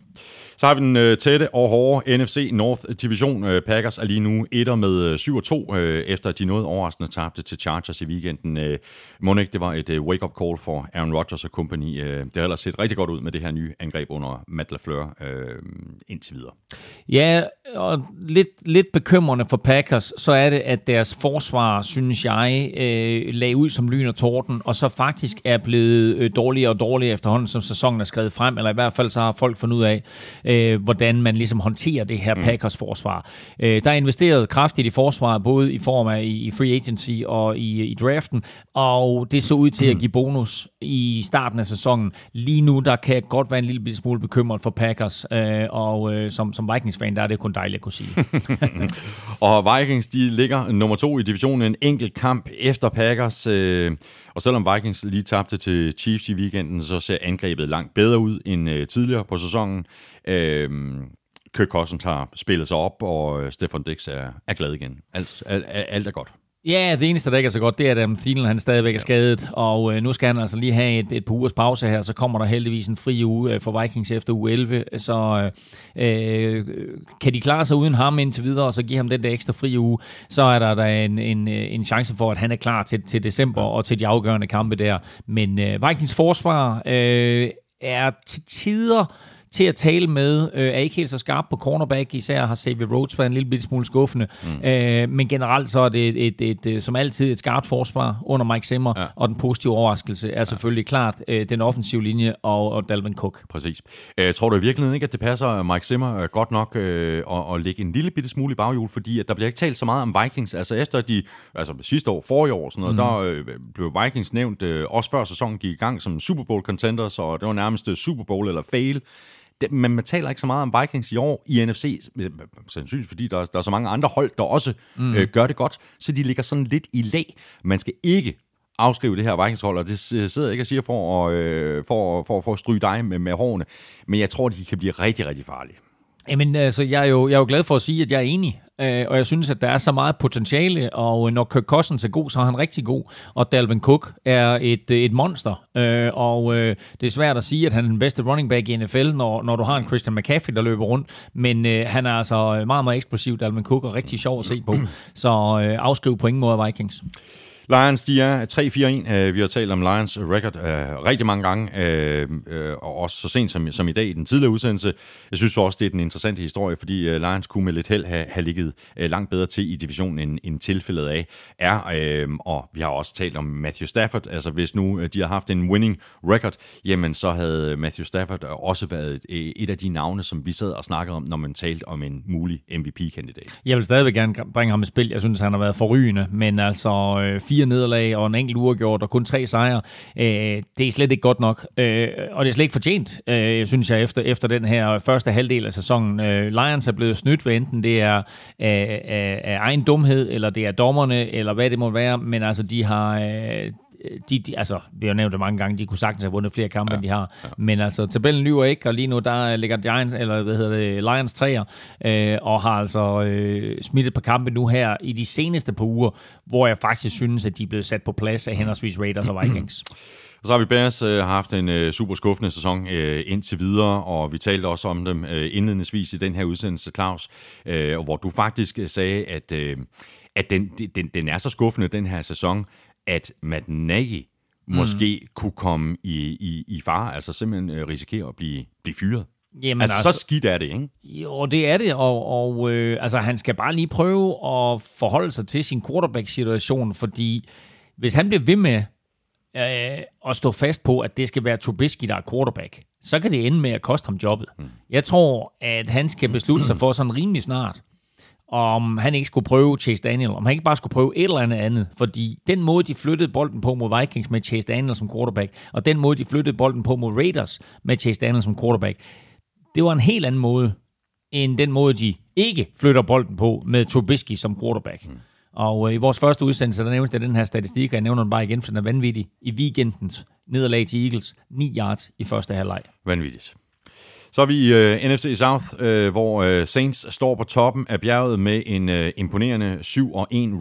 Speaker 1: så har vi den øh, tætte og hårde NFC North Division. Øh, Packers er lige nu etter med øh, 7-2, øh, efter at de noget overraskende tabte til Chargers i weekenden. Øh, det var et øh, wake-up call for Aaron Rodgers og company. Øh, det har ellers set rigtig godt ud med det her nye angreb under Matt LaFleur øh, indtil videre.
Speaker 2: Ja, og lidt, lidt bekymrende for Packers, så er det, at deres forsvar, synes jeg, øh, lagde ud som lyn og torden, og så faktisk er blevet øh, dårligere og dårligere efterhånden, som sæsonen er skrevet frem, eller i hvert fald så har folk fundet ud af, øh, hvordan man ligesom håndterer det her mm. Packers forsvar. Øh, der er investeret kraftigt i forsvaret, både i form af i free agency og i, i draften, og det så ud til at give bonus i starten af sæsonen. Lige nu, der kan jeg godt være en lille smule bekymret for Packers, øh, og øh, som, som Vikings-fan, der er det kun dejligt at kunne sige. [laughs]
Speaker 1: og Vikings, de ligger nummer to i divisionen, en enkelt kamp efter Packers, øh, og selvom Vikings lige tabte til Chiefs i weekenden, så ser angrebet langt bedre ud end øh, tidligere på sæsonen. Øh, Kirk Cousins har spillet sig op, og øh, Stefan Dix er, er glad igen. Alt, alt, alt er godt.
Speaker 2: Ja, det eneste, der ikke er så godt, det er, at Adam Thielen han stadigvæk er skadet, og øh, nu skal han altså lige have et, et par ugers pause her, så kommer der heldigvis en fri uge øh, for Vikings efter uge 11, så øh, kan de klare sig uden ham indtil videre, og så give ham den der ekstra fri uge, så er der, der en, en, en chance for, at han er klar til, til december og til de afgørende kampe der. Men øh, Vikings forsvar øh, er til tider til at tale med, øh, er ikke helt så skarp på cornerback, især har Xavier Rhodes været en lille bitte smule skuffende, mm. øh, men generelt så er det et, et, et, et, som altid et skarpt forsvar under Mike Zimmer, ja. og den positive overraskelse er selvfølgelig klart øh, den offensive linje og, og Dalvin Cook.
Speaker 1: Præcis. Øh, tror du i virkeligheden ikke, at det passer Mike Zimmer øh, godt nok øh, at, at lægge en lille bitte smule i baghjul, fordi at der bliver ikke talt så meget om Vikings, altså efter de, altså sidste år, forrige år, sådan noget, mm. der øh, blev Vikings nævnt, øh, også før sæsonen gik i gang som Super Bowl contenders, og det var nærmest Super Bowl eller fail, men man taler ikke så meget om Vikings i år i NFC, sandsynligt fordi der, der er så mange andre hold, der også mm. øh, gør det godt, så de ligger sådan lidt i lag. Man skal ikke afskrive det her Vikings-hold, og det sidder jeg ikke og siger for at, øh, for, for, for at stryge dig med, med hårene, men jeg tror, de kan blive rigtig, rigtig farlige.
Speaker 2: Jamen, altså, jeg er, jo, jeg er jo glad for at sige, at jeg er enig. Øh, og jeg synes, at der er så meget potentiale, og øh, når Kirk Cousins er god, så er han rigtig god. Og Dalvin Cook er et, øh, et monster. Øh, og øh, det er svært at sige, at han er den bedste running back i NFL, når, når du har en Christian McCaffrey, der løber rundt. Men øh, han er altså meget, meget eksplosiv, Dalvin Cook, og rigtig sjov at se på. Så øh, afskriv på ingen måde Vikings.
Speaker 1: Lions, de er 3-4-1. Øh, vi har talt om Lions record uh, rigtig mange gange, uh, uh, og også så sent som, som i dag i den tidligere udsendelse. Jeg synes også, det er den interessante historie, fordi uh, Lions kunne med lidt held have, have ligget uh, langt bedre til i divisionen, end, end tilfældet af er. Uh, og vi har også talt om Matthew Stafford. Altså, hvis nu uh, de har haft en winning record, jamen så havde Matthew Stafford også været et, et af de navne, som vi sad og snakkede om, når man talte om en mulig MVP-kandidat.
Speaker 2: Jeg vil stadigvæk gerne bringe ham i spil. Jeg synes, han har været forrygende, men altså fire nederlag og en enkelt uafgjort og kun tre sejre. Øh, det er slet ikke godt nok, øh, og det er slet ikke fortjent, øh, synes jeg, efter, efter den her første halvdel af sæsonen. Øh, Lions er blevet snydt, hvad enten det er af, af, af egen dumhed, eller det er dommerne, eller hvad det må være, men altså, de har, øh, de, de, altså, vi har nævnt det mange gange, de kunne sagtens have vundet flere kampe, ja, end de har. Ja. Men altså, tabellen lyver ikke, og lige nu der ligger Giants, eller hvad hedder det, Lions 3'er, øh, og har altså øh, smidt et par kampe nu her i de seneste par uger, hvor jeg faktisk synes, at de er blevet sat på plads af henholdsvis Raiders og Vikings.
Speaker 1: Og [clears throat] så har vi Bears øh, haft en øh, super skuffende sæson øh, indtil videre, og vi talte også om dem øh, indledningsvis i den her udsendelse, Claus, øh, hvor du faktisk sagde, at, øh, at den, den, den er så skuffende, den her sæson, at Matt Nagy måske mm. kunne komme i, i, i fare, altså simpelthen øh, risikere at blive, blive fyret. Jamen altså, altså, så skidt er det, ikke?
Speaker 2: Jo, det er det, og, og øh, altså, han skal bare lige prøve at forholde sig til sin quarterback-situation, fordi hvis han bliver ved med øh, at stå fast på, at det skal være Trubisky, der er quarterback, så kan det ende med at koste ham jobbet. Mm. Jeg tror, at han skal beslutte sig for sådan rimelig snart, om han ikke skulle prøve Chase Daniel, om han ikke bare skulle prøve et eller andet andet, fordi den måde, de flyttede bolden på mod Vikings med Chase Daniel som quarterback, og den måde, de flyttede bolden på mod Raiders med Chase Daniel som quarterback, det var en helt anden måde, end den måde, de ikke flytter bolden på med Trubisky som quarterback. Mm. Og øh, i vores første udsendelse, der nævnte jeg den her statistik, og jeg nævner den bare igen, for den er vanvittig. I weekendens nederlag til Eagles, 9 yards i første halvleg.
Speaker 1: Vanvittigt. Så er vi i øh, NFC South, øh, hvor øh, Saints står på toppen af bjerget med en øh, imponerende 7-1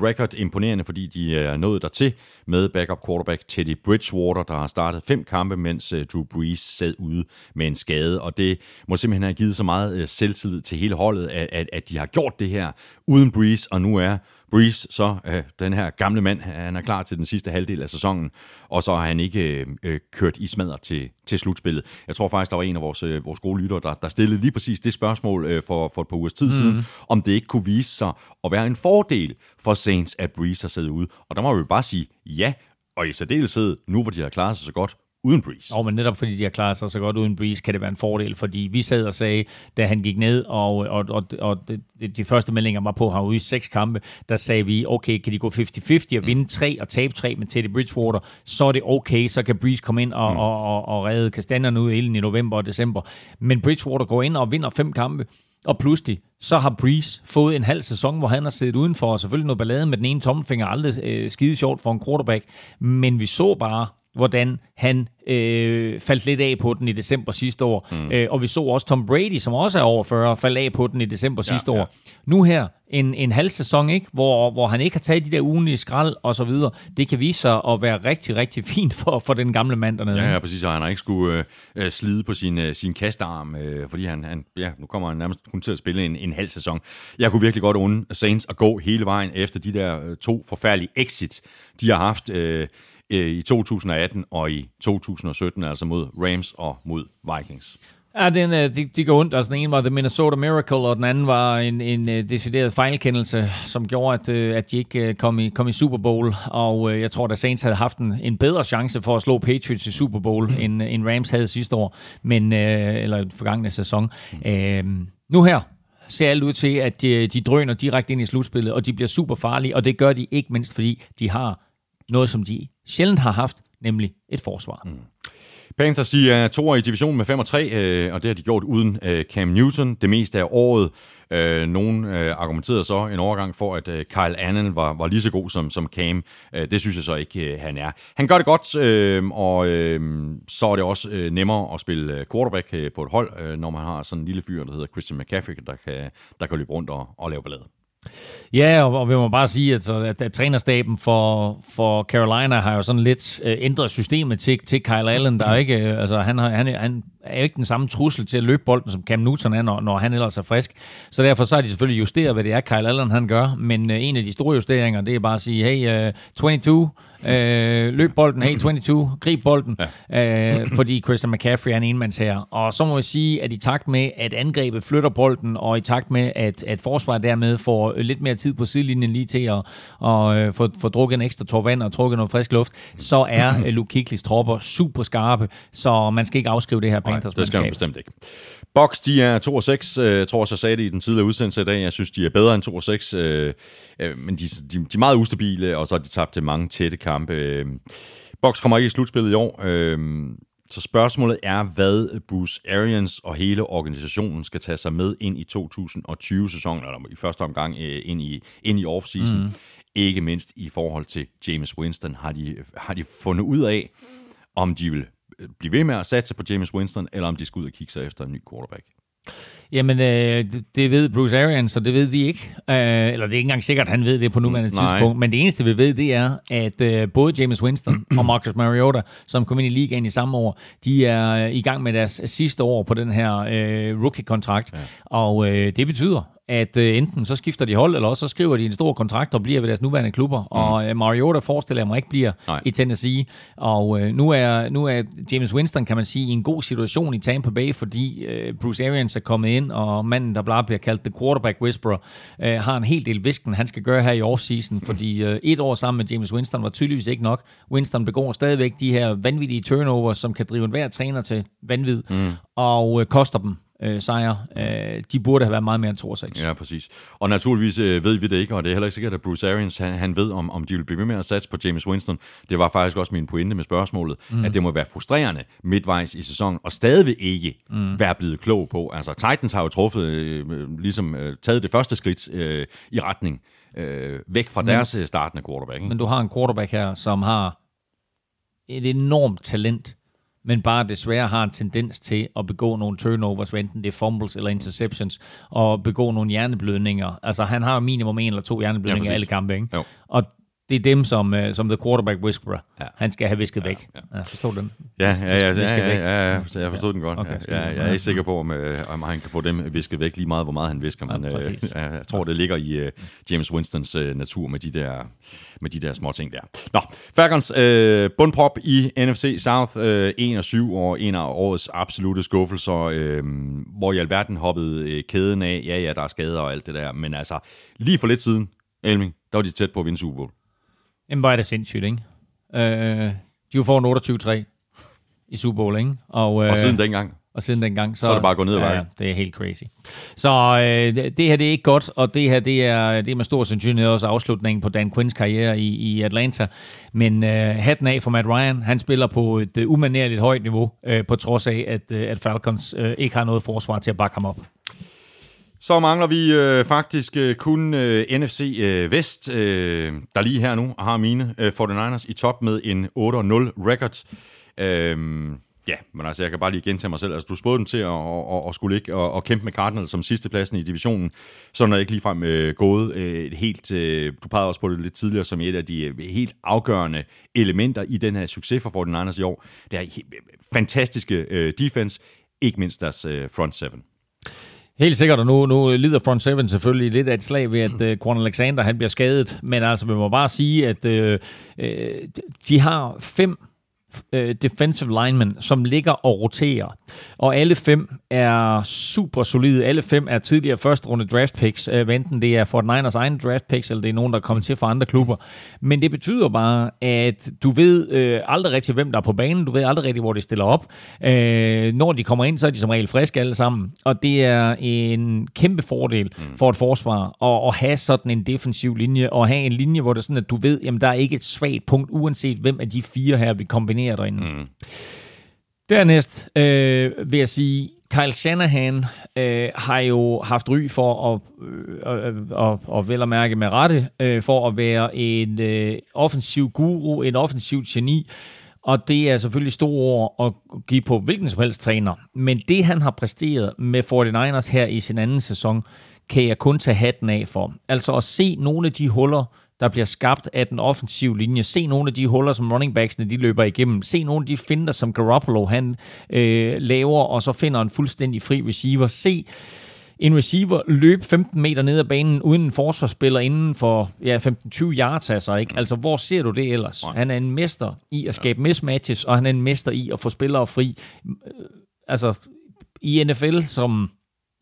Speaker 1: record. Imponerende, fordi de øh, er nået dertil med backup quarterback Teddy Bridgewater, der har startet fem kampe, mens øh, Drew Brees sad ude med en skade. Og det må simpelthen have givet så meget øh, selvtillid til hele holdet, at, at, at de har gjort det her uden Brees, og nu er Breeze, så øh, den her gamle mand, han er klar til den sidste halvdel af sæsonen, og så har han ikke øh, øh, kørt i smadret til, til slutspillet. Jeg tror faktisk, der var en af vores, øh, vores gode lyttere, der, der stillede lige præcis det spørgsmål øh, for, for et par ugers tid mm. siden, om det ikke kunne vise sig at være en fordel for Saints, at Breeze har siddet ude. Og der må vi jo bare sige ja, og i særdeleshed, nu hvor de har klaret sig så godt, uden Breeze.
Speaker 2: Og men netop fordi de har klaret sig så godt uden Breeze, kan det være en fordel, fordi vi sad og sagde, da han gik ned, og, og, og, og de, de første meldinger var på, var ude i seks kampe, der sagde vi, okay, kan de gå 50-50 og vinde tre og tabe tre med Teddy Bridgewater, så er det okay, så kan Breeze komme ind og, mm. og, og, og redde kastanjerne ud i november og december. Men Bridgewater går ind og vinder fem kampe, og pludselig, så har Breeze fået en halv sæson, hvor han har siddet udenfor, og selvfølgelig noget ballade med den ene tommelfinger, aldrig øh, skide sjovt for en quarterback. Men vi så bare, hvordan han øh, faldt lidt af på den i december sidste år. Mm. Øh, og vi så også Tom Brady, som også er over 40, falde af på den i december ja, sidste ja. år. Nu her, en, en halv sæson, ikke? Hvor, hvor han ikke har taget de der ugenlige skrald og så videre. Det kan vise sig at være rigtig, rigtig [laughs] fint for, for den gamle mand dernede.
Speaker 1: Ja, ja præcis. Og han har ikke skulle øh, slide på sin, øh, sin kastarm, øh, fordi han, han, ja, nu kommer han nærmest kun til at spille en, en halv sæson. Jeg kunne virkelig godt unde Saints at gå hele vejen efter de der øh, to forfærdelige exits, de har haft. Øh, Øh, i 2018 og i 2017, altså mod Rams og mod Vikings.
Speaker 2: Ja, den, øh, de, de går ondt. Altså, den ene var The Minnesota Miracle, og den anden var en, en uh, decideret fejlkendelse, som gjorde, at, at de ikke kom, i, kom i Super Bowl. Og jeg tror, at Saints havde haft en, en bedre chance for at slå Patriots i Super Bowl, end, end Rams havde sidste år, men, eller forgangne sæson. Uh, nu her, ser alt ud til, at de, de drøner direkte ind i slutspillet, og de bliver super farlige, og det gør de ikke mindst, fordi de har noget, som de sjældent har haft, nemlig et forsvar. Mm.
Speaker 1: Panthers de er to i divisionen med 5 og 3, øh, og det har de gjort uden øh, Cam Newton det meste af året. Øh, nogen øh, argumenterede så en overgang for, at øh, Kyle Allen var, var lige så god som, som Cam. Øh, det synes jeg så ikke, øh, han er. Han gør det godt, øh, og øh, så er det også øh, nemmere at spille øh, quarterback øh, på et hold, øh, når man har sådan en lille fyr, der hedder Christian McCaffrey, der kan, der kan løbe rundt og, og lave ballade.
Speaker 2: Ja, og, og vi må bare sige, at, at, at trænerstaben for, for Carolina har jo sådan lidt uh, ændret systemet til, til Kyle Allen. Der er ikke, uh, altså, han, har, han, han er jo ikke den samme trussel til at løbe bolden, som Cam Newton er, når, når han ellers er frisk. Så derfor så har de selvfølgelig justeret, hvad det er, Kyle Allen han gør. Men uh, en af de store justeringer, det er bare at sige, hey, uh, 22, Øh, løb bolden, hey [clears throat] 22, grib bolden, ja. øh, fordi Christian McCaffrey er en enmands her. Og så må vi sige, at i takt med, at angrebet flytter bolden, og i takt med, at, at forsvaret dermed får lidt mere tid på sidelinjen lige til at og, øh, få, få drukket en ekstra tår vand og trukket noget frisk luft, så er [clears throat] øh, Luke Kiklis tropper super skarpe, så man skal ikke afskrive det her Panthers
Speaker 1: Nej, det skal man bestemt ikke. Box, de er 2 og 6. Øh, jeg tror også, jeg sagde det i den tidligere udsendelse i dag. Jeg synes, de er bedre end 2 og 6. Øh, øh, men de, de, de er meget ustabile, og så har de tabt til mange tætte kampe. Box kommer ikke i slutspillet i år. Så spørgsmålet er, hvad Bruce Arians og hele organisationen skal tage sig med ind i 2020-sæsonen, eller i første omgang ind i, ind i off-season. Mm. Ikke mindst i forhold til James Winston. Har de, har de fundet ud af, om de vil blive ved med at satse på James Winston, eller om de skal ud og kigge sig efter en ny quarterback?
Speaker 2: Jamen, øh, det, det ved Bruce Arians, så det ved vi ikke. Øh, eller det er ikke engang sikkert, at han ved det på nuværende mm, tidspunkt. Men det eneste, vi ved, det er, at øh, både James Winston [clears throat] og Marcus Mariota, som kom ind i ligaen i samme år, de er øh, i gang med deres sidste år på den her øh, rookie-kontrakt. Ja. Og øh, det betyder, at øh, enten så skifter de hold, eller også så skriver de en stor kontrakt og bliver ved deres nuværende klubber. Mm. Og øh, Mariota forestiller jeg mig ikke bliver Nej. i Tennessee. Og øh, nu, er, nu er James Winston, kan man sige, i en god situation i Tampa Bay, fordi øh, Bruce Arians er kommet ind, og manden, der bare bliver kaldt The Quarterback Whisperer, øh, har en hel del visken, han skal gøre her i offseason, fordi øh, et år sammen med James Winston var tydeligvis ikke nok. Winston begår stadigvæk de her vanvittige turnovers, som kan drive enhver træner til vanvid, mm. og øh, koster dem øh, sejre. Øh, de burde have været meget mere end 2 6.
Speaker 1: Ja, præcis. Og naturligvis øh, ved vi det ikke, og det er heller ikke sikkert, at Bruce Arians han, han ved, om, om de vil blive ved med at satse på James Winston. Det var faktisk også min pointe med spørgsmålet, mm. at det må være frustrerende midtvejs i sæsonen, og stadig ikke mm. være blevet klog på. Altså, Titans har jo truffet, øh, ligesom øh, taget det første skridt øh, i retning øh, væk fra mm. deres øh, startende quarterback. Ikke?
Speaker 2: Men du har en quarterback her, som har et enormt talent men bare desværre har en tendens til at begå nogle turnovers, enten det er fumbles eller interceptions, og begå nogle hjerneblødninger. Altså han har minimum en eller to hjerneblødninger ja, i alle kampe, ikke? Jo. Og det er dem, som, uh, som The Quarterback Whisperer.
Speaker 1: Ja.
Speaker 2: Han skal have visket væk.
Speaker 1: ja.
Speaker 2: Ja, forstår den?
Speaker 1: Ja, ja, ja, ja, ja, ja, ja, jeg forstod den godt.
Speaker 2: Okay,
Speaker 1: Ja, ja, jeg er
Speaker 2: ja.
Speaker 1: ikke sikker på, om, øh, om han kan få dem visket væk lige meget, hvor meget han visker, men
Speaker 2: Ja,
Speaker 1: øh, ja, jeg tror, det ligger i øh, James Winstons øh, natur med de der, med de der små ting der. Nå, Falcons øh, bundprop i NFC South, øh, 1 og 7 og en af årets absolute skuffelser, øh, hvor i alverden hoppede øh, kæden af. Ja, ja, der er skader og alt det der, men altså, lige for lidt siden, Elming, der var de tæt på at vinde Super Bowl.
Speaker 2: Jamen, hvor er det sindssygt, ikke? Øh, de får en 28-3 i Super Bowl, ikke? Og, øh,
Speaker 1: Og siden dengang,
Speaker 2: og siden dengang, så,
Speaker 1: Så er det bare gået ned ad bakke.
Speaker 2: ja, det er helt crazy. Så øh, det her, det er ikke godt, og det her, det er, det er med stor sandsynlighed også afslutningen på Dan Quinns karriere i, i Atlanta. Men øh, hatten af for Matt Ryan, han spiller på et øh, umanerligt højt niveau, øh, på trods af, at, øh, at Falcons øh, ikke har noget forsvar til at bakke ham op.
Speaker 1: Så mangler vi øh, faktisk øh, kun øh, NFC øh, Vest, øh, der lige her nu har mine øh, 49ers i top med en 8-0 record. Øh, ja, men altså, jeg kan bare lige gentage mig selv. Altså, du spåede dem til at, at, at, skulle ikke og, og kæmpe med Cardinals som sidste pladsen i divisionen. Sådan er ikke ligefrem øh, gået. Øh, et helt, øh, du pegede også på det lidt tidligere som et af de øh, helt afgørende elementer i den her succes for 49ers i år. Det er fantastiske øh, defense, ikke mindst deres øh, front seven.
Speaker 2: Helt sikkert, og nu, nu lider front seven selvfølgelig lidt af et slag ved, at øh, uh, Quan Alexander han bliver skadet. Men altså, vi må bare sige, at uh, uh, de har fem uh, defensive linemen, som ligger og roterer. Og alle fem er super solide. Alle fem er tidligere første runde draft picks, hvad enten det er for Niners egen draft picks, eller det er nogen, der er kommet til fra andre klubber. Men det betyder bare, at du ved øh, aldrig rigtig, hvem der er på banen. Du ved aldrig rigtig, hvor de stiller op. Øh, når de kommer ind, så er de som regel friske alle sammen. Og det er en kæmpe fordel mm. for et forsvar at, at have sådan en defensiv linje, og have en linje, hvor det er sådan, at du ved, jamen der er ikke et svagt punkt, uanset hvem af de fire her, vi kombinerer derinde. Mm. Dernæst øh, vil jeg sige, Kyle Shanahan øh, har jo haft ry for at, øh, øh, og, og vel at mærke med rette, øh, for at være en øh, offensiv guru, en offensiv geni, og det er selvfølgelig store ord at give på hvilken som helst træner. Men det, han har præsteret med 49ers her i sin anden sæson, kan jeg kun tage hatten af for. Altså at se nogle af de huller, der bliver skabt af den offensive linje. Se nogle af de huller, som running backsene de løber igennem. Se nogle af de finder, som Garoppolo han øh, laver, og så finder en fuldstændig fri receiver. Se en receiver løbe 15 meter ned ad banen uden en forsvarsspiller inden for ja, 15-20 yards altså, ikke? Altså, hvor ser du det ellers? Han er en mester i at skabe mismatches, og han er en mester i at få spillere fri. Øh, Altså, i NFL, som,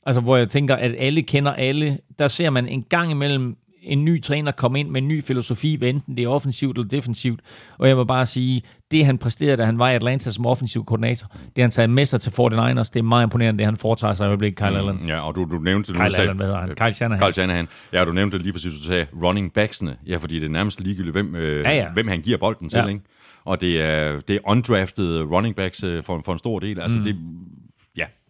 Speaker 2: altså, hvor jeg tænker, at alle kender alle, der ser man en gang imellem en ny træner komme ind med en ny filosofi, hvad enten det er offensivt eller defensivt. Og jeg må bare sige, det han præsterede, da han var i Atlanta som offensiv koordinator, det han taget med sig til 49ers, det er meget imponerende, det han foretager sig i øjeblikket, Kyle Allen.
Speaker 1: Ja, og du, du nævnte...
Speaker 2: Kyle
Speaker 1: du sagde-
Speaker 2: Allen, hvad hedder han? Kyle Shanahan.
Speaker 1: Kyle Shanahan. Ja, du nævnte lige præcis, du sagde running backsene. Ja, fordi det er nærmest ligegyldigt, hvem, øh,
Speaker 2: Ja, ja.
Speaker 1: hvem han giver bolden til,
Speaker 2: Ja.
Speaker 1: ikke? Og det er, det er undrafted running backs øh, for, for en stor del. Altså, mm. det,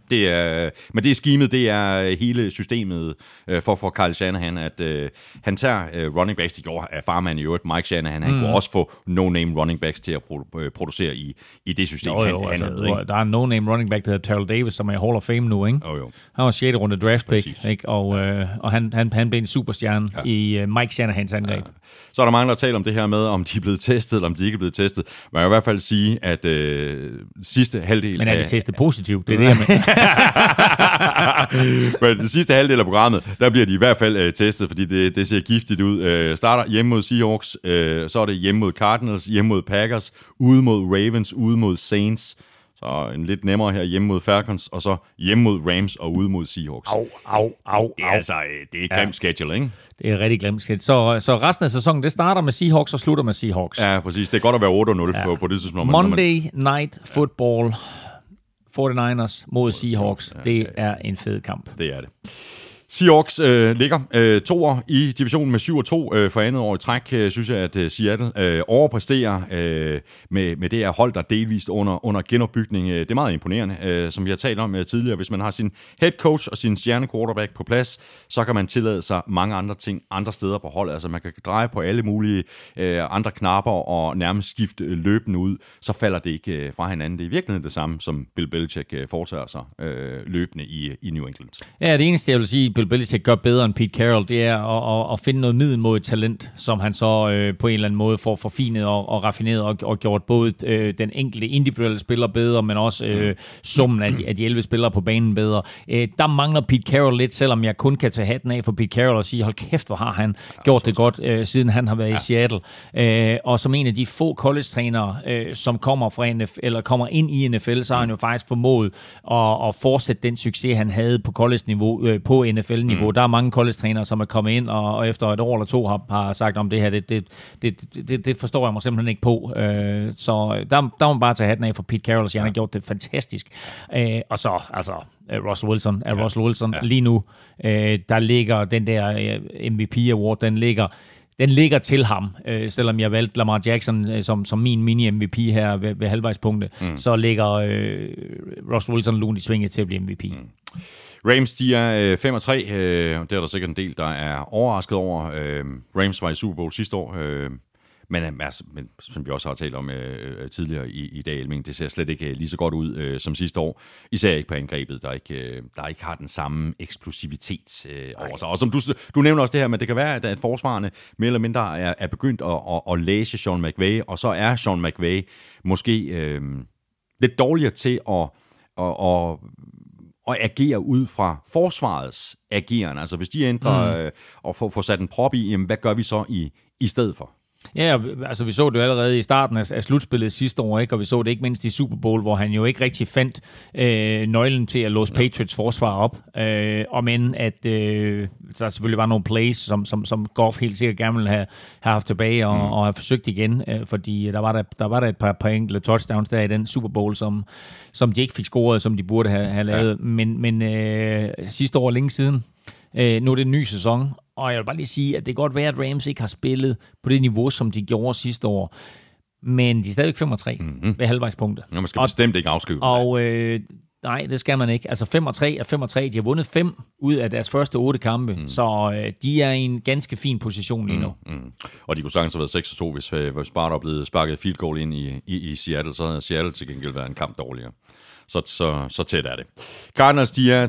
Speaker 1: det er, men det er skimet, det er hele systemet øh, for, for Kyle Shanahan, at øh, han tager øh, running backs, det gjorde af farmand i øvrigt, Mike Shanahan, han mm. kunne også få no-name running backs til at pro- øh, producere i, i det system,
Speaker 2: Jo, jo,
Speaker 1: han,
Speaker 2: altså,
Speaker 1: han havde, ikke?
Speaker 2: der er en no-name running back, der hedder Terrell Davis, som er i Hall of Fame nu, ikke?
Speaker 1: Jo, jo.
Speaker 2: Han var 6. runde draft pick,
Speaker 1: Præcis.
Speaker 2: ikke? og, øh, og han, han, han blev en superstjerne ja. i uh, Mike Shanahans angreb. Ja.
Speaker 1: Så er der mange, der taler om det her med, om de er blevet testet, eller om de ikke er blevet testet. Man kan i hvert fald sige, at øh, sidste halvdel
Speaker 2: Men er de
Speaker 1: af...
Speaker 2: testet positivt? Det er det, jeg [laughs] mener. [laughs]
Speaker 1: Men den sidste halvdel af programmet, der bliver de i hvert fald øh, testet, fordi det, det ser giftigt ud. Øh, starter hjemme mod Seahawks, øh, så er det hjemme mod Cardinals, hjemme mod Packers, ude mod Ravens, ude mod Saints. Så en lidt nemmere her hjemme mod Falcons, og så hjemme mod Rams og ude mod Seahawks.
Speaker 2: Au, au, au,
Speaker 1: Det er
Speaker 2: au.
Speaker 1: altså øh, det er et grimt schedule, ikke?
Speaker 2: Det er rigtig glemt skidt. Så, så resten af sæsonen, det starter med Seahawks og slutter med Seahawks.
Speaker 1: Ja, præcis. Det er godt at være 8-0 ja. på, på det tidspunkt. når man-
Speaker 2: Monday Night Football, 49ers mod Seahawks. Det er en fed kamp.
Speaker 1: Det er det. Seahawks øh, ligger øh, toer i divisionen med 7-2 øh, for andet år i træk. Øh, synes jeg, at øh, Seattle øh, overpræsterer øh, med, med det her hold, der delvist under, under genopbygning. Øh, det er meget imponerende, øh, som vi har talt om øh, tidligere. Hvis man har sin head coach og sin stjerne quarterback på plads, så kan man tillade sig mange andre ting andre steder på holdet. Altså man kan dreje på alle mulige øh, andre knapper og nærmest skifte øh, løbende ud. Så falder det ikke øh, fra hinanden. Det er i virkeligheden det samme, som Bill Belichick øh, foretager sig øh, løbende i, i New England.
Speaker 2: Ja, det eneste, jeg vil sige, Bill Belichick gør bedre end Pete Carroll, det er at, at, at finde noget middel mod et talent, som han så øh, på en eller anden måde får forfinet og, og raffineret og, og gjort både øh, den enkelte individuelle spiller bedre, men også øh, summen af de, af de 11 spillere på banen bedre. Øh, der mangler Pete Carroll lidt, selvom jeg kun kan tage hatten af for Pete Carroll og sige, hold kæft, hvor har han gjort det godt, øh, siden han har været ja. i Seattle. Øh, og som en af de få college-trænere, øh, som kommer fra NFL, eller kommer ind i NFL, så har han jo faktisk formået at, at fortsætte den succes, han havde på college-niveau, øh, på NFL-niveau. Mm. Der er mange college-trænere, som er kommet ind, og, og efter et år eller to har, har sagt om det her, det, det, det, det, det forstår jeg mig simpelthen ikke på. Øh, så der, der må man bare tage hatten af for Pete Carroll, så han ja. har gjort det fantastisk. Øh, og så, altså, øh, Russell Wilson, er ja. Russell Wilson ja. lige nu, øh, der ligger den der øh, MVP Award, den ligger den ligger til ham, øh, selvom jeg valgte Lamar Jackson øh, som, som min mini-MVP her ved, ved halvvejspunktet, mm. så ligger øh, Russell Wilson lun i svinget til at blive MVP. Mm.
Speaker 1: Rams, de er øh, 5 og 3. Øh, det er der sikkert en del, der er overrasket over. Øh, Rams var i Super Bowl sidste år. Øh, men, øh, altså, men som vi også har talt om øh, tidligere i, i dag, men det ser slet ikke lige så godt ud øh, som sidste år. Især ikke på angrebet, der ikke, øh, der ikke har den samme eksplosivitet øh, over sig. Og som du, du nævner også det her, men det kan være, at, at forsvarerne mere eller mindre er, er begyndt at, at, at læse Sean McVay, og så er Sean McVay måske øh, lidt dårligere til at, at, at at agere ud fra forsvarets ageren. Altså hvis de ændrer mm. øh, og får, får sat en prop i, jamen, hvad gør vi så i, i stedet for?
Speaker 2: Ja, altså vi så det jo allerede i starten af, af slutspillet sidste år, ikke? og vi så det ikke mindst i Super Bowl, hvor han jo ikke rigtig fandt øh, nøglen til at låse Patriots forsvar op. Øh, og men at øh, der selvfølgelig var nogle plays, som, som, som Goff helt sikkert gerne ville have, have haft tilbage og, mm. og have forsøgt igen, øh, fordi der var der, der var der et par, par enkelte touchdowns der i den Super Bowl, som, som de ikke fik scoret, som de burde have, have lavet. Ja. Men, men øh, sidste år længe siden, øh, nu er det en ny sæson, og jeg vil bare lige sige, at det kan godt være, at Rams ikke har spillet på det niveau, som de gjorde sidste år. Men de er stadigvæk 5 3 mm-hmm. ved halvvejspunktet.
Speaker 1: Ja, man skal og, bestemt ikke afskrive
Speaker 2: Og øh, nej, det skal man ikke. Altså 5 3 er 5 3. De har vundet 5 ud af deres første 8 kampe. Mm. Så øh, de er i en ganske fin position lige nu. Mm. Mm.
Speaker 1: Og de kunne sagtens have været 6 2, hvis, øh, hvis bare der blevet sparket field goal ind i, i, i Seattle. Så havde Seattle til gengæld været en kamp dårligere så, så, så tæt er det. Cardinals, de er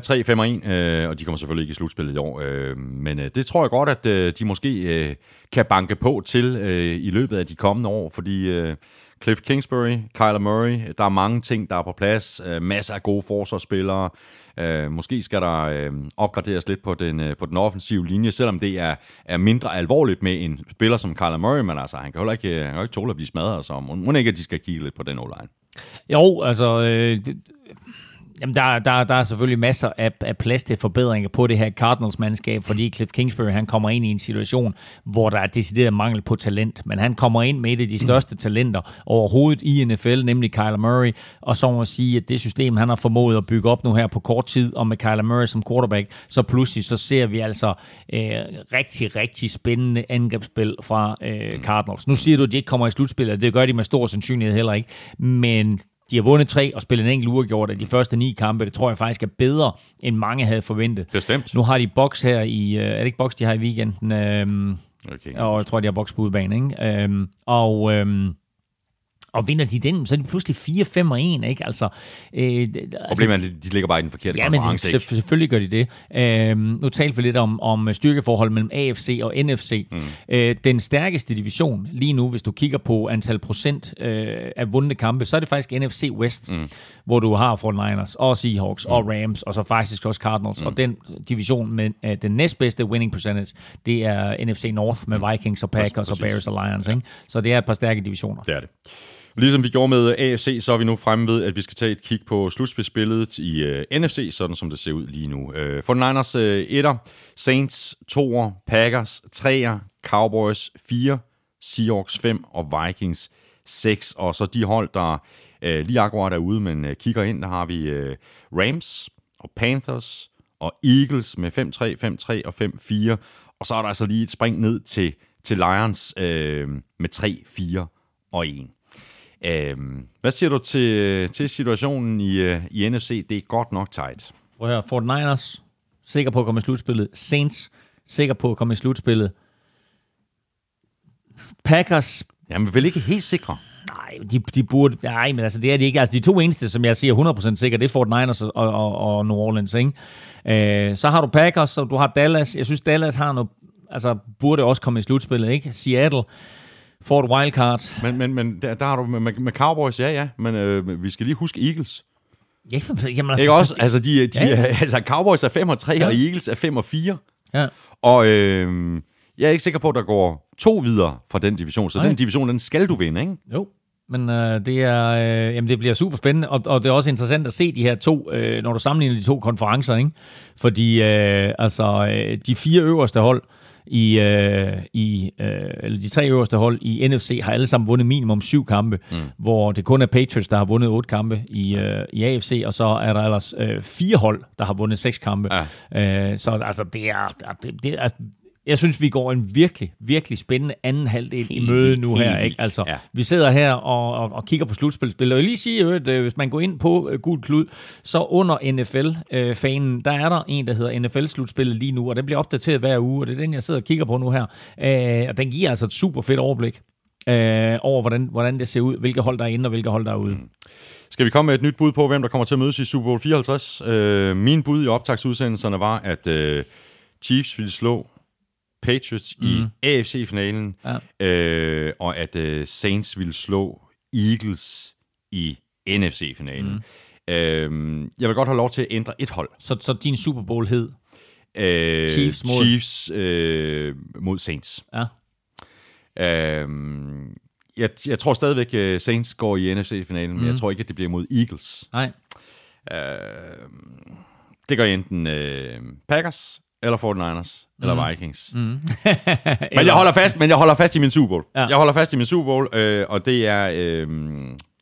Speaker 1: 3-5-1, øh, og de kommer selvfølgelig ikke i slutspillet i år, øh, men øh, det tror jeg godt, at øh, de måske øh, kan banke på til øh, i løbet af de kommende år, fordi øh, Cliff Kingsbury, Kyler Murray, der er mange ting, der er på plads, øh, masser af gode forsvarsspillere, Øh, måske skal der øh, opgraderes lidt på den, øh, på den offensive linje, selvom det er, er mindre alvorligt med en spiller som Kyler Murray, men altså, han kan heller ikke, øh, han kan ikke tåle at blive smadret, så må, må ikke, at de skal kigge lidt på den o-line.
Speaker 2: Jo, altså... Øh, det, Jamen, der, der, der er selvfølgelig masser af, af plads til forbedringer på det her Cardinals-mandskab, fordi Cliff Kingsbury han kommer ind i en situation, hvor der er decideret mangel på talent. Men han kommer ind med et af de største talenter overhovedet i NFL, nemlig Kyler Murray. Og så må man sige, at det system, han har formået at bygge op nu her på kort tid, og med Kyler Murray som quarterback, så pludselig så ser vi altså øh, rigtig, rigtig spændende angrebsspil fra øh, Cardinals. Nu siger du, at de ikke kommer i slutspillet, det gør de med stor sandsynlighed heller ikke. Men de har vundet tre og spillet en enkelt uafgjort af de første ni kampe. Det tror jeg faktisk er bedre, end mange havde forventet.
Speaker 1: Bestemt.
Speaker 2: Nu har de boks her i... Øh, er det ikke boks, de har i weekenden? Øhm, okay, og jeg tror, de har boks på udebane, ikke? Øhm, og... Øhm, og vinder de den, så er de pludselig 4-5 og 1, ikke? Altså,
Speaker 1: øh, Problemet er, at de ligger bare i den forkerte ja, konference,
Speaker 2: men de, selvfølgelig gør de det. Øh, nu talte vi lidt om, om styrkeforhold mellem AFC og NFC. Mm. Øh, den stærkeste division lige nu, hvis du kigger på antal procent øh, af vundne kampe, så er det faktisk NFC West, mm. hvor du har 49ers og Seahawks mm. og Rams, og så faktisk også Cardinals. Mm. Og den division med uh, den næstbedste winning percentage, det er NFC North med mm. Vikings og Packers Præcis. og Bears og Lions. Ikke? Så det er et par stærke divisioner.
Speaker 1: Det er det. Ligesom vi gjorde med AFC, så er vi nu fremme ved, at vi skal tage et kig på slutspidsbilledet i uh, øh, NFC, sådan som det ser ud lige nu. Øh, uh, for Niners uh, øh, 1'er, Saints 2'er, Packers 3'er, Cowboys 4, Seahawks 5 og Vikings 6. Og så de hold, der uh, lige akkurat er ude, men uh, kigger ind, der har vi uh, Rams og Panthers og Eagles med 5-3, 5-3 og 5-4. Og så er der altså lige et spring ned til, til Lions uh, med 3, 4 og 1. Øhm, hvad siger du til, til situationen i, øh, i NFC? Det er godt nok tight.
Speaker 2: Prøv at høre, Fort Niners, sikker på at komme i slutspillet. Saints, sikker på at komme i slutspillet. Packers...
Speaker 1: Jamen, vel ikke helt sikre.
Speaker 2: Nej, de, de burde... Nej, men altså, det er de ikke. Altså, de to eneste, som jeg siger 100% sikkert, det er Fort Niners og, og, og New Orleans, ikke? Øh, så har du Packers, og du har Dallas. Jeg synes, Dallas har noget... Altså, burde også komme i slutspillet, ikke? Seattle får et wildcard.
Speaker 1: Men, men, men der, der har du med, med Cowboys, ja, ja. Men øh, vi skal lige huske Eagles.
Speaker 2: Ja, jamen, altså,
Speaker 1: Ikke også? Altså, de, de,
Speaker 2: Ja, [laughs]
Speaker 1: altså Cowboys er 5 og 3, ja.
Speaker 2: Ja.
Speaker 1: og Eagles er 5 og 4.
Speaker 2: Ja.
Speaker 1: Og øh, jeg er ikke sikker på, at der går to videre fra den division. Så
Speaker 2: Nej.
Speaker 1: den division, den skal du vinde, ikke?
Speaker 2: Jo, men øh, det, er, øh, jamen, det bliver super spændende, og, og det er også interessant at se de her to, øh, når du sammenligner de to konferencer, ikke? Fordi øh, altså, øh, de fire øverste hold i, øh, i øh, eller de tre øverste hold i NFC har alle sammen vundet minimum syv kampe, mm. hvor det kun er Patriots, der har vundet otte kampe i, øh, i AFC, og så er der ellers øh, fire hold, der har vundet seks kampe. Ja. Øh, så altså, det er, det, det er jeg synes, vi går en virkelig, virkelig spændende anden halvdel i møde nu her. Ikke? Altså,
Speaker 1: ja.
Speaker 2: vi sidder her og, og, og kigger på slutspilspil. Og jeg vil lige sige, at øh, hvis man går ind på øh, Gul Klud, så under NFL-fanen, der er der en, der hedder NFL-slutspillet lige nu, og den bliver opdateret hver uge, og det er den, jeg sidder og kigger på nu her. Øh, og den giver altså et super fedt overblik øh, over, hvordan, hvordan det ser ud, hvilke hold der er inde og hvilke hold der er ude.
Speaker 1: Skal vi komme med et nyt bud på, hvem der kommer til at mødes i Super Bowl 54? Øh, min bud i optagsudsendelserne var, at øh, Chiefs ville slå Patriots mm. i AFC-finalen,
Speaker 2: Ja.
Speaker 1: øh, og at øh, Saints ville slå Eagles i NFC-finalen. Mm. Øh, jeg vil godt have lov til at ændre et hold.
Speaker 2: Så, så din Super Bowl hed,
Speaker 1: Øh,
Speaker 2: Chiefs mod-
Speaker 1: Chiefs øh, mod Saints.
Speaker 2: ja,
Speaker 1: Øh, jeg, jeg tror stadigvæk, øh, Saints går i NFC-finalen, mm. men jeg tror ikke, at det bliver mod Eagles.
Speaker 2: nej,
Speaker 1: Øh, det gør enten øh, Packers, eller 49ers, mm. eller Vikings. Mm. [laughs] men, jeg holder fast, men jeg holder fast i min Super Bowl.
Speaker 2: Ja.
Speaker 1: Jeg holder fast i min Super Bowl, øh, og det er, øh,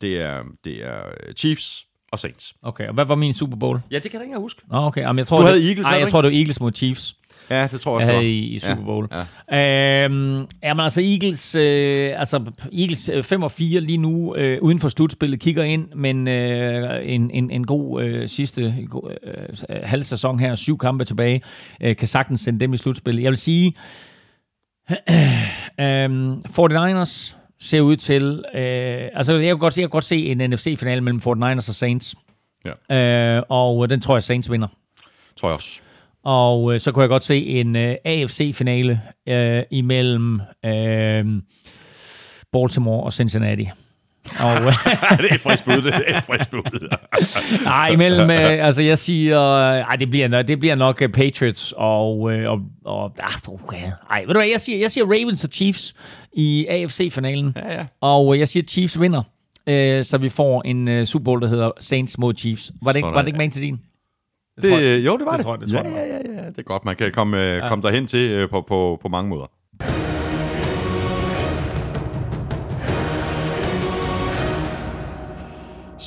Speaker 1: det, er, det er Chiefs og Saints.
Speaker 2: okay. Og hvad var min Super Bowl?
Speaker 1: Ja, det kan jeg ikke huske.
Speaker 2: Nå, okay. Jamen, jeg tror,
Speaker 1: Du havde
Speaker 2: det,
Speaker 1: Eagles, du
Speaker 2: jeg
Speaker 1: ikke?
Speaker 2: tror, det var Eagles mod Chiefs.
Speaker 1: Ja, det tror jeg også,
Speaker 2: havde i, i Super Bowl.
Speaker 1: Ja,
Speaker 2: Ja. Øhm, jamen altså Eagles, øh, altså Eagles øh, 5 og 4 lige nu øh, uden for slutspillet kigger ind, men øh, en, en, en god øh, sidste god, øh, halv sæson her, syv kampe tilbage, øh, kan sagtens sende dem i slutspillet. Jeg vil sige, [clears throat] øh, 49ers ser ud til, øh, altså jeg kan, godt, jeg kan godt se en NFC-finale mellem 49ers og Saints,
Speaker 1: Ja.
Speaker 2: øh, og den tror jeg Saints vinder.
Speaker 1: tror jeg også.
Speaker 2: Og øh, så kunne jeg godt se en øh, AFC-finale øh, imellem øh, Baltimore og Cincinnati. Og, øh, [laughs]
Speaker 1: det er et frisk bud, det er et frisk bud. [laughs]
Speaker 2: nej, imellem, øh, altså jeg siger, øh, ej, det bliver, nok- det bliver nok øh, Patriots og, øh, og, og ah, okay. Ej, ved du hvad, jeg siger, jeg siger Ravens og Chiefs i AFC-finalen.
Speaker 1: Ja, ja.
Speaker 2: Og øh, jeg siger Chiefs vinder, øh, så vi får en øh, Super Bowl, der hedder Saints mod Chiefs. Var det, ikke,
Speaker 1: Sådan.
Speaker 2: var det ikke med til din?
Speaker 1: Det,
Speaker 2: jeg-
Speaker 1: jo, det var
Speaker 2: det
Speaker 1: det.
Speaker 2: tror jeg- det tror
Speaker 1: ja,
Speaker 2: jeg, det
Speaker 1: ja, ja, ja, det er godt. Man kan komme, ja. komme derhen til øh, på, på, på mange måder.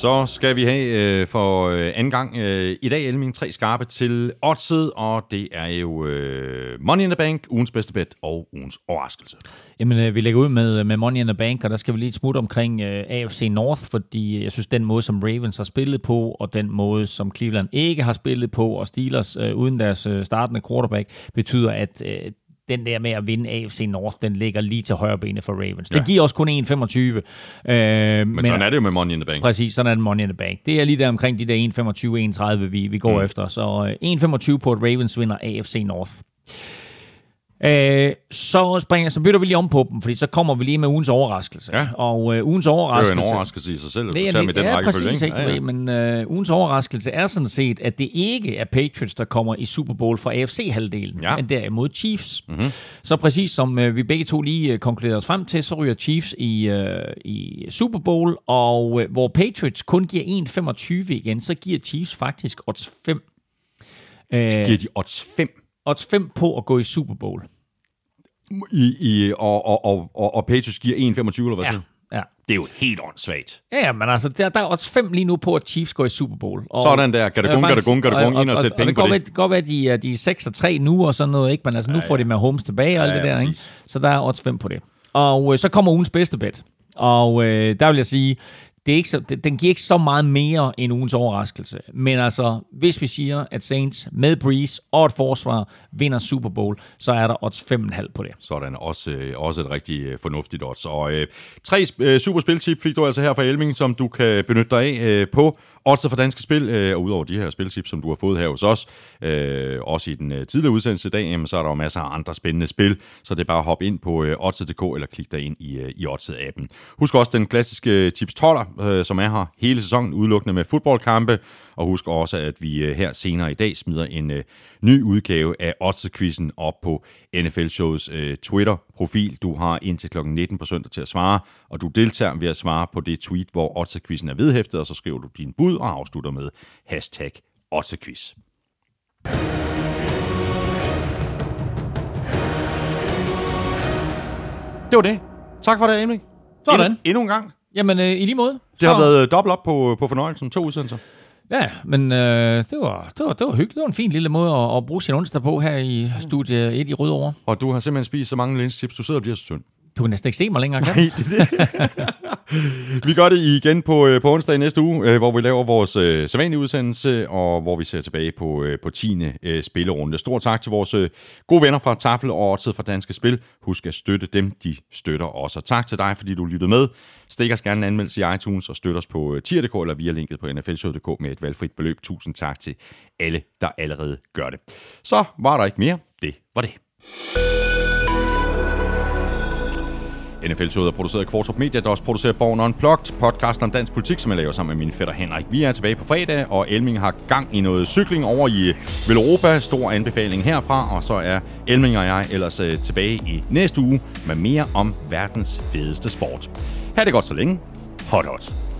Speaker 1: Så skal vi have øh, for øh, anden gang øh, i dag Elming tre skarpe til oddset, og det er jo øh, Money in the Bank, ugens bedste bet og ugens overraskelse.
Speaker 2: Jamen, øh, vi lægger ud med, med Money in the Bank, og der skal vi lige et smut omkring øh, AFC North, fordi jeg synes, den måde, som Ravens har spillet på, og den måde, som Cleveland ikke har spillet på, og Steelers øh, uden deres øh, startende quarterback, betyder, at øh, den der med at vinde AFC North, den ligger lige til højre benet for Ravens. Ja. Den giver også kun 1,25. Øh, men,
Speaker 1: Men, men sådan er det jo med Money in the Bank.
Speaker 2: Præcis, sådan er det Money in the Bank. Det er lige der omkring de der 1,25-1,30, vi, vi går mm. efter. Så øh, 1,25 på, at Ravens vinder AFC North. Øh, så, springer, så bytter vi lige om på dem, fordi så kommer vi lige med ugens overraskelse.
Speaker 1: Ja.
Speaker 2: Og øh, ugens
Speaker 1: Det er jo
Speaker 2: overraskelse...
Speaker 1: en overraskelse i sig selv, at
Speaker 2: Det er,
Speaker 1: med den rækkefølge.
Speaker 2: præcis, ikke?
Speaker 1: Ja, ja.
Speaker 2: Men øh, ugens overraskelse er sådan set, at det ikke er Patriots, der kommer i Super Bowl fra AFC-halvdelen,
Speaker 1: Ja.
Speaker 2: men derimod Chiefs. Mm-hmm. Så præcis som øh, vi begge to lige øh, konkluderede os frem til, så ryger Chiefs i, øh, i Super Bowl, og øh, hvor Patriots kun giver 1,25 igen, så giver Chiefs faktisk odds 5. Øh,
Speaker 1: Giver de odds 5
Speaker 2: odds 5 på at gå i Super Bowl.
Speaker 1: I, i, og, og, og, og, og Patriots giver 1,25 eller hvad
Speaker 2: Ja,
Speaker 1: du?
Speaker 2: ja.
Speaker 1: Det er jo helt åndssvagt.
Speaker 2: Ja, ja, men altså, der, der er odds 5 lige nu på, at Chiefs går i Super Bowl. Og,
Speaker 1: Sådan der. Kan det
Speaker 2: vil
Speaker 1: kan det gung, kan det gung, ind og sætte penge
Speaker 2: det
Speaker 1: på det.
Speaker 2: være- Det kan godt være, at de, er- de er 6 og 3 nu og sådan noget, ikke? men altså, nu ja, ja. får de med Holmes tilbage og alt
Speaker 1: Ja,
Speaker 2: det
Speaker 1: ja,
Speaker 2: der. Ikke? Så der er odds 5 på det. Og øh, så kommer ugens bedste bet. Og øh, der vil jeg sige, det er ikke så, det, den giver ikke så meget mere end ugens overraskelse. Men altså, hvis vi siger, at Saints med Breeze og et forsvar vinder Super Bowl, så er der odds 5,5 på det.
Speaker 1: Sådan, også, øh, også et rigtig øh, fornuftigt odds. Og øh, tre øh, superspiltip fik du altså her fra Elming, som du kan benytte dig af øh, på Odds for danske spil, øh, og udover de her spiltips, som du har fået her hos os, øh, også i den øh, tidligere udsendelse i dag, jamen, så er der jo masser af andre spændende spil, så det er bare at hoppe ind på øh, Odds.dk eller klik dig ind i, øh, i Odds-appen. Husk også den klassiske øh, tips 12 øh, som er her hele sæsonen, udelukkende med fodboldkampe, og husk også, at vi øh, her senere i dag smider en øh, ny udgave af Odds-quizzen op på NFL Shows øh, Twitter-profil. Du har indtil kl. 19 på søndag til at svare, og du deltager ved at svare på det tweet, hvor Odds-quizzen er vedhæftet, og så skriver du din bud og afslutter med hashtag Odds-quiz. Det var det. Tak for det, Emil.
Speaker 2: Sådan.
Speaker 1: Endnu, endnu en gang.
Speaker 2: Jamen, øh, i lige måde.
Speaker 1: Det har været dobbelt op på, på fornøjelsen. To udsendelser.
Speaker 2: Ja, men øh, det, var, det, var, det var hyggeligt. Det var en fin lille måde at, at bruge sin onsdag på her i studie 1 i Rødovre.
Speaker 1: Og du har simpelthen spist så mange linsechips, du sidder og bliver så tynd.
Speaker 2: Du kan næsten ikke se mig længere, kan
Speaker 1: Nej, det det. vi gør det igen på, øh, på onsdag i næste uge, øh, hvor vi laver vores øh, sædvanlige udsendelse, og hvor vi ser tilbage på, øh, på 10. Øh, spillerunde. Stor tak til vores øh, gode venner fra Tafel og Odset fra Danske Spil. Husk at støtte dem, de støtter os. Og tak til dig, fordi du lyttede med. Stik os gerne en anmeldelse i iTunes og støt os på øh, tier.dk eller via linket på nflshow.dk med et valgfrit beløb. Tusind tak til alle, der allerede gør det. Så var der ikke mere. Det var det. NFL-showet er produceret af Kvartrup Media, der også producerer Born Unplugged, podcast om dansk politik, som jeg laver sammen med min fætter Henrik. Vi er tilbage på fredag, og Elming har gang i noget cykling over i Veloropa. Stor anbefaling herfra, og så er Elming og jeg ellers øh, tilbage i næste uge med mere om verdens fedeste sport. Ha' det godt så længe. Hot hot.